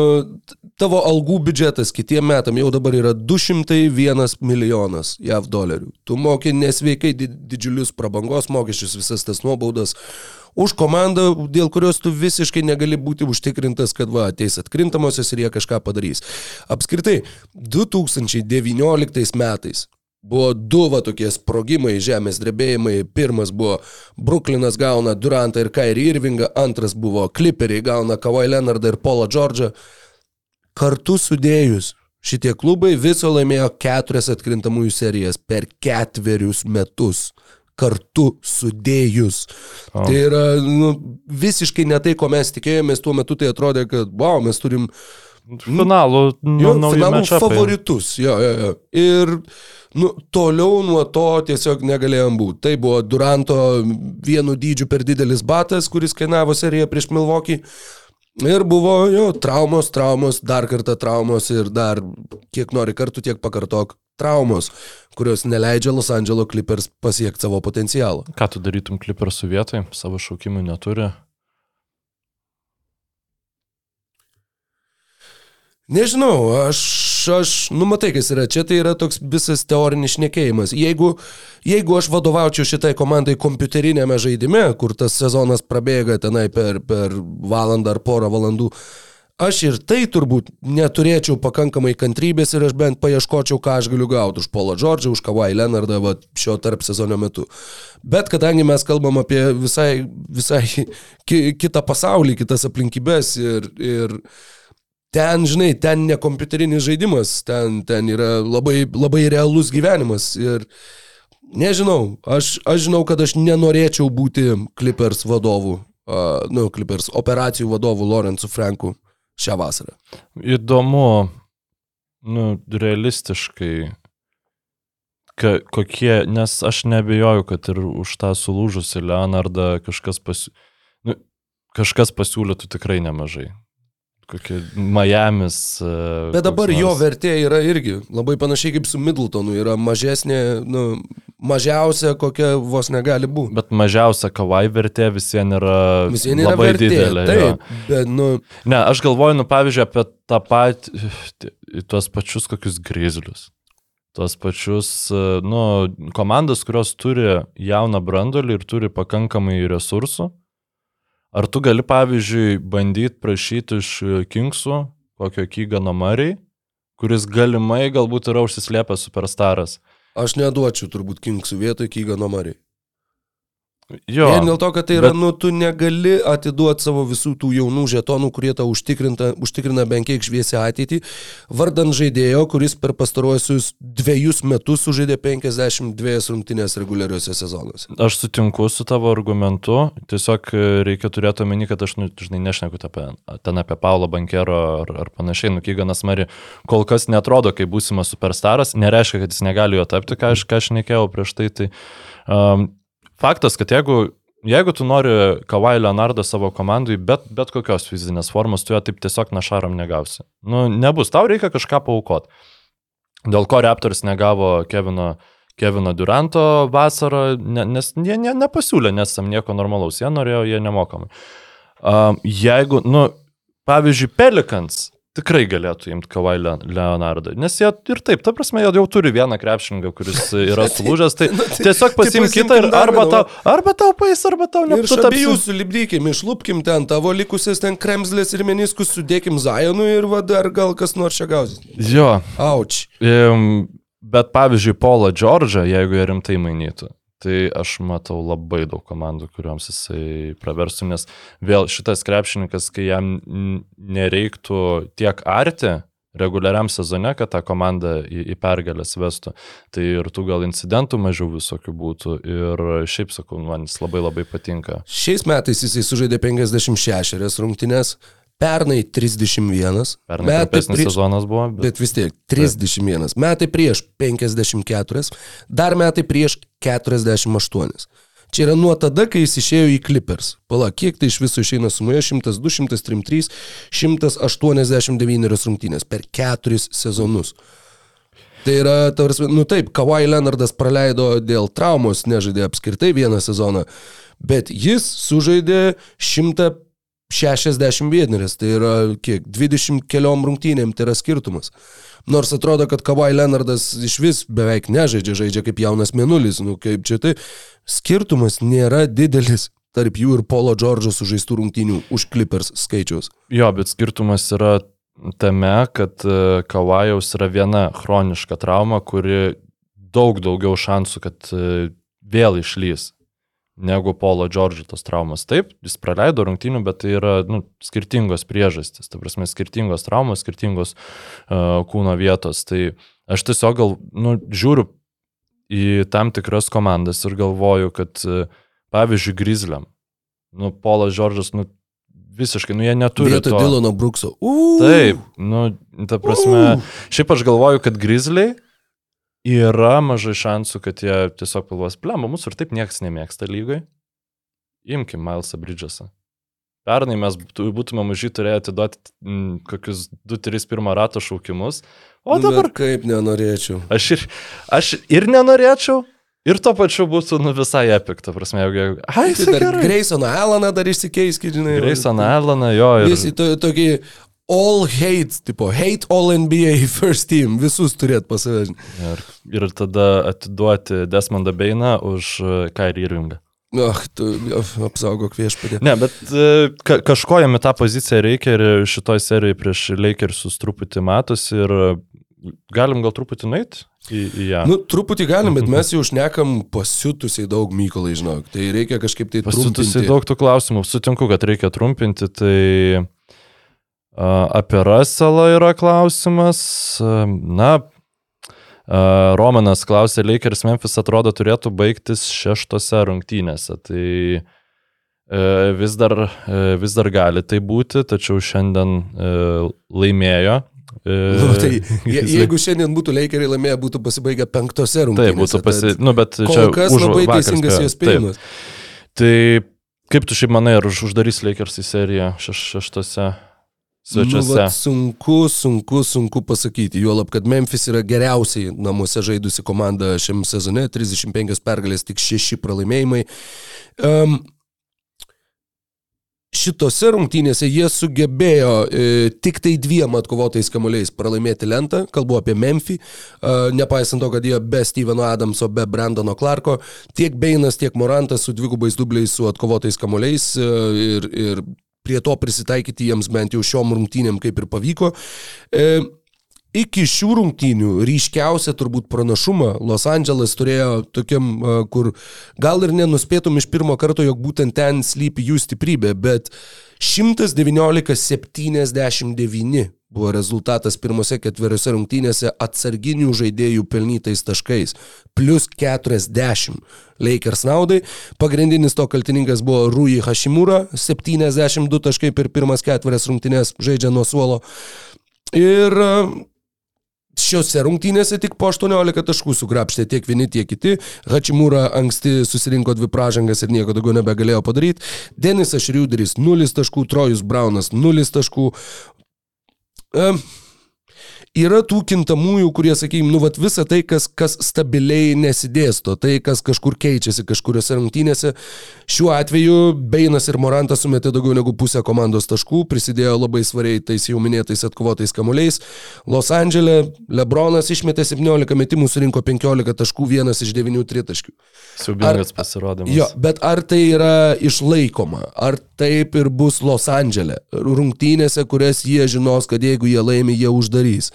tavo algų biudžetas kitiem metam jau dabar yra 201 milijonas JAV dolerių. Tu moki nesveikai di- didžiulius prabangos mokesčius, visas tas nuobaudas už komandą, dėl kurios tu visiškai negali būti užtikrintas, kad va, ateis atkrintamosios ir jie kažką padarys. Apskritai, 2019 metais Buvo du va tokie sprogimai, žemės drebėjimai. Pirmas buvo Bruklinas gauna Durantą ir Kairį Irvingą, antras buvo Clipperiai gauna Kawhi Leonardą ir Paulą Džordžą. Kartu sudėjus šitie klubai viso laimėjo keturias atkrintamųjų serijas per ketverius metus. Kartu sudėjus. O. Tai yra nu, visiškai ne tai, ko mes tikėjomės, tuo metu tai atrodė, kad, wow, mes turim Finalų, nu, finalų favoritus. Jo, jo, jo. Ir nu, toliau nuo to tiesiog negalėjom būti. Tai buvo Duranto vienu dydžiu per didelis batas, kuris kainavo seriją prieš Milvokį. Ir buvo jo, traumos, traumos, dar kartą traumos ir dar kiek nori kartų, tiek pakartok traumos, kurios neleidžia Los Angeles Clippers pasiekti savo potencialą. Ką tu darytum klipersų vietoj, savo šaukimų neturi. Nežinau, aš, aš, nu matai, kas yra, čia tai yra toks visas teorinis šnekėjimas. Jeigu, jeigu aš vadovaučiau šitai komandai kompiuterinėme žaidime, kur tas sezonas prabėga tenai per, per valandą ar porą valandų, aš ir tai turbūt neturėčiau pakankamai kantrybės ir aš bent paieškočiau, ką aš galiu gauti už Paulą Džordžą, už Kawhi Leonardą va, šio tarp sezono metu. Bet kadangi mes kalbam apie visai, visai ki, kitą pasaulį, kitas aplinkybės ir, ir ten, žinai, ten ne kompiuterinis žaidimas, ten, ten yra labai, labai realus gyvenimas. Ir nežinau, aš, aš žinau, kad aš nenorėčiau būti Clippers vadovu, uh, nu, Clippers operacijų vadovu Lorenzu Franku šią vasarą. Įdomu, nu, realistiškai, ka, kokie, nes aš nebejoju, kad ir už tą sulūžusi Leonardą kažkas, pasi, nu, kažkas pasiūlytų tikrai nemažai. Kokie Miami's. e, Bet dabar koks jo nors- vertė yra irgi labai panašiai kaip su Middletonu, yra mažesnė, nu, mažiausia, kokia vos negali būti. Bet mažiausia kavai vertė visiems yra Vis vien yra labai vertė. didelė. jo. Taip, bet, nu, Ne, aš galvoju, nu, pavyzdžiui, apie tą patį, tuos pačius kokius grizlius. Tuos pačius, e, nu, komandas, kurios turi jauną brandolį ir turi pakankamai resursų. Ar tu gali, pavyzdžiui, bandyti prašyti iš e, Kingsų kokio Kygano Mariai, kuris galimai galbūt yra užsislėpęs superstaras. aš neduočiau turbūt Kingsų vietoj Kygano Mariai. Jo. Vien dėl to, kad tai yra, bet- nu, tu negali atiduoti savo visų tų jaunų žetonų, kurie tau užtikrina, užtikrina bent kiek šviesią ateitį, vardant žaidėjo, kuris per pastaruosius dviejus metus sužaidė 52 rungtynės reguliariuose sezonuose. Aš sutinku su tavo argumentu, tiesiog e, reikia turėti omeny, kad aš, nu, žinai, nešneku apie, ten apie Paulo Bankero ar, ar panašiai, nu, Kyganas Mari kol kas netrodo kaip būsimas superstaras, nereiškia, kad jis negali jo tapti, ką aš, ką aš nekėjau prieš tai. tai um, faktas, kad jeigu, jeigu tu nori Kawhi Leonardą savo komandai, bet, bet kokios fizinės formos, tu jo taip tiesiog našarom negausi. Nu, nebus, tau reikia kažką paukoti. Dėl ko Raptors negavo Kevino, Kevino Duranto vasarą, ne, nes jie ne, nepasiūlė, nes tam nieko normalaus, jie norėjo, jie nemokamai. Um, jeigu, nu, pavyzdžiui, Pelikans tikrai galėtų imti Le- Leonardą, nes jie ir taip, ta prasme, jie jau turi vieną krepšininką, kuris yra sulūžęs, tai tiesiog pasimk pasiimkim kitą ir arba tau, arba tau pais, arba tau ne. Ir iš abiejų sulibdykim, išlupkim ten tavo likusias ten kremzlės ir meniskus, sudėkim Zajonui ir va dar gal kas nors čia gausis. Jo, Auč. Im, bet pavyzdžiui, Paulą Džordžą, jeigu jie rimtai mainytų, tai aš matau labai daug komandų, kuriuoms jisai praverstų, nes vėl šitas krepšininkas, kai jam nereiktų tiek arti reguliariam sezone, kad tą komandą į, į pergalės vestų, tai ir tų gal incidentų mažiau visokių būtų ir šiaip sakau, man jis labai labai patinka. Šiais metais jisai sužaidė 56 rungtynės, pernai 31. Pernai metai prieš- sezonas buvo, bet, Bet vis tiek 31. Metai prieš 54, dar metai prieš 48. Čia yra nuo tada, kai jis išėjo į Clippers. Pala, kiek tai iš viso išeina sumoje? 102, 103, 189 rungtynės per keturis sezonus. Tai yra, tarsi, nu taip, Kawhi Leonardas praleido dėl traumos, nežaidė apskritai vieną sezoną, bet jis sužaidė 161, tai yra kiek, 20 keliom rungtynėm, tai yra skirtumas. Nors atrodo, kad Kawhi Leonardas iš vis beveik nežaidžia, žaidžia kaip jaunas menulis, nu kaip čia tai, skirtumas nėra didelis tarp jų ir Polo Džordžo sužaistų rungtynių už Clippers skaičiaus. Jo, bet skirtumas yra tame, kad e, Kavajaus yra viena chroniška trauma, kuri daug daugiau šansų, kad e, vėl išlys negu Polo Džordžo tos traumas. Taip, jis praleido rungtynių, bet tai yra nu, skirtingos priežastys, ta prasme, skirtingos traumos, skirtingos uh, kūno vietos. Tai aš tiesiog gal, nu, žiūriu į tam tikras komandas ir galvoju, kad uh, pavyzdžiui, Grizzliam, nu, Polas Džordžas, nu, visiškai, nu, jie neturi Vietoj to. Dilono Brukso. Uuu. Taip, nu, ta prasme, šiaip aš galvoju, kad Grizzliai yra mažai šansų, kad jie tiesiog pilvos plemba, mūsų ir taip niekas nemėgsta lygai. Imkim Milesą Bridgesą. Pernai mes būtume mažai turėję atiduoti kokius 2-3 pirmą rato šaukimus, o dabar Bet kaip nenorėčiau. aš ir, aš ir nenorėčiau, ir to pačiu būtų nu, visai epik, ta prasme, jeigu... Ai, Tai tai dar gerai. Graysoną Alaną dar išsikeiskit, žinai. Grayson Allaną, jo, ir... Visi to, tokį all hate, tipo, hate all NBA first team, visus turėt pas save. Ir, ir tada atiduoti Desmondą Beiną už Kairį Irvingą. Ach, tu apsaugok viešpadė. Ne, bet e, ka kažko jam į tą poziciją reikia ir šitoj serijai prieš Lakersus truputį matosi ir e, galim gal truputį nueiti į, į ją. Nu, truputį galim, bet mes jau šnekam pasiutusiai daug mykolai, žinok. Tai reikia kažkaip tai Pasitusi trumpinti. daug tų klausimų, sutinku, kad reikia trumpinti, tai apie Russellą yra klausimas. Na, Romanas klausė, Lakers Memphis atrodo turėtų baigtis šeštose rungtynėse. Tai e, vis dar, e, vis dar gali tai būti, tačiau šiandien e, laimėjo. Nu, tai, je, jeigu šiandien būtų Lakeriai laimėję, būtų pasibaigę penktose Tai rungtynėse. būtų pasi... tad Nu, bet čia kas už labai teisingas jos spėjimas. Taip. Tai kaip tu šiaip manai, ar už, uždarys Lakers į seriją šeš, šeštose Nu, svečiuose? vat, sunku, sunku, sunku pasakyti. Juolab, kad Memphis yra geriausiai namuose žaidusi komanda šiam sezone. 35 pergalės, tik 6 pralaimėjimai. Um, šitose rungtynėse jie sugebėjo e, tik tai dviem atkovotais kamuoliais pralaimėti lentą, kalbu apie Memphį, e, nepaisant to, kad jie be Steveno Adamso, be Brandono Clarko, tiek Beinas, tiek Morantas su dvigubais dubliais su atkovotais kamuoliais e, ir, ir prie to prisitaikyti jiems bent jau šiom rungtynėm kaip ir pavyko. E, iki šių rungtynių ryškiausią turbūt pranašumą Los Angeles turėjo tokiam, a, kur gal ir nenuspėtum iš pirmo karto, jog būtent ten slypi jų stiprybė, bet 119-79 buvo rezultatas pirmose ketveriose rungtynėse atsarginių žaidėjų pelnytais taškais. Plus 40 Lakers naudai. Pagrindinis to kaltininkas buvo Rui Hashimura, 72 taškai per pirmas ketverias rungtynės žaidžia nuo suolo. Ir Šiuose rungtynėse tik po 18 taškų sugrapštė tiek vieni, tiek kiti. Hačimūra anksti susirinko dvi pražangas ir nieko daugiau nebegalėjo padaryti. Denisas Šriuderis 0 taškų, Trojus Braunas 0 taškų. E, yra tų kintamųjų, kurie, sakykime, nu, vat visa tai, kas, kas stabiliai nesidėsto, tai, kas kažkur keičiasi kažkuriuose rungtynėse. Šiuo atveju Beinas ir Morantas sumetė daugiau negu pusę komandos taškų, prisidėjo labai svariai tais jau minėtais atkovotais kamuoliais. Los Andželė Lebronas išmetė 17 metimų, surinko 15 taškų, vienas iš 9 tritaškių. Siubingas pasirodymas. Jo, bet ar tai yra išlaikoma? Ar taip ir bus Los Andželė? Rungtynėse, kurias jie žinos, kad jeigu jie laimi, jie uždarys.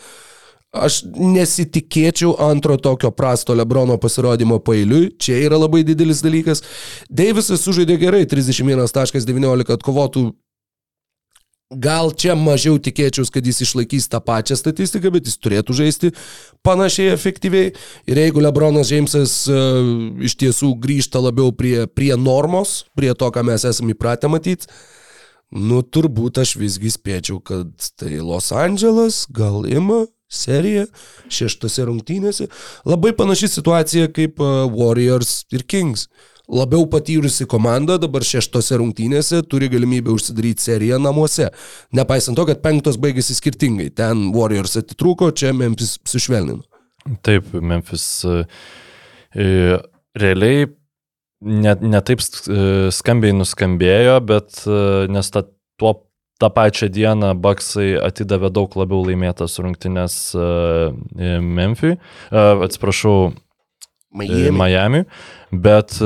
Aš nesitikėčiau antro tokio prasto Lebrono pasirodymo pailiui, čia yra labai didelis dalykas. Deivisas sužaidė gerai, 31.19 atkovotų. Gal čia mažiau tikėčiaus, kad jis išlaikys tą pačią statistiką, bet jis turėtų žaisti panašiai efektyviai. Ir jeigu Lebronas Džeimsas uh, iš tiesų grįžta labiau prie, prie normos, prie to, ką mes esame įpratę matyti, nu turbūt aš visgi spėčiau, kad tai Los Andželas gal ima seriją šeštose rungtynėse. Labai panaši situacija kaip uh, Warriors ir Kings. Labiau patyrusi komanda dabar šeštose rungtynėse turi galimybę užsidaryti seriją namuose. Nepaisant to, kad penktos baigėsi skirtingai. Ten Warriors atitrūko, čia Memphis sušvelnino. Taip, Memphis e, e, realiai net ne taip e, skambiai nuskambėjo, bet e, nes ta, tuo, tą pačią dieną Baksai atidavė daug labiau laimėtas rungtynės e, e, Memphiui, e, atsiprašau, Miami. Miami, bet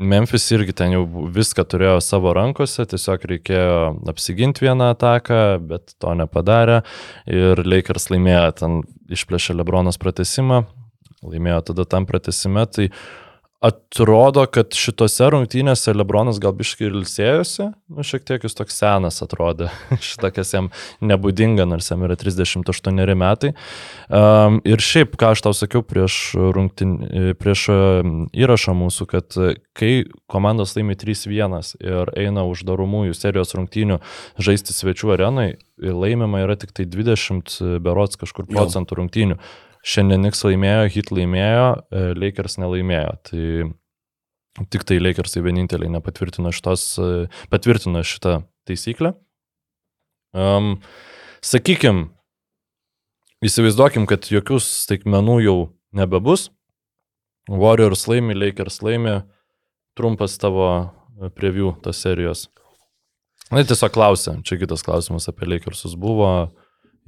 Memphis irgi ten jau viską turėjo savo rankose, tiesiog reikėjo apsiginti vieną ataką, bet to nepadarė ir Lakers laimėjo, ten išplėšė Lebronas pratesimą, laimėjo tada tam pratesime, tai atrodo, kad šitose rungtynėse Lebronas gal biškai ir ilsėjosi, nu šiek tiek jis toks senas atrodė, šitą kas jam nebūdinga, nors jam yra 38 metai. Um, ir šiaip, ką aš tau sakiau prieš, rungtyn, prieš įrašą mūsų, kad kai komandos laimi 3-1 ir eina uždaromųjų serijos rungtynių žaisti svečių arenai, laimima yra tik tai 20 berots kažkur procentų rungtynių. Šiandien Nix laimėjo, Hit laimėjo, e, Lakers nelaimėjo. Tai tik tai Lakersai vieninteliai nepatvirtino šitos, e, patvirtino šitą taisyklę. Um, sakykim, įsivaizduokim, kad jokių staigmenų jau nebebus. Warriors laimi, Lakers laimi. Trumpas tavo e, preview tos serijos. Na, tiesiog klausia, čia kitas klausimas apie Lakersus buvo.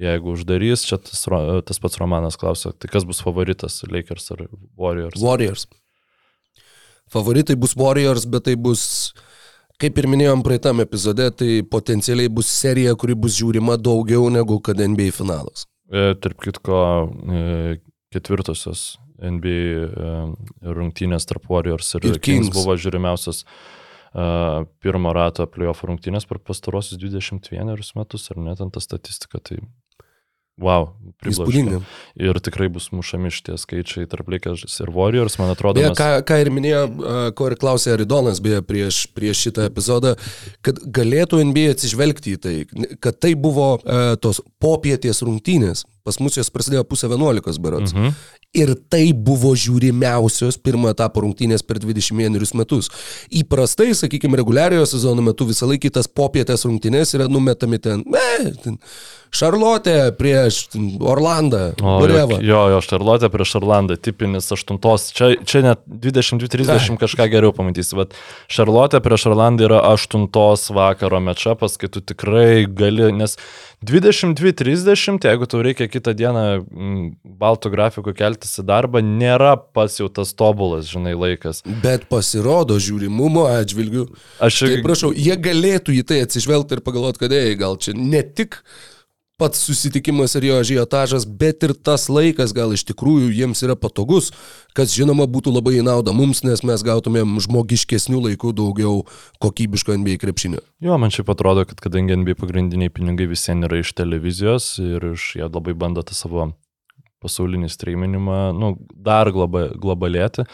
Jeigu uždarys, čia tas, tas pats Romanas klausia, tai kas bus favoritas, Lakers ar Warriors? Warriors. Favoritai bus Warriors, bet tai bus, kaip ir minėjom praeitam epizode, tai potencialiai bus serija, kuri bus žiūrima daugiau negu kad NBA finalas. E, tarp kitko, e, ketvirtosios NBA e, rungtynės tarp Warriors ir, Ir Kings. Kings. Kings buvo žiūrimiausias uh, pirmo rato playoff rungtynės per pastarosius 21 metus, ar net ant tą statistiką, tai wow. Įspūdinga. Ir tikrai bus mušami šitie skaičiai tarp Lakers ir Warriors, man atrodo. Beje, mes- ką, ką ir minėjo, ko ir klausė Aridonas, beje, prieš, prieš šitą epizodą, kad galėtų NBA atsižvelgti į tai, kad tai buvo a, tos popietės rungtynės. Pas mus jos prasidėjo pusę 11 berots. Mhm. Ir tai buvo žiūrimiausios pirmo etapo rungtynės per 21 metus. Įprastai, sakykime, reguliariojo sezono metu visą laiką tas popietės rungtynės yra numetami ten, ne, ten Šarlotė prieš Orlandą, O, whatever. jo, jo, Šarlotė prieš Orlandą, tipinis aštuntos, čia, čia net 22-30 kažką geriau pamatysi, bet Šarlotė prieš Orlandą yra aštuntos vakaro mečapas, kai tu tikrai gali, nes 22-30, jeigu tau reikia kitą dieną m, baltų grafikų keltis į darbą, nėra pats jau tas tobulas, žinai, laikas. Bet pasirodo žiūrimumo atžvilgių. Aš Tai prašau, jie galėtų į tai atsižvelgti ir pagalvoti, kad, ei, gal čia ne tik pats susitikimas ir jo žiotažas, bet ir tas laikas gal iš tikrųjų jiems yra patogus, kas žinoma būtų labai į naudą mums, nes mes gautumėm žmogiškesnių laikų daugiau kokybiško NBA krepšinio. Jo, man šiaip atrodo, kad kadangi NBA pagrindiniai pinigai visiems yra iš televizijos ir iš jie labai bando tą savo pasaulinį streaminimą, nu, dar globa, globalėti,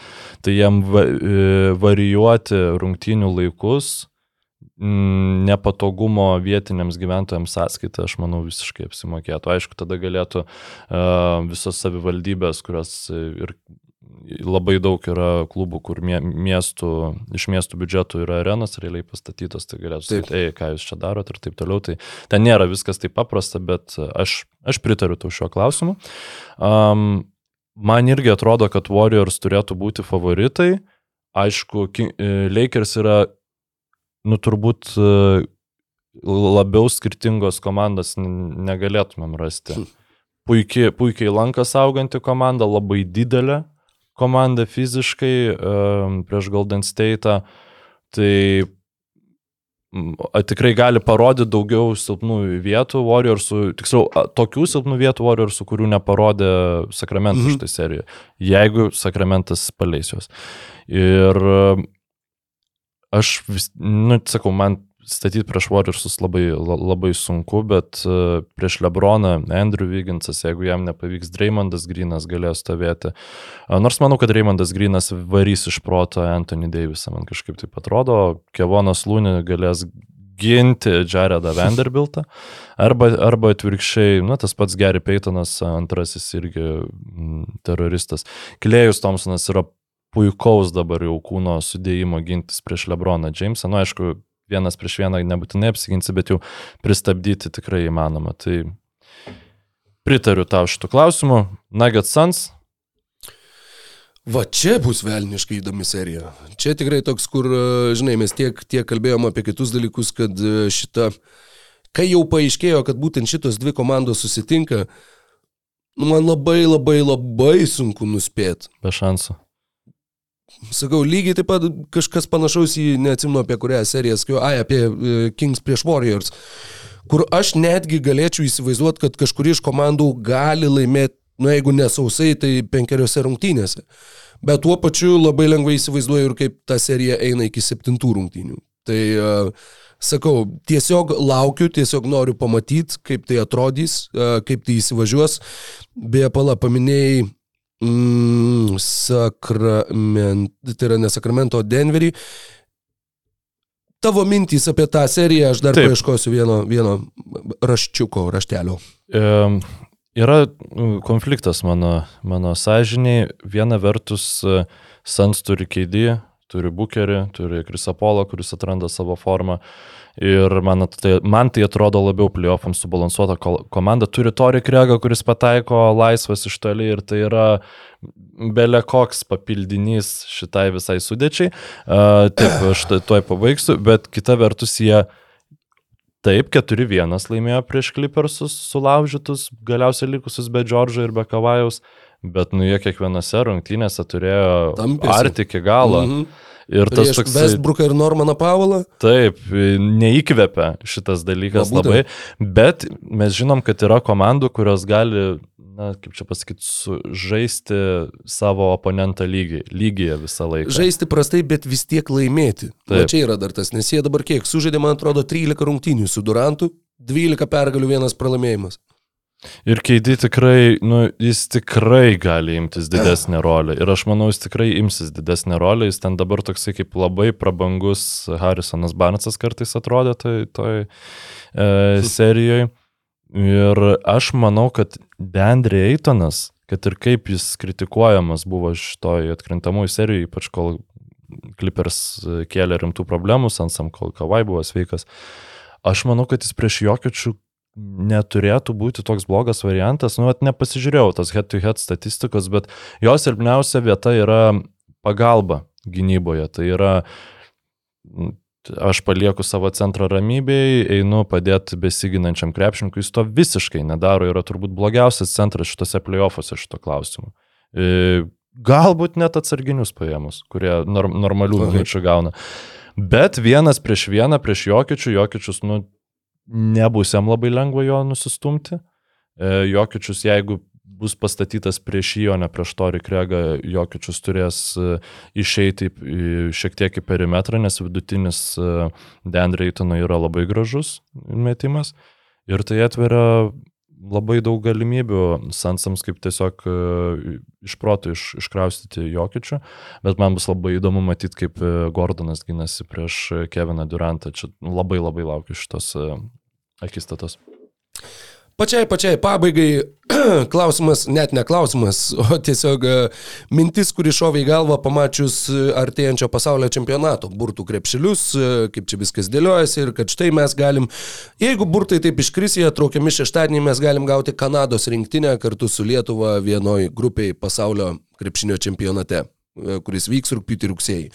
tai jam va, e, varijuoti rungtynių laikus nepatogumo vietiniams gyventojams sąskaitą, aš manau, visiškai apsimokėtų. Aišku, tada galėtų uh, visos savivaldybės, kurios ir labai daug yra klubų, kur mie, miestų, iš miestų biudžetų yra arenas realiai pastatytos, tai galėtų sakyti, ei, ką jūs čia darot ir taip toliau. Tai ten nėra viskas taip paprasta, bet aš, aš pritariu tau šiuo klausimu. Um, man irgi atrodo, kad Warriors turėtų būti favoritai. Aišku, Lakers yra nu turbūt e, labiau skirtingos komandos negalėtumėm rasti. Hm. Puikiai, puikiai lankas auganti komanda, labai didelė komanda fiziškai um, prieš Golden State. Tai tikrai gali parodyti daugiau silpnų vietų Warriorsų, tiksliau, tokių silpnų vietų Warriorsų, kurių neparodė Sakramentas mhm. šitą seriją, jeigu Sakramentas paleis juos. Ir aš vis, nu, sakau, man statyti prieš Warriorsus labai, labai sunku, bet e, prieš Lebroną Andrew Vigginsas, jeigu jam nepavyks, Dreymondas Grinas galės stovėti. Nors manau, kad Dreymondas Grinas varys iš proto Anthony Davisą, man kažkaip taip atrodo, Kevonas Lūnė galės ginti Jaredą Vanderbiltą, arba, arba atvirkščiai, na, tas pats Gary Paytonas, antrasis irgi teroristas. Klėjus Thompsonas yra puikaus dabar jau kūno sudėjimo gintis prieš Lebroną Jamesą. Na, nu, aišku, vienas prieš vieną nebūtinai apsiginsi, bet jau pristabdyti tikrai įmanoma. Tai pritariu tau šitų klausimų. Nugget Suns. Va čia bus velniškai įdomi serija. Čia tikrai toks, kur, žinai, mes tiek, tiek kalbėjom apie kitus dalykus, kad šita, kai jau paaiškėjo, kad būtent šitos dvi komandos susitinka, nu, man labai labai labai sunku nuspėti. Be šansų. Sakau, lygiai taip pat kažkas panašaus į, neatsimenu apie kurią seriją, sakiau, ai, apie uh, Kings prieš Warriors, kur aš netgi galėčiau įsivaizduoti, kad kažkuri iš komandų gali laimėti, nu jeigu nesausai, tai penkeriose rungtynėse. Bet tuo pačiu labai lengvai įsivaizduoju ir kaip ta serija eina iki septintų rungtynių. Tai uh, sakau, tiesiog laukiu, tiesiog noriu pamatyti, kaip tai atrodys, uh, kaip tai įsivažiuos. Beje, pala, paminėjai mm, Sakrament, tai yra ne Sakramento, Denverį. Tavo mintys apie tą seriją, aš dar Taip. paieškosiu vieno, vieno raščiuko, raštelio. E, yra konfliktas mano, mano sąžiniai. Viena vertus, e, Sans turi keidį, turi bukerį, turi Krisapolą, kuris atranda savo formą. Ir man tai, man tai atrodo labiau playoffams subalansuota komanda. Turi Tori Kregą, kuris pataiko laisvas iš toli ir tai yra belė koks papildinys šitai visai sudėčiai. Uh, taip, aš tuoj pabaigsiu, bet kita vertus jie Taip, 4-1 laimėjo prieš Clippersus sulaužytus, galiausiai likusius be Džordžo ir be Kavajaus, bet nu jie kiekvienose rungtynėse turėjo arti iki galo. Mm Ir tas Prieš toks... Westbrooką ir Normaną Pavalą? Taip, neįkvepia šitas dalykas Na, labai, bet mes žinom, kad yra komandų, kurios gali, na, kaip čia pasakyti, žaisti savo oponentą lygiai, lygiai visą laiką. Žaisti prastai, bet vis tiek laimėti. Na, čia yra dar tas, nes jie dabar kiek sužaidė, man atrodo, 13 rungtynių su Durantu, 12 pergalių, vienas pralaimėjimas. Ir Keidį tikrai, nu, jis tikrai gali imtis didesnę rolę. Ir aš manau, jis tikrai imsis didesnę rolę. Jis ten dabar toksai kaip labai prabangus Harrisonas Barnesas kartais atrodė toj, toj e, serijoje. Ir aš manau, kad Deandre Eitonas, kad ir kaip jis kritikuojamas buvo šitoj atkrintamųjų serijų, ypač kol Clippers kėlė rimtų problemų, Sansam, kol Kavai buvo sveikas, aš manau, kad jis prieš jokiočių neturėtų būti toks blogas variantas. Nu, at nepasižiūrėjau tas head-to-head -head statistikos, bet jos silpniausia vieta yra pagalba gynyboje. Tai yra, aš palieku savo centrą ramybėje, einu padėti besiginančiam krepšininkui, jis to visiškai nedaro, yra turbūt blogiausias centras šitose playoffuose šito klausimu. E, galbūt net atsarginius paėmus, kurie norm, normalių minučių gauna. Bet vienas prieš vieną, prieš jokiečių, jokiečius, nu, nebus jam labai lengva jo nusistumti. E, Jokičius, jeigu bus pastatytas prieš jį, o ne prieš Tori Kregą, Jokičius turės e, išeiti šiek tiek į perimetrą, nes vidutinis e, Dan Reitono yra labai gražus metimas. Ir tai atveria labai daug galimybių Sansams kaip tiesiog iš proto iš, iškraustyti Jokičių, bet man bus labai įdomu matyti, kaip Gordonas gynasi prieš Keviną Durantą. Čia labai labai laukiu šitos akistatos. Pačiai, pačiai pabaigai klausimas, net ne klausimas, o tiesiog e, mintis, kuri šovė į galvą pamačius e, artėjančio pasaulio čempionato burtų krepšelius, e, kaip čia viskas dėliojasi ir kad štai mes galim, jeigu burtai taip iškris, jie traukiami šeštadienį, mes galim gauti Kanados rinktinę kartu su Lietuva vienoj grupiai pasaulio krepšinio čempionate, kuris vyks rūpjūtį rugsėjai.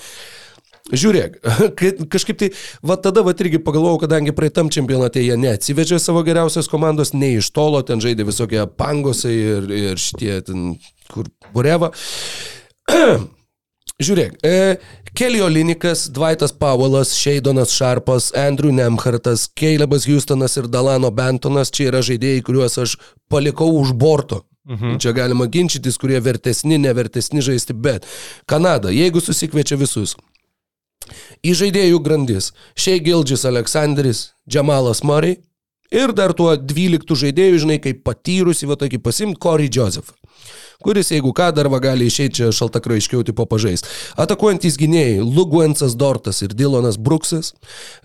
Žiūrėk, kai- kažkaip tai, va tada va irgi pagalvojau, kadangi praeitam čempionate jie neatsivežė savo geriausios komandos, nei iš tolo, ten žaidė visokie pangosai ir, ir šitie ten, kur bureva. Žiūrėk, e, Kelly Olinikas, Dvaitas Paulas, Šeidonas Šarpas, Andrew Nemhartas, Calebas Houstonas ir Dalano Bentonas čia yra žaidėjai, kuriuos aš palikau už borto. Mhm. Čia galima ginčytis, kurie vertesni, nevertesni žaisti, bet Kanada, jeigu susikviečia visus, į žaidėjų grandis. Šei Gildžis Aleksandris, Džamalas Murray ir dar tuo 12 žaidėjų, žinai, kaip patyrusi, va tokį pasimti Corey Joseph kuris, jeigu ką, dar va gali išeiti čia šaltakraiškiau tipo pažais. Atakuojantys gynėjai Luguensas Dortas ir Dilonas Bruksas,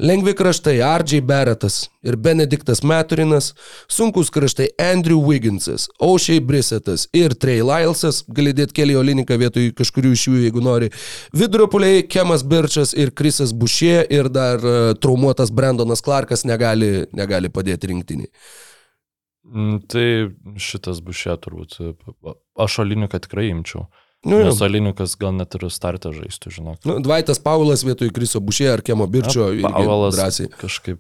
lengvi kraštai Ardžiai Beretas ir Benediktas Meturinas, sunkus kraštai Andrew Wigginsas, Aušiai Brisetas ir Trey Lylesas, gali dėti keli Oliniką vietoj kažkurių iš jų, jeigu nori, vidurio puliai Kemas Birčas ir Krisas Bušė ir dar uh, traumuotas Brandonas Clarkas negali, negali padėti rinktiniai. Mm, Tai šitas bus šia turbūt. Aš Oliniuką tikrai imčiau. Nu. Nes Oliniukas gal net ir startą žaistų, žinok. Nu, Dvaitas Paulas vietoj Kriso Bušė ar Kemo Birčio. irgi Pavalas drąsiai. kažkaip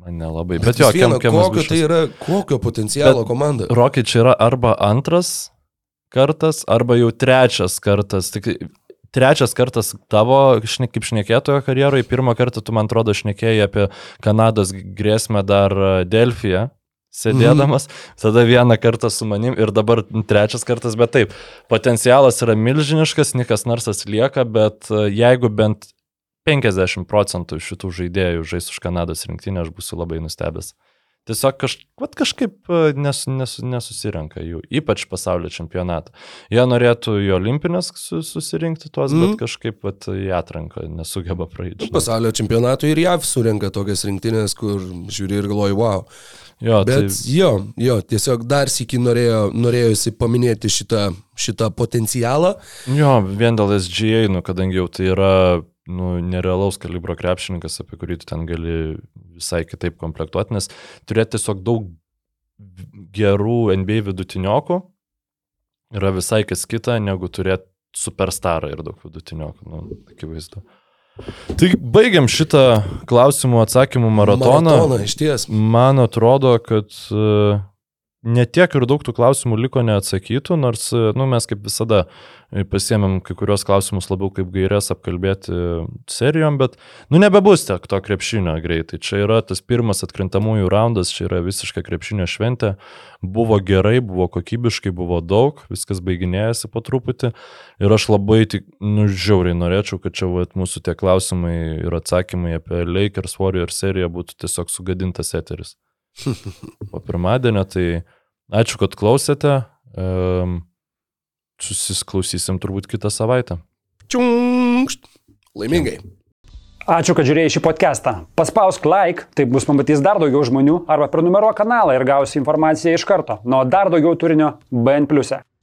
man nelabai. Bet, Bet jo, viena, Kem- kokio Bišas. tai yra, kokio potencialo Bet- komanda. Rokič yra arba antras kartas, arba jau trečias kartas. Tik trečias kartas tavo kaip šnekėtojo karjeroje. Pirmą kartą tu, man atrodo, šnekėjai apie Kanados grėsmę dar e, Delfiją. Sėdėdamas, mm. tada vieną kartą su manim ir dabar trečias kartas, bet taip, potencialas yra milžiniškas, Nikas Narsas lieka, bet e, jeigu bent 50 procentų šitų žaidėjų žais už Kanados rinktinę, aš būsiu labai nustebęs. Tiesiog kaž, vat kažkaip e, nes, nes, nesusirenka jų, ypač pasaulio čempionatą. Jie norėtų į olimpinės su, susirinkti tuos, mm. Mhm. bet kažkaip vat, į atranką nesugeba praeiti. žinai. Pasaulio čempionatų ir JAV surenka tokias rinktinės, kur žiūri ir galvoji, wow. Jo, Bet tai, jo, jo, tiesiog dar sėki norėjo, norėjusi paminėti šitą, šitą potencialą. jo, vien dėl SGA, nu, kadangi jau tai yra nu, nerealaus kalibro krepšininkas, apie kurį tu ten gali visai kitaip komplektuoti, nes turėti tiesiog daug gerų NBA vidutiniokų yra visai kas kita, negu turėti superstarą ir daug vidutiniokų, nu, akivaizdu. Tai baigiam šitą klausimų atsakymų maratoną. Maratoną, iš ties. Man atrodo, kad e, ne tiek ir daug tų klausimų liko neatsakytų, nors e, nu, mes kaip visada e, pasiemėm kai kurios klausimus labiau kaip gairias apkalbėti serijom, bet nu nebebus tiek to krepšinio greitai. Čia yra tas pirmas atkrintamųjų raundas, čia yra visiška krepšinio šventė. Buvo gerai, buvo kokybiškai, buvo daug, viskas baiginėjasi po truputį. Ir aš labai tik, nu, žiauriai norėčiau, kad čia vat, mūsų tie klausimai ir atsakymai apie Lakers Warrior seriją būtų tiesiog sugadintas eteris po pirmadienio. Tai ačiū, kad klausėte. Um, susiklausysim turbūt kitą savaitę. Čiunkšt. Laimingai. Ačiū, kad žiūrėjai šį podcastą. Paspausk like, taip bus pamatys dar daugiau žmonių, arba prenumeruok kanalą ir gausi informaciją iš karto. Nuo dar daugiau turinio BN ⁇. e.